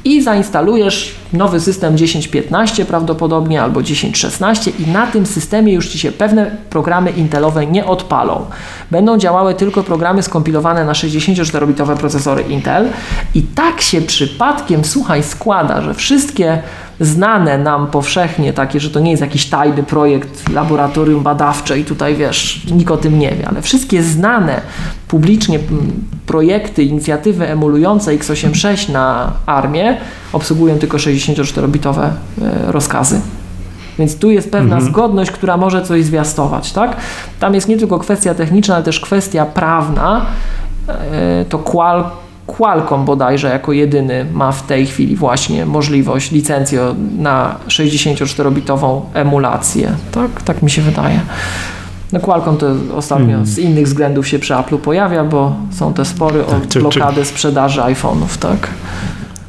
I zainstalujesz nowy system 10.15 prawdopodobnie albo 10.16 i na tym systemie już Ci się pewne programy Intelowe nie odpalą. Będą działały tylko programy skompilowane na 64-bitowe procesory Intel i tak się przypadkiem, słuchaj, składa, że wszystkie znane nam powszechnie takie, że to nie jest jakiś tajny projekt, laboratorium badawcze i tutaj wiesz, nikt o tym nie wie, ale wszystkie znane publicznie projekty, inicjatywy emulujące x86 na armię obsługują tylko 64-bitowe e, rozkazy. Więc tu jest pewna zgodność, która może coś zwiastować, tak? Tam jest nie tylko kwestia techniczna, ale też kwestia prawna. E, To Qual Qualcomm bodajże jako jedyny ma w tej chwili właśnie możliwość licencji o- na 64-bitową emulację. Tak, tak mi się wydaje. No Qualcomm to ostatnio z innych względów się przy Apple'u pojawia, bo są te spory o Tak, czy- czy- blokadę sprzedaży iPhone'ów, tak?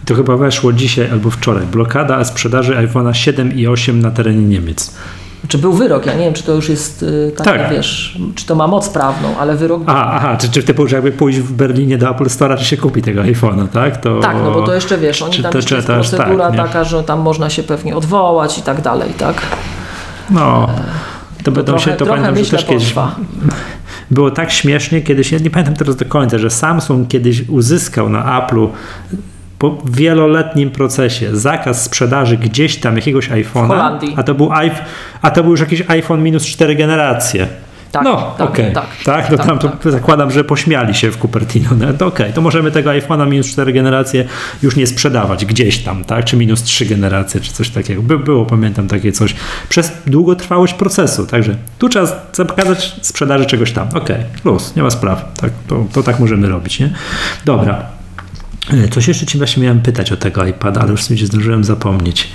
To chyba weszło dzisiaj albo wczoraj. Blokada sprzedaży iPhone'a 7 i 8 na terenie Niemiec. Czy był wyrok? Ja nie wiem, czy to już jest y, takie, Tak. wiesz, czy to ma moc prawną, ale wyrok Aha, aha czy, czy typu, że jakby pójść w Berlinie do Apple Store'a, czy się kupi tego iPhone'a, tak? To... Tak, no bo to jeszcze wiesz, oni Czy tam to- jeszcze czy jest to aż procedura tak, taka, że tam można się pewnie odwołać i tak dalej, tak? No, to będą trochę, się, to pamiętam, że też kiedyś było tak śmiesznie kiedyś, ja nie pamiętam teraz do końca, że Samsung kiedyś uzyskał na Apple'u po wieloletnim procesie zakaz sprzedaży gdzieś tam jakiegoś iPhone'a, a to był a to był już jakiś iPhone minus 4 generacje. Tak, no, tak, okej. tak, tak, no tak, tam tak. zakładam, że pośmiali się w Cupertino. No, to okej, to możemy tego iPhone'a minus 4 generacje już nie sprzedawać gdzieś tam, tak? Czy minus 3 generacje, czy coś takiego. By, było, pamiętam, takie coś przez długotrwałość procesu. Także tu trzeba zakazać sprzedaży czegoś tam. Okej, luz, nie ma spraw. Tak, to, to tak możemy robić, nie? Dobra. E, Coś jeszcze ci właśnie miałem pytać o tego iPada, ale już sobie zdążyłem zapomnieć.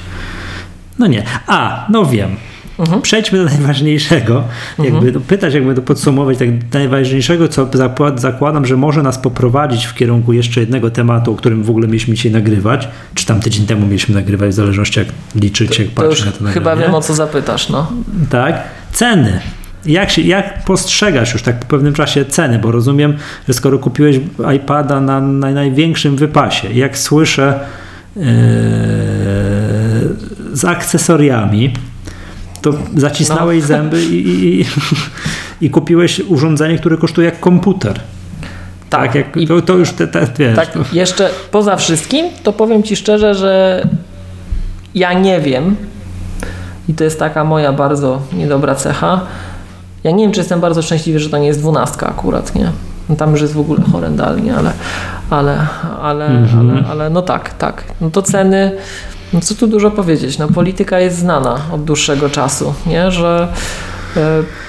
No nie. A, no wiem. Mhm. Przejdźmy do najważniejszego. Mhm. Jakby to pytać, jakby to podsumować, tak najważniejszego, co zakładam, że może nas poprowadzić w kierunku jeszcze jednego tematu, o którym w ogóle mieliśmy dzisiaj nagrywać, czy tam tydzień temu mieliśmy nagrywać, w zależności jak liczyć, jak patrzeć na to nagranie. Chyba wiem, o co zapytasz, no. Tak. Ceny. Jak, się, jak postrzegasz już tak po pewnym czasie ceny? Bo rozumiem, że skoro kupiłeś iPada na, na największym wypasie, jak słyszę yy, z akcesoriami, to zacisnąłeś no. zęby i, i, i, kupiłeś urządzenie, które kosztuje jak komputer. Tak, tak jak, to, to, już te, te, wiesz. Tak, jeszcze poza wszystkim, to powiem Ci szczerze, że ja nie wiem, i to jest taka moja bardzo niedobra cecha, ja nie wiem, czy jestem bardzo szczęśliwy, że to nie jest dwunastka akurat, nie? No tam już jest w ogóle horrendalnie, ale, ale, ale, mhm. ale, ale no tak, tak. No to ceny, no co tu dużo powiedzieć, no polityka jest znana od dłuższego czasu, nie? Że e,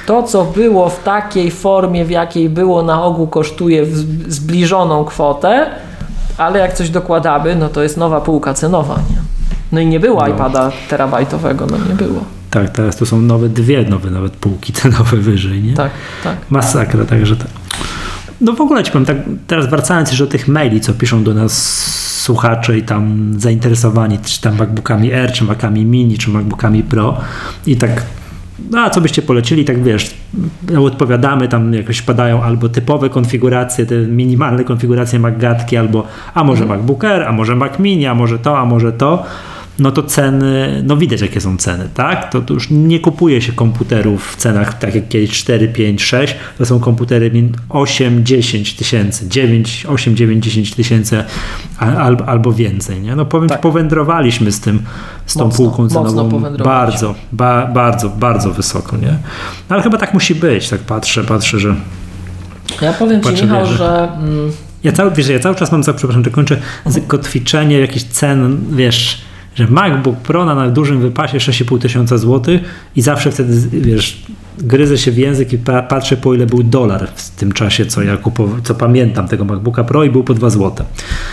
to, co było w takiej formie, w jakiej było, na ogół kosztuje zbliżoną kwotę, ale jak coś dokładamy, no to jest nowa półka cenowa, nie? No i nie było no. iPada terabajtowego, no nie było. Tak, teraz to są nowe dwie, nowe nawet półki cenowe wyżej, nie? Tak, tak. Masakra, także tak. No w ogóle ci powiem, tak teraz wracając jeszcze do tych maili, co piszą do nas słuchacze i tam zainteresowani, czy tam MacBookami Air, czy Macami Mini, czy MacBookami Pro i tak no a co byście polecili, tak wiesz, odpowiadamy, tam jakoś padają albo typowe konfiguracje, te minimalne konfiguracje MacGatki, albo a może mm. MacBook Air, a może Mac Mini, a może to, a może to no to ceny, no widać jakie są ceny, tak? To, to, już nie kupuje się komputerów w cenach tak jak kiedyś 4, 5, 6, to są komputery 8, 10 tysięcy, 9, 8, 9, 10 tysięcy albo, albo więcej, nie? No powiem tak. powędrowaliśmy z tym, z tą mocno, półką cenową bardzo, ba, bardzo, bardzo wysoko, nie? No, ale chyba tak musi być, tak patrzę, patrzę, że ja powiem Ci, Michał, że... że mm, ja cały, wiesz, ja cały czas mam, przepraszam, to kończę, kotwiczenie jakichś cen, wiesz, że MacBook Pro na dużym wypasie 6,5 tysiąca złotych i zawsze wtedy, wiesz, gryzę się w język i patrzę po ile był dolar w tym czasie, co ja kupowałem, co pamiętam tego MacBooka Pro i był po 2 złote.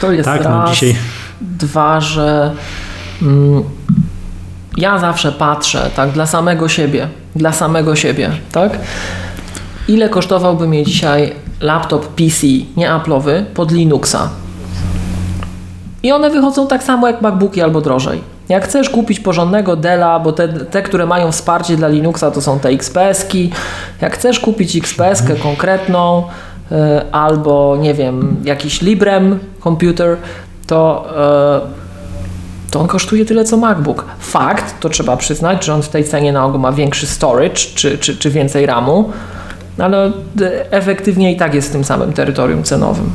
To jest tak, no raz, no dzisiaj... dwa, że mm, ja zawsze patrzę, tak, dla samego siebie, dla samego siebie, tak, ile kosztowałby mnie dzisiaj laptop PC, nie Apple'owy, pod Linuxa, i one wychodzą tak samo jak MacBooki albo drożej. Jak chcesz kupić porządnego Della, bo te, te które mają wsparcie dla Linuxa to są te XPS-ki. Jak chcesz kupić XPS-kę konkretną y, albo nie wiem, jakiś Librem komputer, to, y, to on kosztuje tyle co MacBook. Fakt, to trzeba przyznać, że on w tej cenie na ogół ma większy storage czy, czy, czy więcej RAMu, ale efektywnie i tak jest w tym samym terytorium cenowym.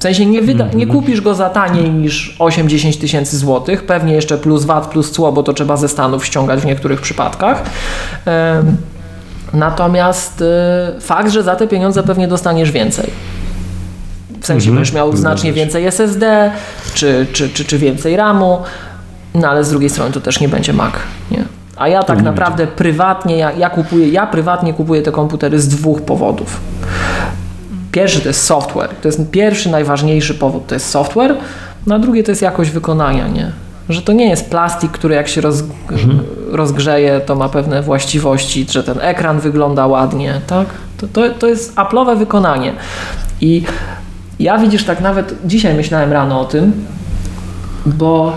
W sensie nie, wyda, nie mhm. kupisz go za taniej niż 8-10 tysięcy złotych, pewnie jeszcze plus VAT, plus cło, bo to trzeba ze Stanów ściągać w niektórych przypadkach. Natomiast y, fakt, że za te pieniądze pewnie dostaniesz więcej. W sensie mhm. będziesz miał znacznie więcej SSD, czy, czy, czy, czy więcej RAMu, no ale z drugiej strony to też nie będzie Mac. Nie? A ja tak naprawdę prywatnie, ja, ja, kupuję, ja prywatnie kupuję te komputery z dwóch powodów. Pierwszy to jest software. To jest pierwszy, najważniejszy powód to jest software, no a drugie to jest jakość wykonania, nie? Że to nie jest plastik, który jak się roz, mhm. rozgrzeje, to ma pewne właściwości, że ten ekran wygląda ładnie, tak? To, to, to jest Apple'owe wykonanie. I ja widzisz, tak nawet dzisiaj myślałem rano o tym, bo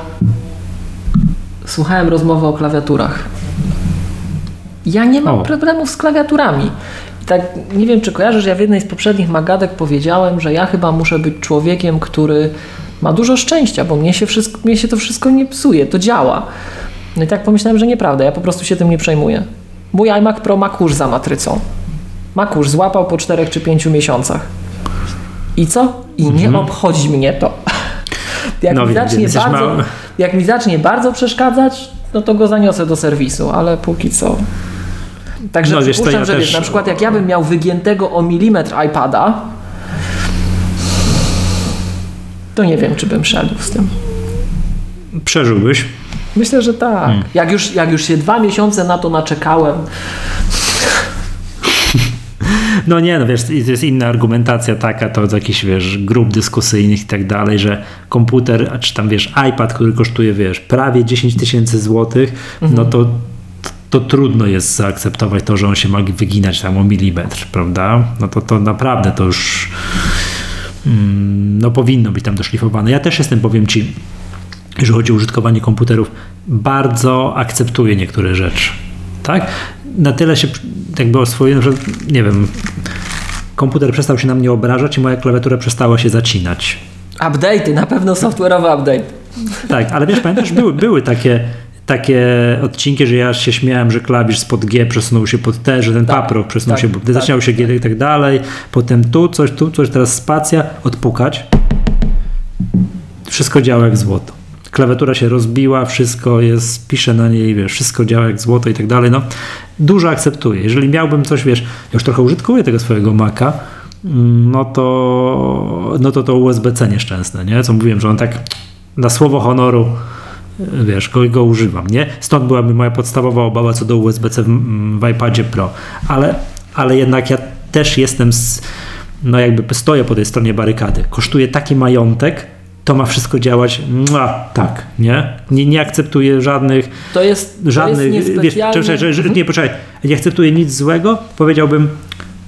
słuchałem rozmowy o klawiaturach. Ja nie mam o. problemów z klawiaturami tak nie wiem, czy kojarzysz, ja w jednej z poprzednich magadek powiedziałem, że ja chyba muszę być człowiekiem, który ma dużo szczęścia, bo mnie się, wszystko, mnie się to wszystko nie psuje, to działa. No i tak pomyślałem, że nieprawda, ja po prostu się tym nie przejmuję. Mój iMac Pro ma kurz za matrycą. Ma kurz, złapał po 4 czy 5 miesiącach. I co? I nie mhm. obchodzi mnie to. Jak, no, mi zacznie bardzo, jak mi zacznie bardzo przeszkadzać, no to go zaniosę do serwisu, ale póki co Także no, przypuszczam, ja że też... wiesz, na przykład jak ja bym miał wygiętego o milimetr iPada, to nie wiem, czy bym szedł z tym. Przeżyłbyś? Myślę, że tak. Hmm. Jak, już, jak już się dwa miesiące na to naczekałem. No nie, no wiesz, jest inna argumentacja taka, to z jakichś, wiesz, grup dyskusyjnych i tak dalej, że komputer, czy tam, wiesz, iPad, który kosztuje, wiesz, prawie 10 tysięcy złotych, no mhm. to to trudno jest zaakceptować to, że on się ma wyginać tam o milimetr, prawda? No to, to naprawdę to już mm, no powinno być tam doszlifowane. Ja też jestem, powiem Ci, jeżeli chodzi o użytkowanie komputerów, bardzo akceptuję niektóre rzeczy. Tak? Na tyle się jakby oswoiłem, że nie wiem, komputer przestał się na mnie obrażać i moja klawiatura przestała się zacinać. Update'y, na pewno software'owe update. Tak, ale wiesz, pamiętasz, były, były takie takie odcinki, że ja się śmiałem, że klawisz spod G przesunął się pod T, że ten tak, paprok przesunął tak, się, tak, zaczynał się G i tak dalej, potem tu coś, tu coś, teraz spacja, odpukać. Wszystko działa jak złoto. Klawiatura się rozbiła, wszystko jest, piszę na niej, wiesz, wszystko działa jak złoto i tak dalej. No, dużo akceptuję. Jeżeli miałbym coś, wiesz, już trochę użytkuję tego swojego Maca, no to, no to to USB-C nieszczęsne, nie? Co mówiłem, że on tak na słowo honoru wiesz, go, go używam, nie? Stąd byłaby moja podstawowa obawa co do USB-C w, w iPadzie Pro, ale, ale jednak ja też jestem, z, no jakby stoję po tej stronie barykady. Kosztuje taki majątek, to ma wszystko działać mua, tak, nie? nie? Nie akceptuję żadnych to jest, żadnych, to jest wiesz, czekaj, czekaj, nie, poczekaj, nie akceptuję nic złego, powiedziałbym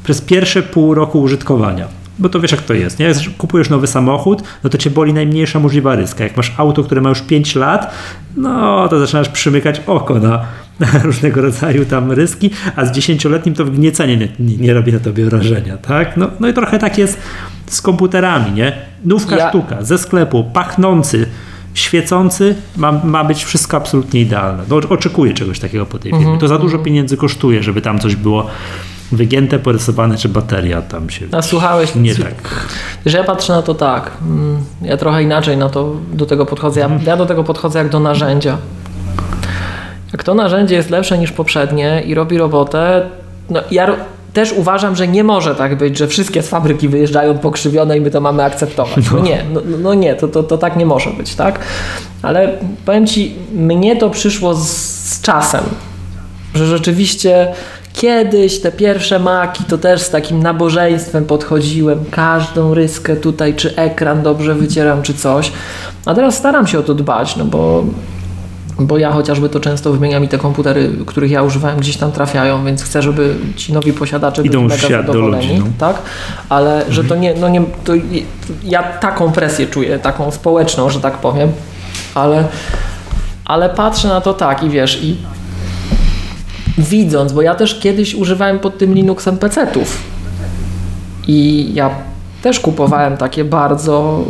przez pierwsze pół roku użytkowania bo to wiesz jak to jest, nie? Jak kupujesz nowy samochód, no to cię boli najmniejsza możliwa ryska. Jak masz auto, które ma już 5 lat, no to zaczynasz przymykać oko na, na różnego rodzaju tam ryski, a z dziesięcioletnim to wgniecenie nie, nie, nie, robi na tobie wrażenia, tak? No, no i trochę tak jest z komputerami, nie? Nówka ja... sztuka, ze sklepu, pachnący, świecący, ma, ma być wszystko absolutnie idealne. No, oczekuję czegoś takiego po tej firmie. Mm -hmm. To za dużo mhm. pieniędzy kosztuje, żeby tam coś było wygięte, porysowane, czy bateria tam się... A słuchałeś? Nie tak. Że ja patrzę na to tak. Mm, ja trochę inaczej na to, do tego podchodzę. Ja, ja do tego podchodzę jak do narzędzia. Jak to narzędzie jest lepsze niż poprzednie i robi robotę, no ja też uważam, że nie może tak być, że wszystkie z fabryki wyjeżdżają pokrzywione i my to mamy akceptować. No, no nie, no, no, nie, to, to, to tak nie może być, tak? Ale powiem Ci, mnie to przyszło z, z czasem, że rzeczywiście Kiedyś te pierwsze maki to też z takim nabożeństwem podchodziłem, każdą ryskę tutaj, czy ekran dobrze wycieram, czy coś. A teraz staram się o to dbać, no bo, bo ja chociażby to często wymieniam i te komputery, których ja używałem, gdzieś tam trafiają, więc chcę, żeby ci nowi posiadacze Idą byli mega zadowoleni, ludzi, no. tak? Ale że to nie, no nie, to ja taką presję czuję, taką społeczną, że tak powiem, ale, ale patrzę na to tak i wiesz, i widząc, bo ja też kiedyś używałem pod tym Linuxem PC-ów i ja też kupowałem takie bardzo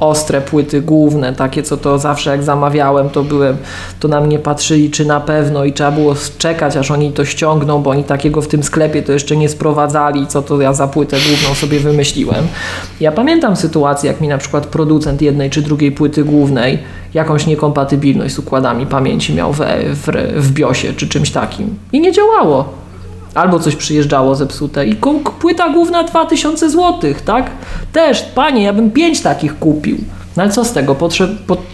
ostre płyty główne, takie co to zawsze jak zamawiałem, to byłem, to na mnie patrzyli czy na pewno i trzeba było czekać aż oni to ściągną, bo oni takiego w tym sklepie to jeszcze nie sprowadzali, co to ja za płytę główną sobie wymyśliłem. Ja pamiętam sytuację, jak mi na przykład producent jednej czy drugiej płyty głównej jakąś niekompatybilność z układami pamięci miał w, w, w BIOSie czy czymś takim i nie działało albo coś przyjeżdżało zepsute i płyta główna 2000 zł, tak? Też, panie, ja bym 5 takich kupił. No ale co z tego?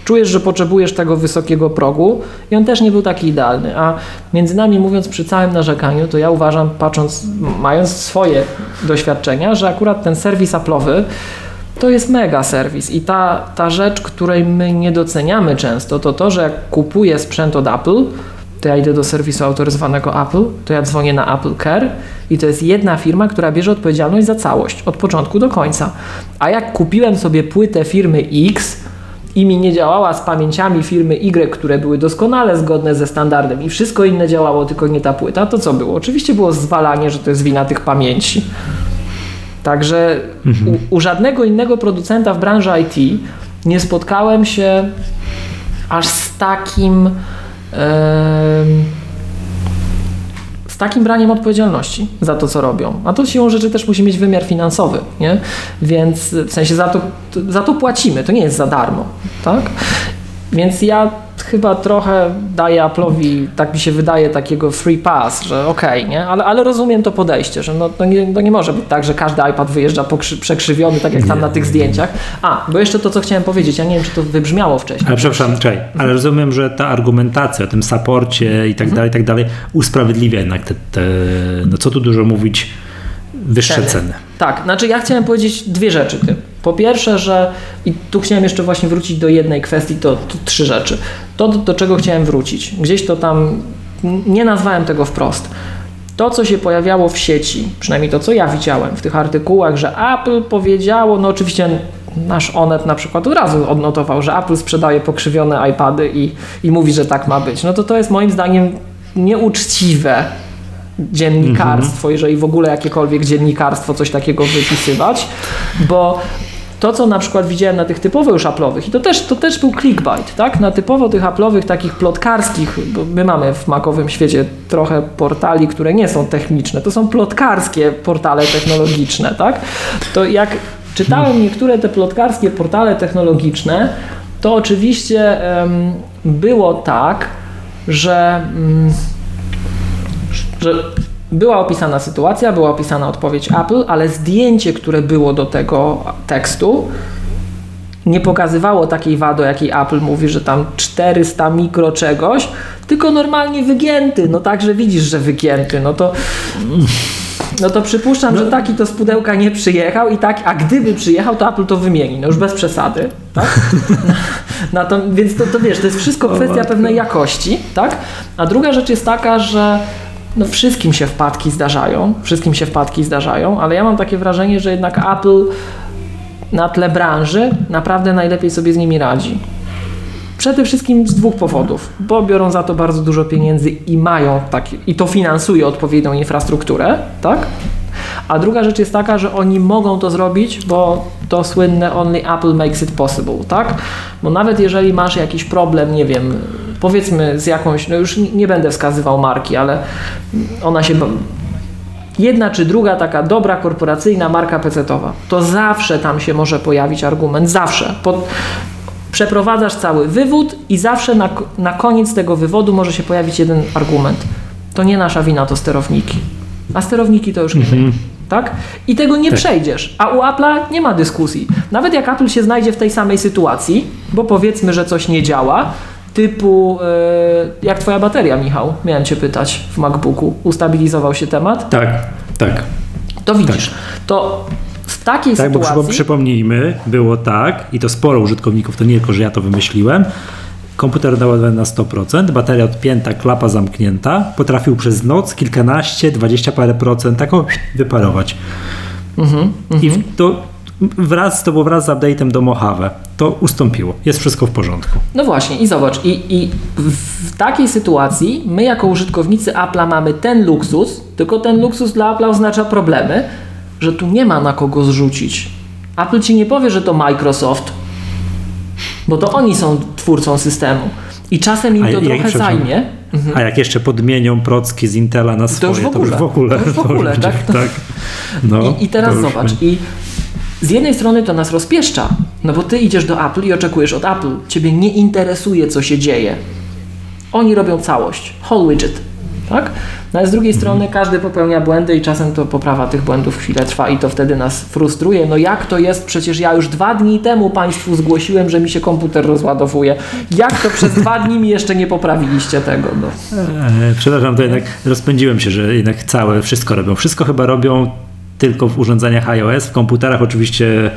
Czujesz, że potrzebujesz tego wysokiego progu i on też nie był taki idealny. A między nami mówiąc, przy całym narzekaniu, to ja uważam, patrząc, mając swoje doświadczenia, że akurat ten serwis Apple'owy to jest mega serwis i ta, ta rzecz, której my nie doceniamy często, to to, że jak kupuję sprzęt od Apple, to ja idę do serwisu autoryzowanego Apple, to ja dzwonię na Apple Care i to jest jedna firma, która bierze odpowiedzialność za całość, od początku do końca. A jak kupiłem sobie płytę firmy X i mi nie działała z pamięciami firmy Y, które były doskonale zgodne ze standardem i wszystko inne działało, tylko nie ta płyta, to co było? Oczywiście było zwalanie, że to jest wina tych pamięci. Także mhm. u, u żadnego innego producenta w branży IT nie spotkałem się aż z takim z takim braniem odpowiedzialności za to, co robią. A to siłą rzeczy też musi mieć wymiar finansowy, nie? Więc w sensie za to, za to płacimy, to nie jest za darmo, tak? Więc ja chyba trochę daję Apple'owi, tak mi się wydaje, takiego free pass, że okej, okay, nie? Ale, ale rozumiem to podejście, że no, to, nie, to nie może być tak, że każdy iPad wyjeżdża przekrzywiony, tak jak tam na tych zdjęciach. A, bo jeszcze to, co chciałem powiedzieć, ja nie wiem, czy to wybrzmiało wcześniej. Ale przepraszam, czekaj, ale rozumiem, że ta argumentacja o tym saporcie i tak mhm. dalej, i tak dalej, usprawiedliwia jednak te, te, no co tu dużo mówić, wyższe ceny. ceny. Tak, znaczy ja chciałem powiedzieć dwie rzeczy tym. Po pierwsze, że i tu chciałem jeszcze właśnie wrócić do jednej kwestii, to, to trzy rzeczy. To, do, do czego chciałem wrócić. Gdzieś to tam nie nazwałem tego wprost. To, co się pojawiało w sieci, przynajmniej to, co ja widziałem w tych artykułach, że Apple powiedziało, no oczywiście nasz Onet na przykład od razu odnotował, że Apple sprzedaje pokrzywione iPady i, i mówi, że tak ma być. No to to jest moim zdaniem nieuczciwe dziennikarstwo, jeżeli w ogóle jakiekolwiek dziennikarstwo coś takiego wypisywać, bo to, co na przykład widziałem na tych typowo już Apple'owych, i to też, to też był clickbait, tak? Na typowo tych Apple'owych, takich plotkarskich, bo my mamy w makowym świecie trochę portali, które nie są techniczne, to są plotkarskie portale technologiczne, tak? To jak czytałem niektóre te plotkarskie portale technologiczne, to oczywiście em, było tak, że, mm, że była opisana sytuacja, była opisana odpowiedź Apple, ale zdjęcie, które było do tego tekstu, nie pokazywało takiej wady, o jakiej Apple mówi, że tam 400 mikro czegoś, tylko normalnie wygięty. No tak, że widzisz, że wygięty. No to, no to przypuszczam, że taki to z pudełka nie przyjechał i tak, a gdyby przyjechał, to Apple to wymieni. No już bez przesady, tak? To, więc to, to wiesz, to jest wszystko kwestia pewnej jakości, tak? A druga rzecz jest taka, że no wszystkim się wpadki zdarzają, wszystkim się wpadki zdarzają, ale ja mam takie wrażenie, że jednak Apple na tle branży naprawdę najlepiej sobie z nimi radzi. Przede wszystkim z dwóch powodów, bo biorą za to bardzo dużo pieniędzy i mają takie, i to finansuje odpowiednią infrastrukturę, tak? A druga rzecz jest taka, że oni mogą to zrobić, bo to słynne only Apple makes it possible, tak? Bo nawet jeżeli masz jakiś problem, nie wiem, powiedzmy z jakąś, no już nie będę wskazywał marki, ale ona się jedna czy druga taka dobra korporacyjna marka PC-towa, to zawsze tam się może pojawić argument, zawsze. Pod, przeprowadzasz cały wywód i zawsze na, na koniec tego wywodu może się pojawić jeden argument. To nie nasza wina, to sterowniki. A sterowniki to już nie my. Tak? I tego nie Tak. przejdziesz. A u Apple'a nie ma dyskusji. Nawet jak Apple się znajdzie w tej samej sytuacji, bo powiedzmy, że coś nie działa, typu e, jak twoja bateria, Michał, miałem cię pytać w MacBooku, ustabilizował się temat, Tak, tak. to widzisz, to w takiej Tak, bo sytuacji... przypomnijmy, było tak, i to sporo użytkowników, to nie tylko, że ja to wymyśliłem. Komputer naładowany na 100%, bateria odpięta, klapa zamknięta. Potrafił przez noc kilkanaście, dwadzieścia parę procent tak o, wyparować. Mhm, I w- to wraz, to było wraz z update'em do Mojave. To ustąpiło. Jest wszystko w porządku. No właśnie, i zobacz, i, i w takiej sytuacji my jako użytkownicy Apple'a mamy ten luksus, tylko ten luksus dla Apple'a oznacza problemy, że tu nie ma na kogo zrzucić. Apple ci nie powie, że to Microsoft, bo to oni są twórcą systemu. I czasem im A to jak- trochę zajmie. A jak jeszcze podmienią procki z Intela na swoje, już w to już w ogóle. ogóle. To już w ogóle, będzie- tak? tak. No, I, I teraz to już zobacz, i z jednej strony to nas rozpieszcza, no bo ty idziesz do Apple i oczekujesz od Apple, ciebie nie interesuje, co się dzieje. Oni robią całość, whole widget, tak? No a z drugiej strony każdy popełnia błędy i czasem to poprawa tych błędów chwilę trwa i to wtedy nas frustruje. No jak to jest? Przecież ja już dwa dni temu Państwu zgłosiłem, że mi się komputer rozładowuje. Jak to przez dwa dni mi jeszcze nie poprawiliście tego? No. E, Przepraszam, to jednak rozpędziłem się, że jednak całe, wszystko robią. Wszystko chyba robią tylko w urządzeniach iOS. W komputerach oczywiście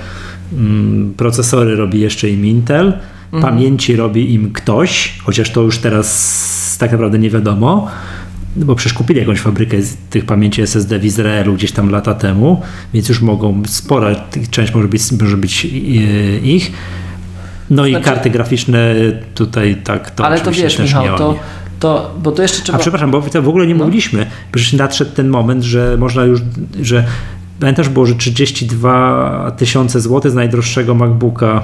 mm, procesory robi jeszcze im Intel, pamięci robi im ktoś, chociaż to już teraz tak naprawdę nie wiadomo, bo przecież kupili jakąś fabrykę z tych pamięci SSD w Izraelu gdzieś tam lata temu, więc już mogą, spora część może być, może być e, ich. No i Znaczy- karty graficzne tutaj tak to Ale to wiesz, Michał, to. To, bo to jeszcze trzeba... A przepraszam, bo w ogóle nie No. mówiliśmy. Przecież nadszedł ten moment, że można już, że pamiętasz, było, że 32 tysiące złotych z najdroższego MacBooka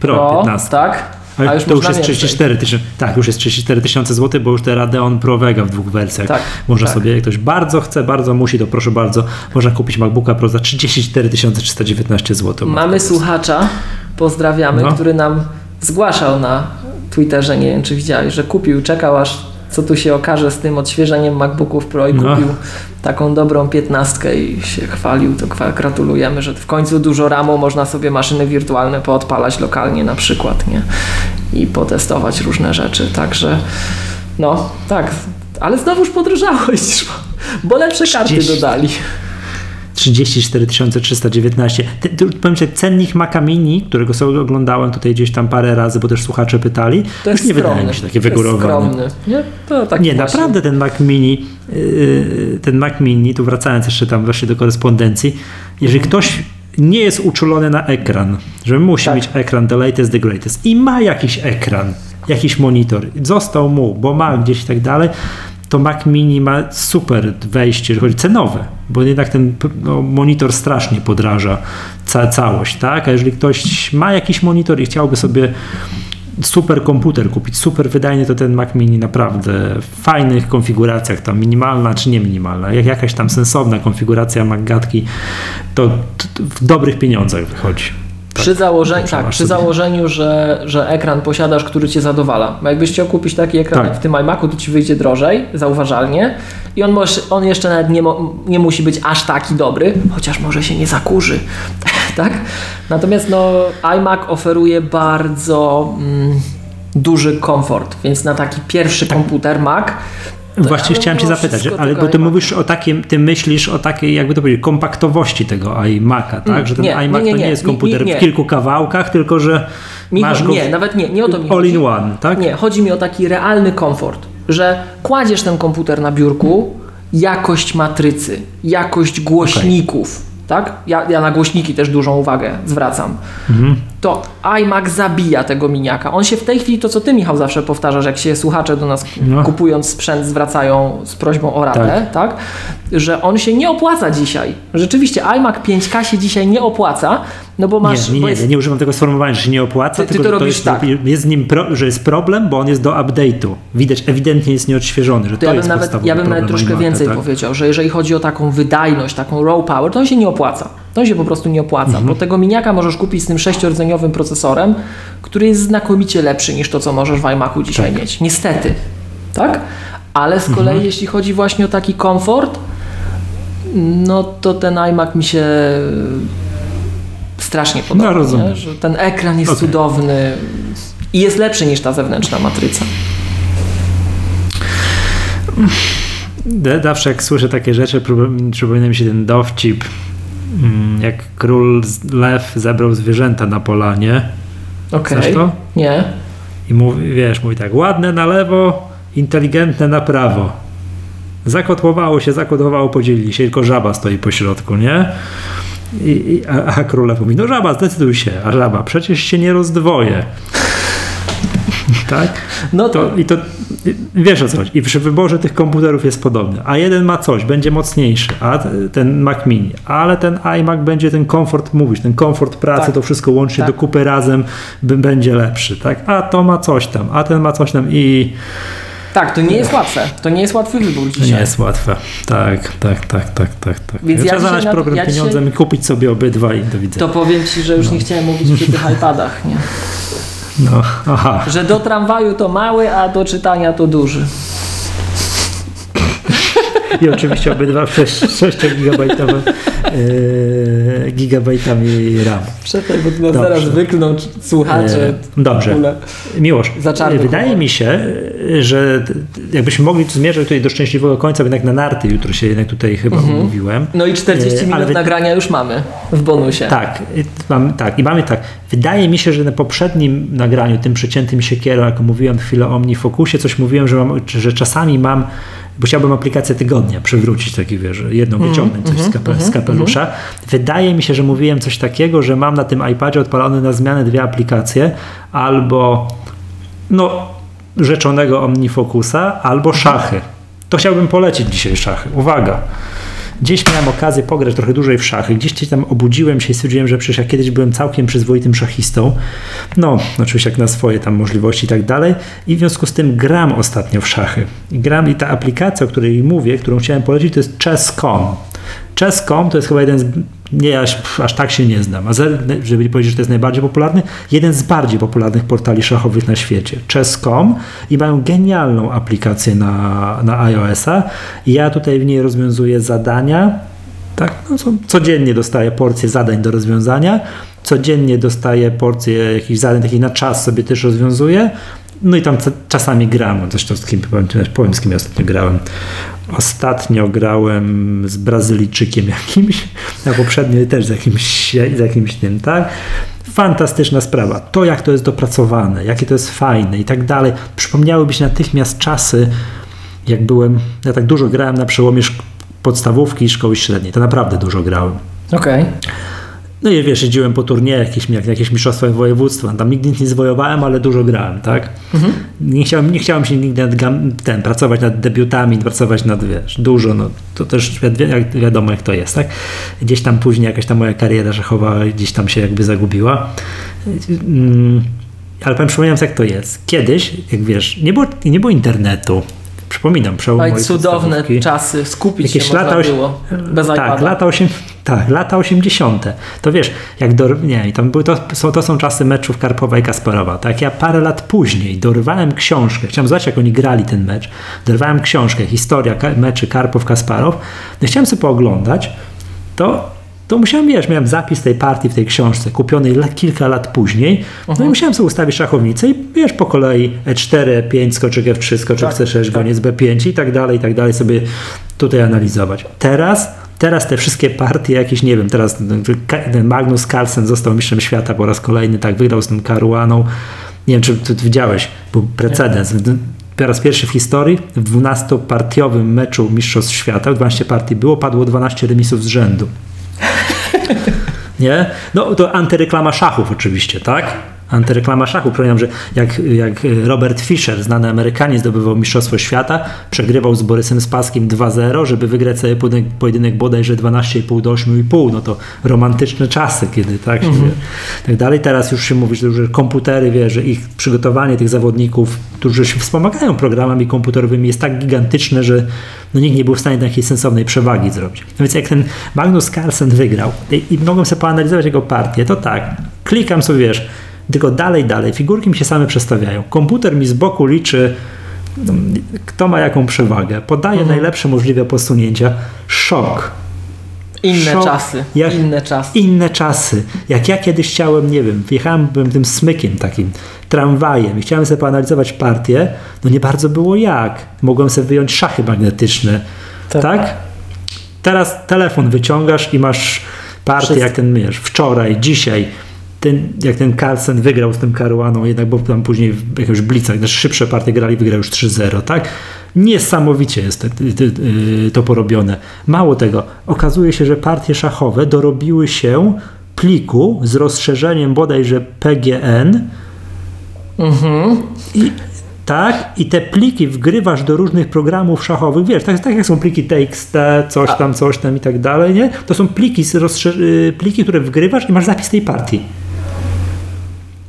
Pro Pro, 15. tak? Ale A już to już jest więcej. 34 tysiące. Tak, już jest 34 tysiące złotych, bo już te Radeon Pro Vega w dwóch wersjach. Tak, Można tak. sobie, jak ktoś bardzo chce, bardzo musi, to proszę bardzo, można kupić MacBooka Pro za 34 319 zł. Mamy słuchacza, pozdrawiamy, No. który nam zgłaszał na Twitterze, nie wiem czy widziałeś, że kupił, czekał aż co tu się okaże z tym odświeżeniem MacBooków Pro i No. kupił taką dobrą piętnastkę i się chwalił, to gratulujemy, że w końcu dużo ramu można sobie maszyny wirtualne poodpalać lokalnie na przykład, nie? I potestować różne rzeczy, także no, tak, ale znowuż podrożałość, bo lepsze karty 30. dodali. 34 319. Ty- ty- Powiem Ci, cennik Maca Mini, którego sobie oglądałem tutaj gdzieś tam parę razy, bo też słuchacze pytali, To jest nie wydaje skromny. mi się takie wygórowane. Nie, to tak Nie, właśnie. naprawdę ten Mac Mini, yy, ten Mac Mini, tu wracając jeszcze tam właśnie do korespondencji, jeżeli Mhm. ktoś nie jest uczulony na ekran, że musi Tak. mieć ekran the latest, the greatest i ma jakiś ekran, jakiś monitor, został mu, bo ma gdzieś i tak dalej, to Mac Mini ma super wejście, jeżeli chodzi cenowe, bo jednak ten no, monitor strasznie podraża ca całość, tak? A jeżeli ktoś ma jakiś monitor i chciałby sobie super komputer kupić, super wydajny, to ten Mac Mini naprawdę w fajnych konfiguracjach, tam minimalna czy nie minimalna, jak jakaś tam sensowna konfiguracja MacGatki, to, to w dobrych pieniądzach wychodzi. Przy, założeniu, tak, przy sobie. założeniu, że, że ekran posiadasz, który cię zadowala. Bo jakbyś chciał kupić taki ekran Tak. w tym iMacu, to ci wyjdzie drożej, zauważalnie. I on, może, on jeszcze nawet nie, mo, nie musi być aż taki dobry, chociaż może się nie zakurzy. tak? Natomiast no, iMac oferuje bardzo mm, duży komfort, więc na taki pierwszy komputer Mac Właśnie ale chciałem Cię zapytać, ale bo Ty mówisz o takim, Ty myślisz o takiej, jakby to powiedzieć, kompaktowości tego iMac'a, tak? Że ten Mm, nie, iMac nie, nie, to nie jest komputer w kilku kawałkach, tylko że Michał, masz go nie, nawet nie, nie o to mi all chodzi. in one, tak? Nie, chodzi mi o taki realny komfort, że kładziesz ten komputer na biurku, jakość matrycy, jakość głośników, tak? Ja, ja na głośniki też dużą uwagę zwracam. Mhm. To iMac zabija tego miniaka. On się w tej chwili, to co ty Michał zawsze powtarzasz, jak się słuchacze do nas No. kupując sprzęt zwracają z prośbą o radę, tak. Że on się nie opłaca dzisiaj. Rzeczywiście iMac 5K się dzisiaj nie opłaca, no bo masz... nie, nie, jest- nie, nie używam tego sformułowania, że się nie opłaca, Ty- ty tylko to że to robisz jest, tak. jest z nim pro, że jest problem, bo on jest do update'u. Widać, ewidentnie jest nieodświeżony, że to, To ja bym jest nawet, ja bym nawet troszkę iMac'a, więcej tak? powiedział, że jeżeli chodzi o taką wydajność, taką raw power, to on się nie opłaca. To się po prostu nie opłaca, Mhm. bo tego miniaka możesz kupić z tym sześciordzeniowym procesorem, który jest znakomicie lepszy niż to, co możesz w iMacu dzisiaj Tak. mieć. Niestety. Tak? Ale z kolei Mhm. jeśli chodzi właśnie o taki komfort, no to ten iMac mi się strasznie podoba. No, rozumiem. że ten ekran jest Okej. cudowny i jest lepszy niż ta zewnętrzna matryca. Zawsze jak słyszę takie rzeczy, przypo- przypomina mi się ten dowcip, jak król lew zebrał zwierzęta na polanie Okej. Znasz to? Nie. i mówi, wiesz, mówi tak, ładne na lewo, inteligentne na prawo. Zakotłowało się, zakotłowało, podzielili się, tylko żaba stoi po środku, nie? I, i, a, a królew mówi, no żaba, zdecyduj się, a żaba, przecież się nie rozdwoję. Tak? No to, To, I to wiesz o co chodzi. I przy wyborze tych komputerów jest podobne. A jeden ma coś, będzie mocniejszy, a ten Mac Mini, ale ten iMac będzie ten komfort, mówisz, ten komfort pracy, Tak. to wszystko łącznie Tak. do kupy razem będzie lepszy, tak? A to ma coś tam, a ten ma coś tam i Tak, to nie jest łatwe. To nie jest łatwy wybór to dzisiaj. nie jest łatwe. Tak, tak, tak, tak, tak. tak. Więc ja Trzeba dzisiaj znaleźć na- program ja dzisiaj- pieniądzem i kupić sobie obydwa i do widzenia. To powiem Ci, że już nie chciałem mówić przy tych iPadach, nie? No, aha. Że do tramwaju to mały, a do czytania to duży. I oczywiście obydwa 6-gigabajtowe yy, gigabajtami RAM. Przestań, bo tu nas Dobrze. zaraz wykną c- słuchacze. E, dobrze. Miłosz, wydaje humor. mi się, że jakbyśmy mogli zmierzać tutaj do szczęśliwego końca, jednak na narty jutro się jednak tutaj chyba umówiłem. No i 40 E, minut wy- nagrania już mamy w bonusie. Tak, tak, i mamy tak. Wydaje mi się, że na poprzednim nagraniu, tym przeciętym siekierą, jak mówiłem chwilę o OmniFocusie, coś mówiłem, że, mam, że czasami mam, bo chciałbym aplikację tygodnia przywrócić, taki wiesz, że jedną wyciągnąć coś z, kape, z kapelusza. Wydaje mi się, że mówiłem coś takiego, że mam na tym iPadzie odpalone na zmianę dwie aplikacje, albo no, rzeczonego OmniFocusa, albo szachy. To chciałbym polecić dzisiaj szachy. Uwaga! Gdzieś miałem okazję pograć trochę dłużej w szachy. Gdzieś gdzieś tam obudziłem się i stwierdziłem, że przecież ja kiedyś byłem całkiem przyzwoitym szachistą. No, oczywiście jak na swoje tam możliwości i tak dalej. I w związku z tym gram ostatnio w szachy. I gram i ta aplikacja, o której mówię, którą chciałem polecić, to jest Chess.com. Chess.com to jest chyba jeden z. Nie, aż, aż tak się nie znam. A żeby powiedzieć, że to jest najbardziej popularny, jeden z bardziej popularnych portali szachowych na świecie. Chess.com i mają genialną aplikację na, na iOS-a. Ja tutaj w niej rozwiązuję zadania. Tak, no, co, codziennie dostaję porcję zadań do rozwiązania. Codziennie dostaję porcję jakichś zadań takich na czas sobie też rozwiązuję. No i tam czasami gram, zresztą z kim, powiem, z kim ja ostatnio grałem. Ostatnio grałem z Brazylijczykiem jakimś, a poprzednio też z jakimś, z jakimś tym, tak? Fantastyczna sprawa. To, jak to jest dopracowane, jakie to jest fajne i tak dalej. Przypomniały mi się natychmiast czasy, jak byłem, ja tak dużo grałem na przełomie podstawówki i szkoły średniej. To naprawdę dużo grałem. Okej. No i wiesz, jeździłem po turniejach, jakieś, jak jakieś mistrzostwa województwa. Tam nigdy nic nie zwojowałem, ale dużo grałem, tak? Nie, chciałem, nie chciałem się nigdy nad, ten, pracować nad debiutami, pracować nad, wiesz, dużo, no to też wi- wiadomo jak to jest, tak? Gdzieś tam później jakaś ta moja kariera szachowa gdzieś tam się jakby zagubiła. Mm, ale powiem, przypomniałem jak to jest. Kiedyś, jak wiesz, nie było, nie było internetu. Przypominam, przełom Oj, cudowne czasy, skupić Jakieś się lata, można było. Bez tak, iPada. lata, osiem... tak, lata 80. To wiesz, jak do... nie, tam były to, są, to są czasy meczów Karpowa i Kasparowa. Tak, ja parę lat później dorwałem książkę, chciałem zobaczyć, jak oni grali ten mecz. Dorwałem książkę, historia meczy Karpow-Kasparow. No, chciałem sobie pooglądać, to to musiałem, wiesz, miałem zapis tej partii w tej książce, kupionej kilka lat później, no i musiałem sobie ustawić szachownicę i wiesz, po kolei E E4, E5, skoczek F3, skoczek Tak, C6, goniec B5 i tak dalej, i tak dalej sobie tutaj analizować. Teraz, teraz te wszystkie partie jakieś, nie wiem, teraz ten Magnus Carlsen został mistrzem świata po raz kolejny, tak, wygrał z tym Caruaną. Nie wiem, czy ty widziałeś, był precedens. Po raz pierwszy w historii w 12-partiowym meczu Mistrzostw Świata, 12 partii było, padło 12 remisów z rzędu. Nie? No to antyreklama szachów oczywiście, tak? Antyreklama szachów. Pamiętam, że jak, jak Robert Fischer, znany Amerykanie, zdobywał Mistrzostwo Świata, przegrywał z Borysem Spaskim 2-0, żeby wygrać sobie pojedynek, pojedynek bodajże 12,5 do 8,5. No to romantyczne czasy, kiedy tak się, tak dalej. Teraz już się mówi, że że komputery, wie, że ich przygotowanie tych zawodników, którzy się wspomagają programami komputerowymi jest tak gigantyczne, że no nikt nie był w stanie takiej sensownej przewagi zrobić. No więc jak ten Magnus Carlsen wygrał i, i mogłem sobie poanalizować jego partię, to tak, klikam sobie, wiesz, tylko dalej, dalej, figurki mi się same przestawiają. Komputer mi z boku liczy, mm, kto ma jaką przewagę, podaje najlepsze możliwe posunięcia. Szok. Inne Szok. czasy. Jak- Inne czasy. Inne czasy. Jak ja kiedyś chciałem, nie wiem, wjechałem tym smykiem takim, tramwajem i chciałem sobie poanalizować partię, no nie bardzo było jak. Mogłem sobie wyjąć szachy magnetyczne. Tak. Tak? Teraz telefon wyciągasz i masz partię Wszystko. jak ten, wiesz, wczoraj, dzisiaj. Ten, jak ten Carlsen wygrał z tym Caruaną, jednak bo tam później w jakiegoś blicach, też szybsze partie grali, wygrał już 3-0, tak? Niesamowicie jest to, to porobione. Mało tego, okazuje się, że partie szachowe dorobiły się pliku z rozszerzeniem bodajże PGN, Mhm. i, tak, i te pliki wgrywasz do różnych programów szachowych, wiesz, tak, tak jak są pliki TXT, coś tam, coś tam i tak dalej, nie? To są pliki, y, pliki, które wgrywasz i masz zapis tej partii.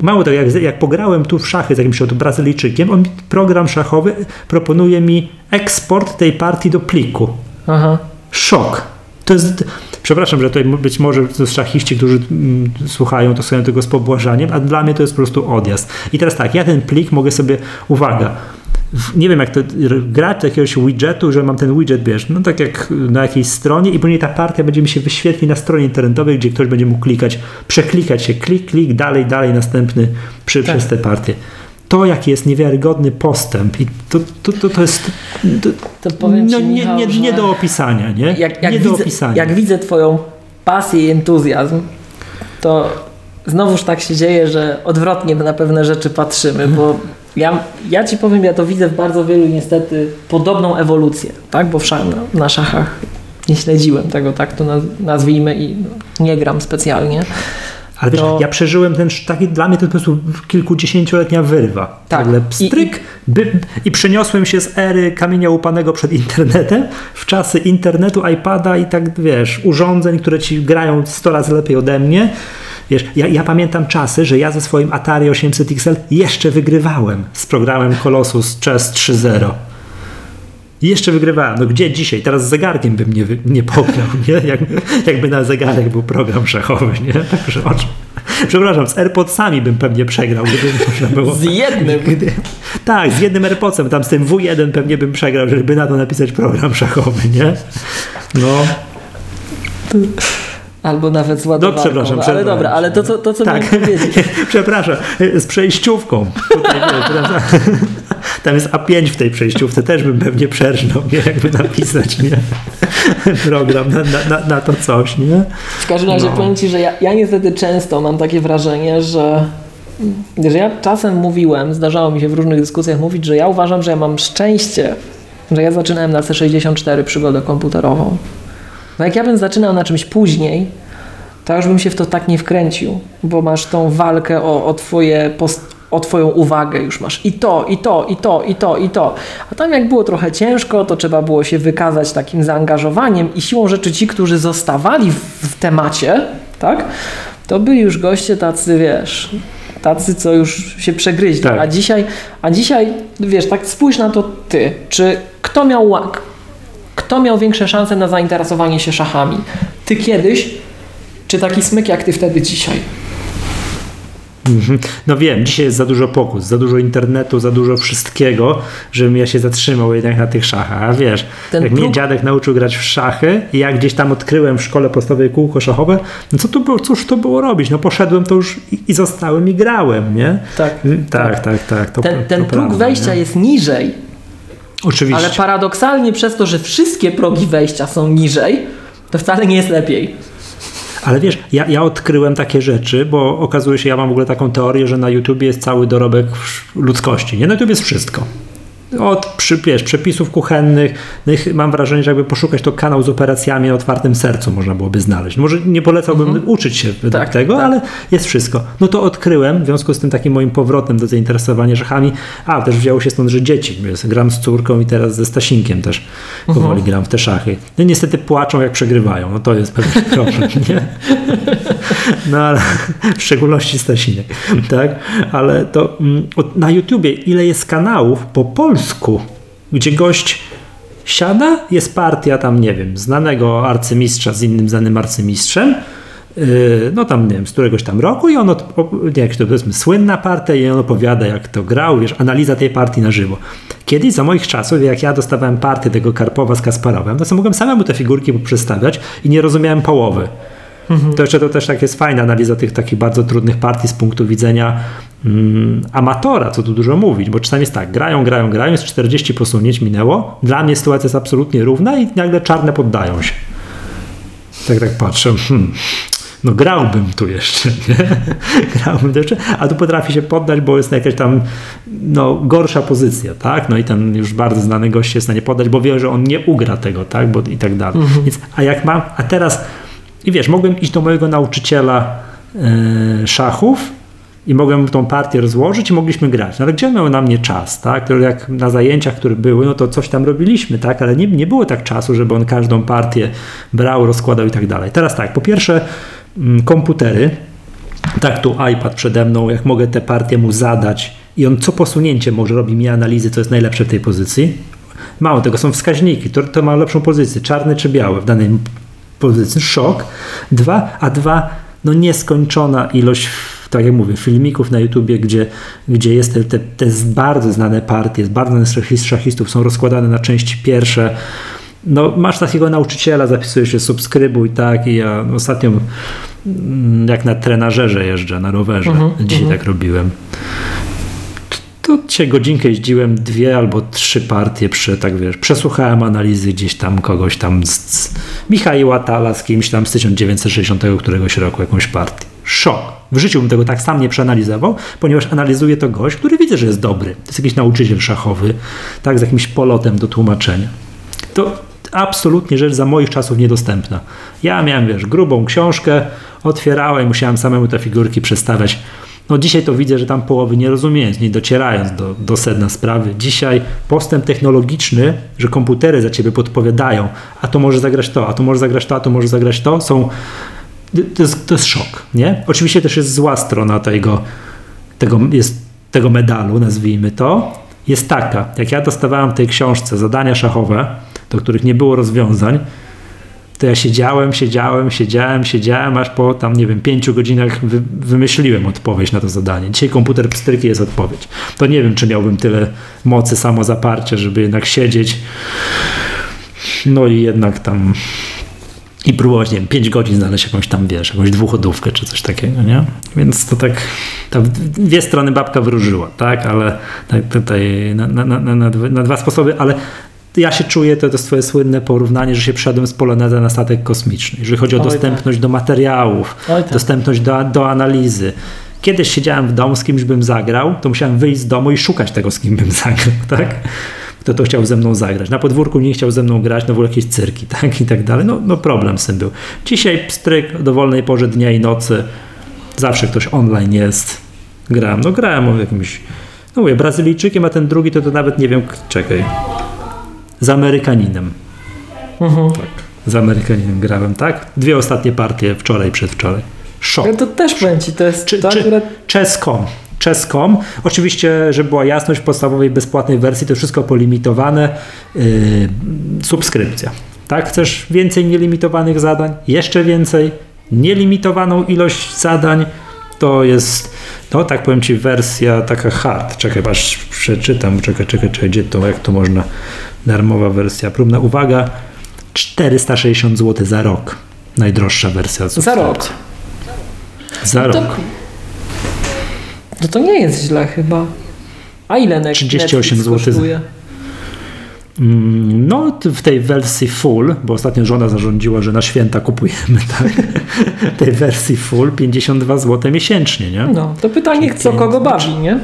Mało tego, jak, jak pograłem tu w szachy z jakimś oto Brazylijczykiem, on, program szachowy proponuje mi eksport tej partii do pliku. Aha. Szok. To jest, przepraszam, że tutaj być może szachiści, którzy mm, słuchają, to słuchają tego z pobłażaniem, a dla mnie to jest po prostu odjazd. I teraz tak, ja ten plik mogę sobie, uwaga, nie wiem jak to grać do jakiegoś widgetu, że mam ten widget, wiesz, no tak jak na jakiejś stronie i później ta partia będzie mi się wyświetli na stronie internetowej, gdzie ktoś będzie mógł klikać, przeklikać się, klik, klik, dalej, dalej, następny przy, Tak. przez tę partię. To, jaki jest niewiarygodny postęp i to, to, to, to jest to, To powiem no, ci, nie, Michał, nie, że nie do opisania, nie? jak, jak, nie do widzę, opisania. jak widzę twoją pasję i entuzjazm, to znowuż tak się dzieje, że odwrotnie na pewne rzeczy patrzymy, bo ja, ja ci powiem, ja to widzę w bardzo wielu niestety podobną ewolucję, tak? Bo w szach, na, na szachach nie śledziłem tego, tak to naz- nazwijmy i no, nie gram specjalnie. Ale wiesz, to- ja przeżyłem ten taki, dla mnie to po prostu kilkudziesięcioletnia wyrwa. Tak. Nagle I- pstryk by, i przeniosłem się z ery kamienia łupanego przed internetem w czasy internetu, iPada i tak, wiesz, urządzeń, które ci grają 100 razy lepiej ode mnie. Wiesz, ja, ja pamiętam czasy, że ja ze swoim Atari 800 XL jeszcze wygrywałem z programem Colossus Chess 3.0. I jeszcze wygrywałem. No gdzie dzisiaj? Teraz z zegarkiem bym nie, nie pograł, nie? Jak, jakby na zegarek był program szachowy, nie? Także Przepraszam, z AirPodsami bym pewnie przegrał, gdyby można było. Z jednym. Gdy, tak, z jednym AirPodsem, tam z tym W1 pewnie bym przegrał, żeby na to napisać program szachowy, nie? No. Albo nawet z No ładowarką. przepraszam, ale dobra, ale to co, to, co Tak. miałem powiedzieć. Przepraszam, z przejściówką. Tutaj? Tam jest A5 w tej przejściówce, też bym pewnie przerżnął, nie? jakby napisać nie? program na, na, na, na to coś. Nie? W każdym razie No. powiem Ci, że ja, ja niestety często mam takie wrażenie, że, że ja czasem mówiłem, zdarzało mi się w różnych dyskusjach mówić, że ja uważam, że ja mam szczęście, że ja zaczynałem na C64 przygodę komputerową. No jak ja bym zaczynał na czymś później, to już bym się w to tak nie wkręcił, bo masz tą walkę o, o, twoje post- o Twoją uwagę, już masz i to, i to, i to, i to, i to. A tam jak było trochę ciężko, to trzeba było się wykazać takim zaangażowaniem i siłą rzeczy ci, którzy zostawali w, temacie, tak, to byli już goście tacy, wiesz, tacy, co już się przegryźli. Tak. A dzisiaj, a dzisiaj, wiesz, tak spójrz na to ty, czy kto miał łak, kto miał większe szanse na zainteresowanie się szachami? Ty kiedyś, czy taki smyk jak ty wtedy dzisiaj? Mhm. No wiem, dzisiaj jest za dużo pokus, za dużo internetu, za dużo wszystkiego, żebym ja się zatrzymał jednak na tych szachach. A wiesz, Ten jak mnie próg- dziadek nauczył grać w szachy i ja gdzieś tam odkryłem w szkole podstawowej kółko szachowe, no co tu było, cóż to było robić? No poszedłem to już i, i zostałem i grałem, nie? Tak. Mm, Tak, tak, tak. To, Ten, to ten próg prawda, wejścia nie? jest niżej, Oczywiście. ale paradoksalnie przez to, że wszystkie progi wejścia są niżej, to wcale nie jest lepiej. Ale wiesz, ja, ja odkryłem takie rzeczy, bo okazuje się, ja mam w ogóle taką teorię, że na YouTubie jest cały dorobek ludzkości. Nie, na YouTube jest wszystko. Od przy, wiesz, przepisów kuchennych, no mam wrażenie, że jakby poszukać to kanał z operacjami o otwartym sercu można byłoby znaleźć. Może nie polecałbym uczyć się Tak, tego, tak. ale jest wszystko. No to odkryłem, w związku z tym takim moim powrotem do zainteresowania szachami, a też wzięło się stąd, że dzieci, gram z córką i teraz ze Stasinkiem też powoli gram w te szachy. No niestety płaczą jak przegrywają, no to jest pewien problem, nie? No ale w szczególności Stasinek, tak? Ale to mm, na YouTubie ile jest kanałów po polsku, gdzie gość siada, jest partia tam, nie wiem, znanego arcymistrza z innym znanym arcymistrzem, yy, no tam, nie wiem, z któregoś tam roku i on, od, jak to powiedzmy, słynna partia i on opowiada, jak to grał, wiesz, analiza tej partii na żywo. Kiedyś, za moich czasów, jak ja dostawałem partię tego Karpowa z Kasparowem, to sobie mogłem samemu te figurki poprzestawiać i nie rozumiałem połowy. To jeszcze to też tak jest fajna analiza tych takich bardzo trudnych partii z punktu widzenia mm, amatora, co tu dużo mówić, bo czasami jest tak, grają, grają, grają, jest 40 posunięć minęło, dla mnie sytuacja jest absolutnie równa i nagle czarne poddają się. Tak, tak patrzę, hmm, no grałbym tu jeszcze, nie? grałbym tu jeszcze, a tu potrafi się poddać, bo jest jakaś tam no, gorsza pozycja, tak? No i ten już bardzo znany gość jest w stanie poddać, bo wie, że on nie ugra tego, tak? Bo, I tak dalej. Więc, a jak mam, a teraz i wiesz, mogłem iść do mojego nauczyciela e, szachów i mogłem tą partię rozłożyć i mogliśmy grać. No ale gdzie miał na mnie czas, tak? Jak na zajęciach, które były, no to coś tam robiliśmy, tak? Ale nie, nie było tak czasu, żeby on każdą partię brał, rozkładał i tak dalej. Teraz tak, po pierwsze mm, komputery, tak tu iPad przede mną, jak mogę tę partię mu zadać i on co posunięcie może robi mi analizy, co jest najlepsze w tej pozycji. Mało tego, są wskaźniki, to, to ma lepszą pozycję, czarny czy biały w danej pozycji. Szok. Dwa, a dwa, no nieskończona ilość, tak jak mówię, filmików na YouTubie, gdzie, gdzie jest te, te, te bardzo znane partie, bardzo znane szachist- szachistów są rozkładane na części pierwsze. No, masz takiego nauczyciela, zapisujesz się, subskrybuj, tak, i ja ostatnio mm, jak na trenażerze jeżdżę, na rowerze, dzisiaj tak robiłem dzisiaj godzinkę jeździłem, dwie albo trzy partie, przy, tak wiesz, przesłuchałem analizy gdzieś tam kogoś tam z, z Michała Tala z kimś tam z 1960 któregoś roku jakąś partię. Szok. W życiu bym tego tak sam nie przeanalizował, ponieważ analizuje to gość, który widzę, że jest dobry. To jest jakiś nauczyciel szachowy, tak, z jakimś polotem do tłumaczenia. To absolutnie rzecz za moich czasów niedostępna. Ja miałem, wiesz, grubą książkę, otwierałem, musiałem samemu te figurki przestawiać. No dzisiaj to widzę, że tam połowy nie rozumiejąc, nie docierając do, do sedna sprawy. Dzisiaj postęp technologiczny, że komputery za ciebie podpowiadają, a to może zagrać to, a to może zagrać to, a to może zagrać to, są to jest, to jest szok, nie? Oczywiście też jest zła strona tego, tego, jest, tego medalu, nazwijmy to, jest taka, jak ja dostawałem w tej książce zadania szachowe, do których nie było rozwiązań, to ja siedziałem, siedziałem, siedziałem, siedziałem, aż po tam, nie wiem, pięciu godzinach wy, wymyśliłem odpowiedź na to zadanie. Dzisiaj komputer pstryki jest odpowiedź. To nie wiem, czy miałbym tyle mocy samozaparcia, żeby jednak siedzieć, no i jednak tam i próbować, nie wiem, 5 godzin znaleźć jakąś tam, wiesz, jakąś dwuchodówkę czy coś takiego, nie? Więc to tak, ta dwie strony babka wróżyła, tak? Ale tak tutaj na, na, na, na dwa sposoby, ale ja się czuję, to, to jest twoje słynne porównanie, że się przeszedłem z Poloneza na statek kosmiczny. Jeżeli chodzi o Oj, tak. dostępność do materiałów, Oj, tak. dostępność do, do analizy. Kiedyś siedziałem w domu, z kimś bym zagrał, to musiałem wyjść z domu i szukać tego, z kim bym zagrał, tak? Kto to chciał ze mną zagrać. Na podwórku nie chciał ze mną grać, no były jakieś cyrki, tak? I tak dalej. No, no problem z tym był. Dzisiaj pstryk o dowolnej porze dnia i nocy. Zawsze ktoś online jest. Grałem. No grałem o jakimś, no mówię, Brazylijczykiem, a ten drugi to, to nawet nie wiem, czekaj. Z Amerykaninem. Mhm. Tak. Z Amerykaninem grałem, tak? Dwie ostatnie partie wczoraj, przedwczoraj. Szok. Ale to też ci, to jest Czy, to czy, akurat... Chess.com. Chess.com. Oczywiście, żeby była jasność, w podstawowej bezpłatnej wersji to wszystko polimitowane. Yy, subskrypcja. Tak? Chcesz więcej nielimitowanych zadań? Jeszcze więcej? Nielimitowaną ilość zadań? To jest, no tak powiem Ci, wersja taka hard. Czekaj, aż przeczytam. Czekaj, czekaj, czekaj, gdzie to, jak to można? Darmowa wersja próbna. Uwaga, 460 zł za rok. Najdroższa wersja. Za rok. Za rok. To, no to nie jest źle chyba. A ile Netflix 38 zł. kosztuje? Mm, No, w tej wersji full, bo ostatnio żona zarządziła, że na święta kupujemy, tak? tej wersji full 52 zł miesięcznie, nie? No, to pytanie, co kogo bawi, nie?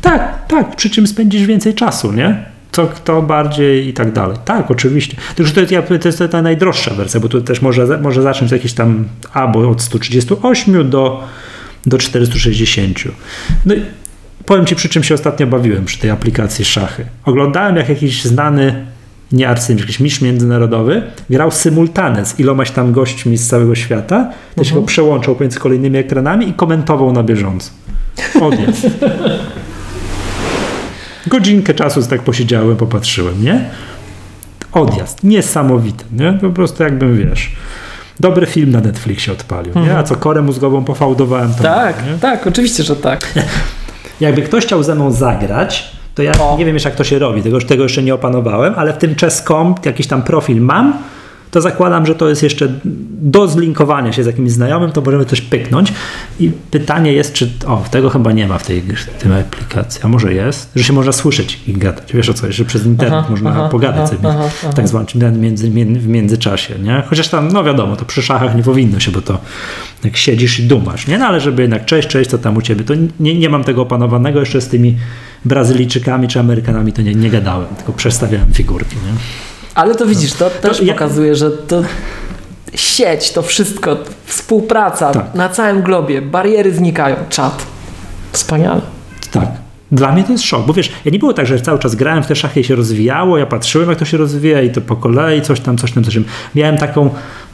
Tak, tak, przy czym spędzisz więcej czasu, nie? Co kto bardziej i tak dalej. Tak, oczywiście. Tylko, że to jest, ja- to jest ta najdroższa wersja, bo tu też może, może zacząć jakieś tam albo od 138 do, do 460. No i powiem Ci, przy czym się ostatnio bawiłem przy tej aplikacji szachy. Oglądałem, jak jakiś znany, nie arcymistrz, jakiś mistrz międzynarodowy grał symultane z ilomaś tam gośćmi z całego świata, też Mhm. go przełączał pomiędzy kolejnymi ekranami i komentował na bieżąco. Odjazd. Godzinkę czasu tak posiedziałem, popatrzyłem, nie? Odjazd. Niesamowity, nie? Po prostu jakbym, wiesz, dobry film na Netflixie odpalił, nie? A co korę mózgową pofałdowałem, to Tak, tak, oczywiście, że tak. Jakby ktoś chciał ze mną zagrać, to ja O. nie wiem jeszcze jak to się robi, tego, tego jeszcze nie opanowałem, ale w tym chess.com jakiś tam profil mam, to zakładam, że to jest jeszcze do zlinkowania się z jakimś znajomym, to możemy coś pyknąć. I pytanie jest, czy. O, tego chyba nie ma w tej, w aplikacji, a może jest, że się można słyszeć i gadać. Wiesz o co, że przez internet Aha, można aha, pogadać aha, sobie aha, aha. tak zwanym między, między, w międzyczasie, nie? Chociaż tam, no wiadomo, to przy szachach nie powinno się, bo to jak siedzisz i dumasz, nie? No ale żeby jednak cześć, cześć, co tam u ciebie, to nie, nie mam tego opanowanego, jeszcze z tymi Brazylijczykami czy Amerykanami to nie, nie gadałem, tylko przestawiałem figurki, nie? Ale to widzisz, to też ja- pokazuje, że to sieć, to wszystko, współpraca Tak. na całym globie, bariery znikają, czat. Wspaniale. Tak. Dla mnie to jest szok, bo wiesz, ja nie było tak, że cały czas grałem w te szachy i się rozwijało, ja patrzyłem jak to się rozwija i to po kolei, coś tam, coś tam, coś tam. Miałem taką,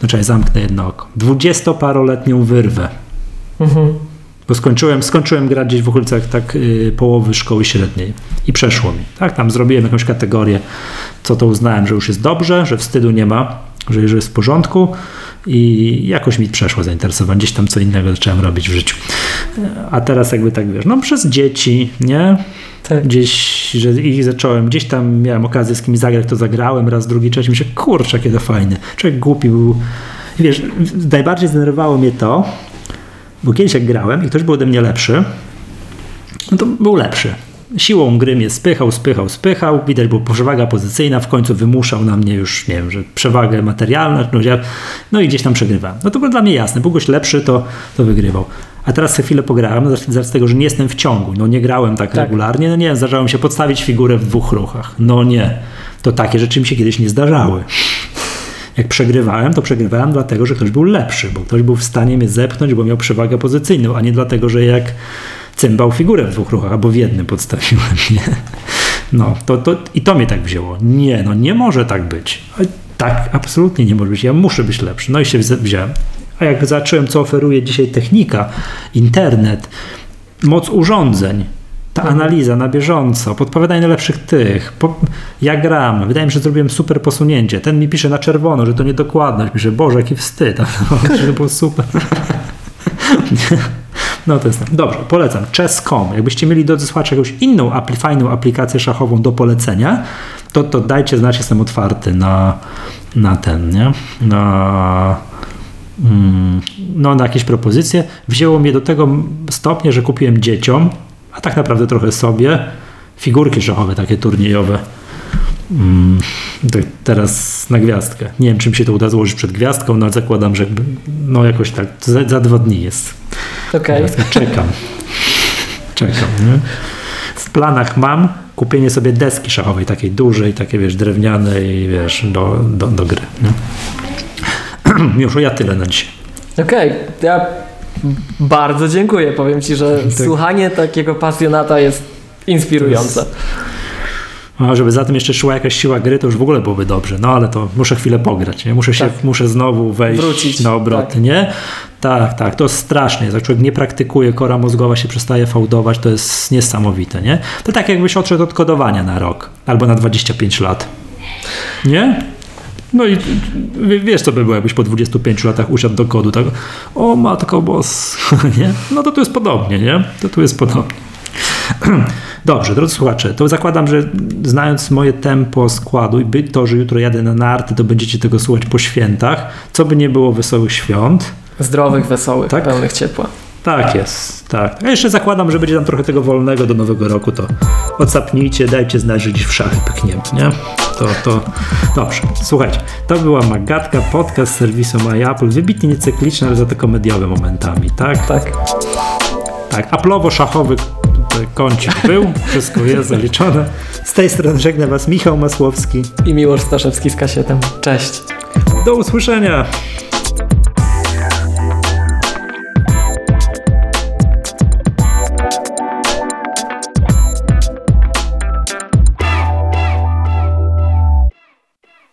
no czekaj, zamknę jedno oko, dwudziestoparoletnią wyrwę. Mhm. Bo skończyłem, skończyłem grać gdzieś w okolicach tak y, połowy szkoły średniej i przeszło mi. Tak, tam zrobiłem jakąś kategorię, co to uznałem, że już jest dobrze, że wstydu nie ma, że już jest w porządku i jakoś mi przeszło zainteresowanie. Gdzieś tam co innego zacząłem robić w życiu. A teraz jakby tak wiesz, no przez dzieci, nie? Tak. Gdzieś, że ich zacząłem, gdzieś tam miałem okazję z kimś zagrać, to zagrałem raz, drugi, trzeci, myślę, kurczę, jakie to fajne. Człowiek głupi był. Wiesz, najbardziej zdenerwowało mnie to, bo kiedyś jak grałem i ktoś był ode mnie lepszy, no to był lepszy. Siłą gry mnie spychał, spychał, spychał. Widać, była przewaga pozycyjna. W końcu wymuszał na mnie już, nie wiem, że przewagę materialną. No, no i gdzieś tam przegrywałem. No to było dla mnie jasne. Był goś lepszy, to, to wygrywał. A teraz sobie chwilę pograłem, no, z tego, że nie jestem w ciągu. No nie grałem tak, Tak. regularnie. No nie, zdarzało mi się podstawić figurę w dwóch ruchach. No nie. To takie rzeczy mi się kiedyś nie zdarzały. Jak przegrywałem, to przegrywałem dlatego, że ktoś był lepszy, bo ktoś był w stanie mnie zepchnąć, bo miał przewagę pozycyjną, a nie dlatego, że jak cymbał figurę w dwóch ruchach, albo w jednym podstawiłem, nie? No, to, to, i to mnie tak wzięło. Nie, no nie może tak być. Tak, absolutnie nie może być. Ja muszę być lepszy. No i się wziąłem. A jak zacząłem, co oferuje dzisiaj technika, internet, moc urządzeń, ta analiza na bieżąco, podpowiadanie najlepszych tych, po, ja gram, wydaje mi się, że zrobiłem super posunięcie. Ten mi pisze na czerwono, że to niedokładność. Pisze, Boże, jaki wstyd. To było super. No to jest. Dobrze, polecam. Chess.com. Jakbyście mieli drodzy słuchacze jakąś inną fajną aplikację szachową do polecenia, to, to dajcie znać, jestem otwarty na, na ten, nie? Na, mm, no, na jakieś propozycje. Wzięło mnie do tego stopnia, że kupiłem dzieciom, a tak naprawdę trochę sobie, figurki szachowe, takie turniejowe. Mm, teraz na gwiazdkę. Nie wiem, czym się to uda złożyć przed gwiazdką, no ale zakładam, że no jakoś tak, za, za dwa dni jest. Okej. Gwiazdka. Czekam. Czekam, nie? W planach mam kupienie sobie deski szachowej, takiej dużej, takiej, wiesz, drewnianej, wiesz, do, do, do gry. Nie? Już ja tyle na dzisiaj. Okej, ja bardzo dziękuję. Powiem Ci, że Tak. słuchanie takiego pasjonata jest inspirujące. A żeby za tym jeszcze szła jakaś siła gry, to już w ogóle byłoby dobrze. No ale to muszę chwilę pograć, nie? Muszę się, Tak. muszę znowu wejść Wrócić, na obroty, tak. nie? Tak, tak, to strasznie. Jak człowiek nie praktykuje, kora mózgowa się przestaje fałdować, to jest niesamowite, nie? To tak jakbyś odszedł od kodowania na rok albo na 25 lat. Nie? No i wiesz, co by było, jakbyś po 25 latach usiadł do kodu, tak? O matko bos, nie? No to tu jest podobnie, nie? To tu jest podobnie. Dobrze, drodzy słuchacze, to zakładam, że znając moje tempo składu i być to, że jutro jadę na narty, to będziecie tego słuchać po świętach. Co by nie było wesołych świąt. Zdrowych, wesołych, Tak. pełnych ciepła. Tak jest, tak. A jeszcze zakładam, że będzie tam trochę tego wolnego do nowego roku, to odsapnijcie, dajcie znać, że dziś w szachy pykniemy, nie? To, to dobrze. Słuchajcie, to była Magatka, podcast serwisu MyApple, wybitnie niecykliczny, ale za to komediowy momentami, tak? Tak. Tak, aplowo-szachowy tutaj kącik był, wszystko jest zaliczone. Z tej strony żegna Was Michał Masłowski. I Miłosz Staszewski z kasietem. Cześć. Do usłyszenia!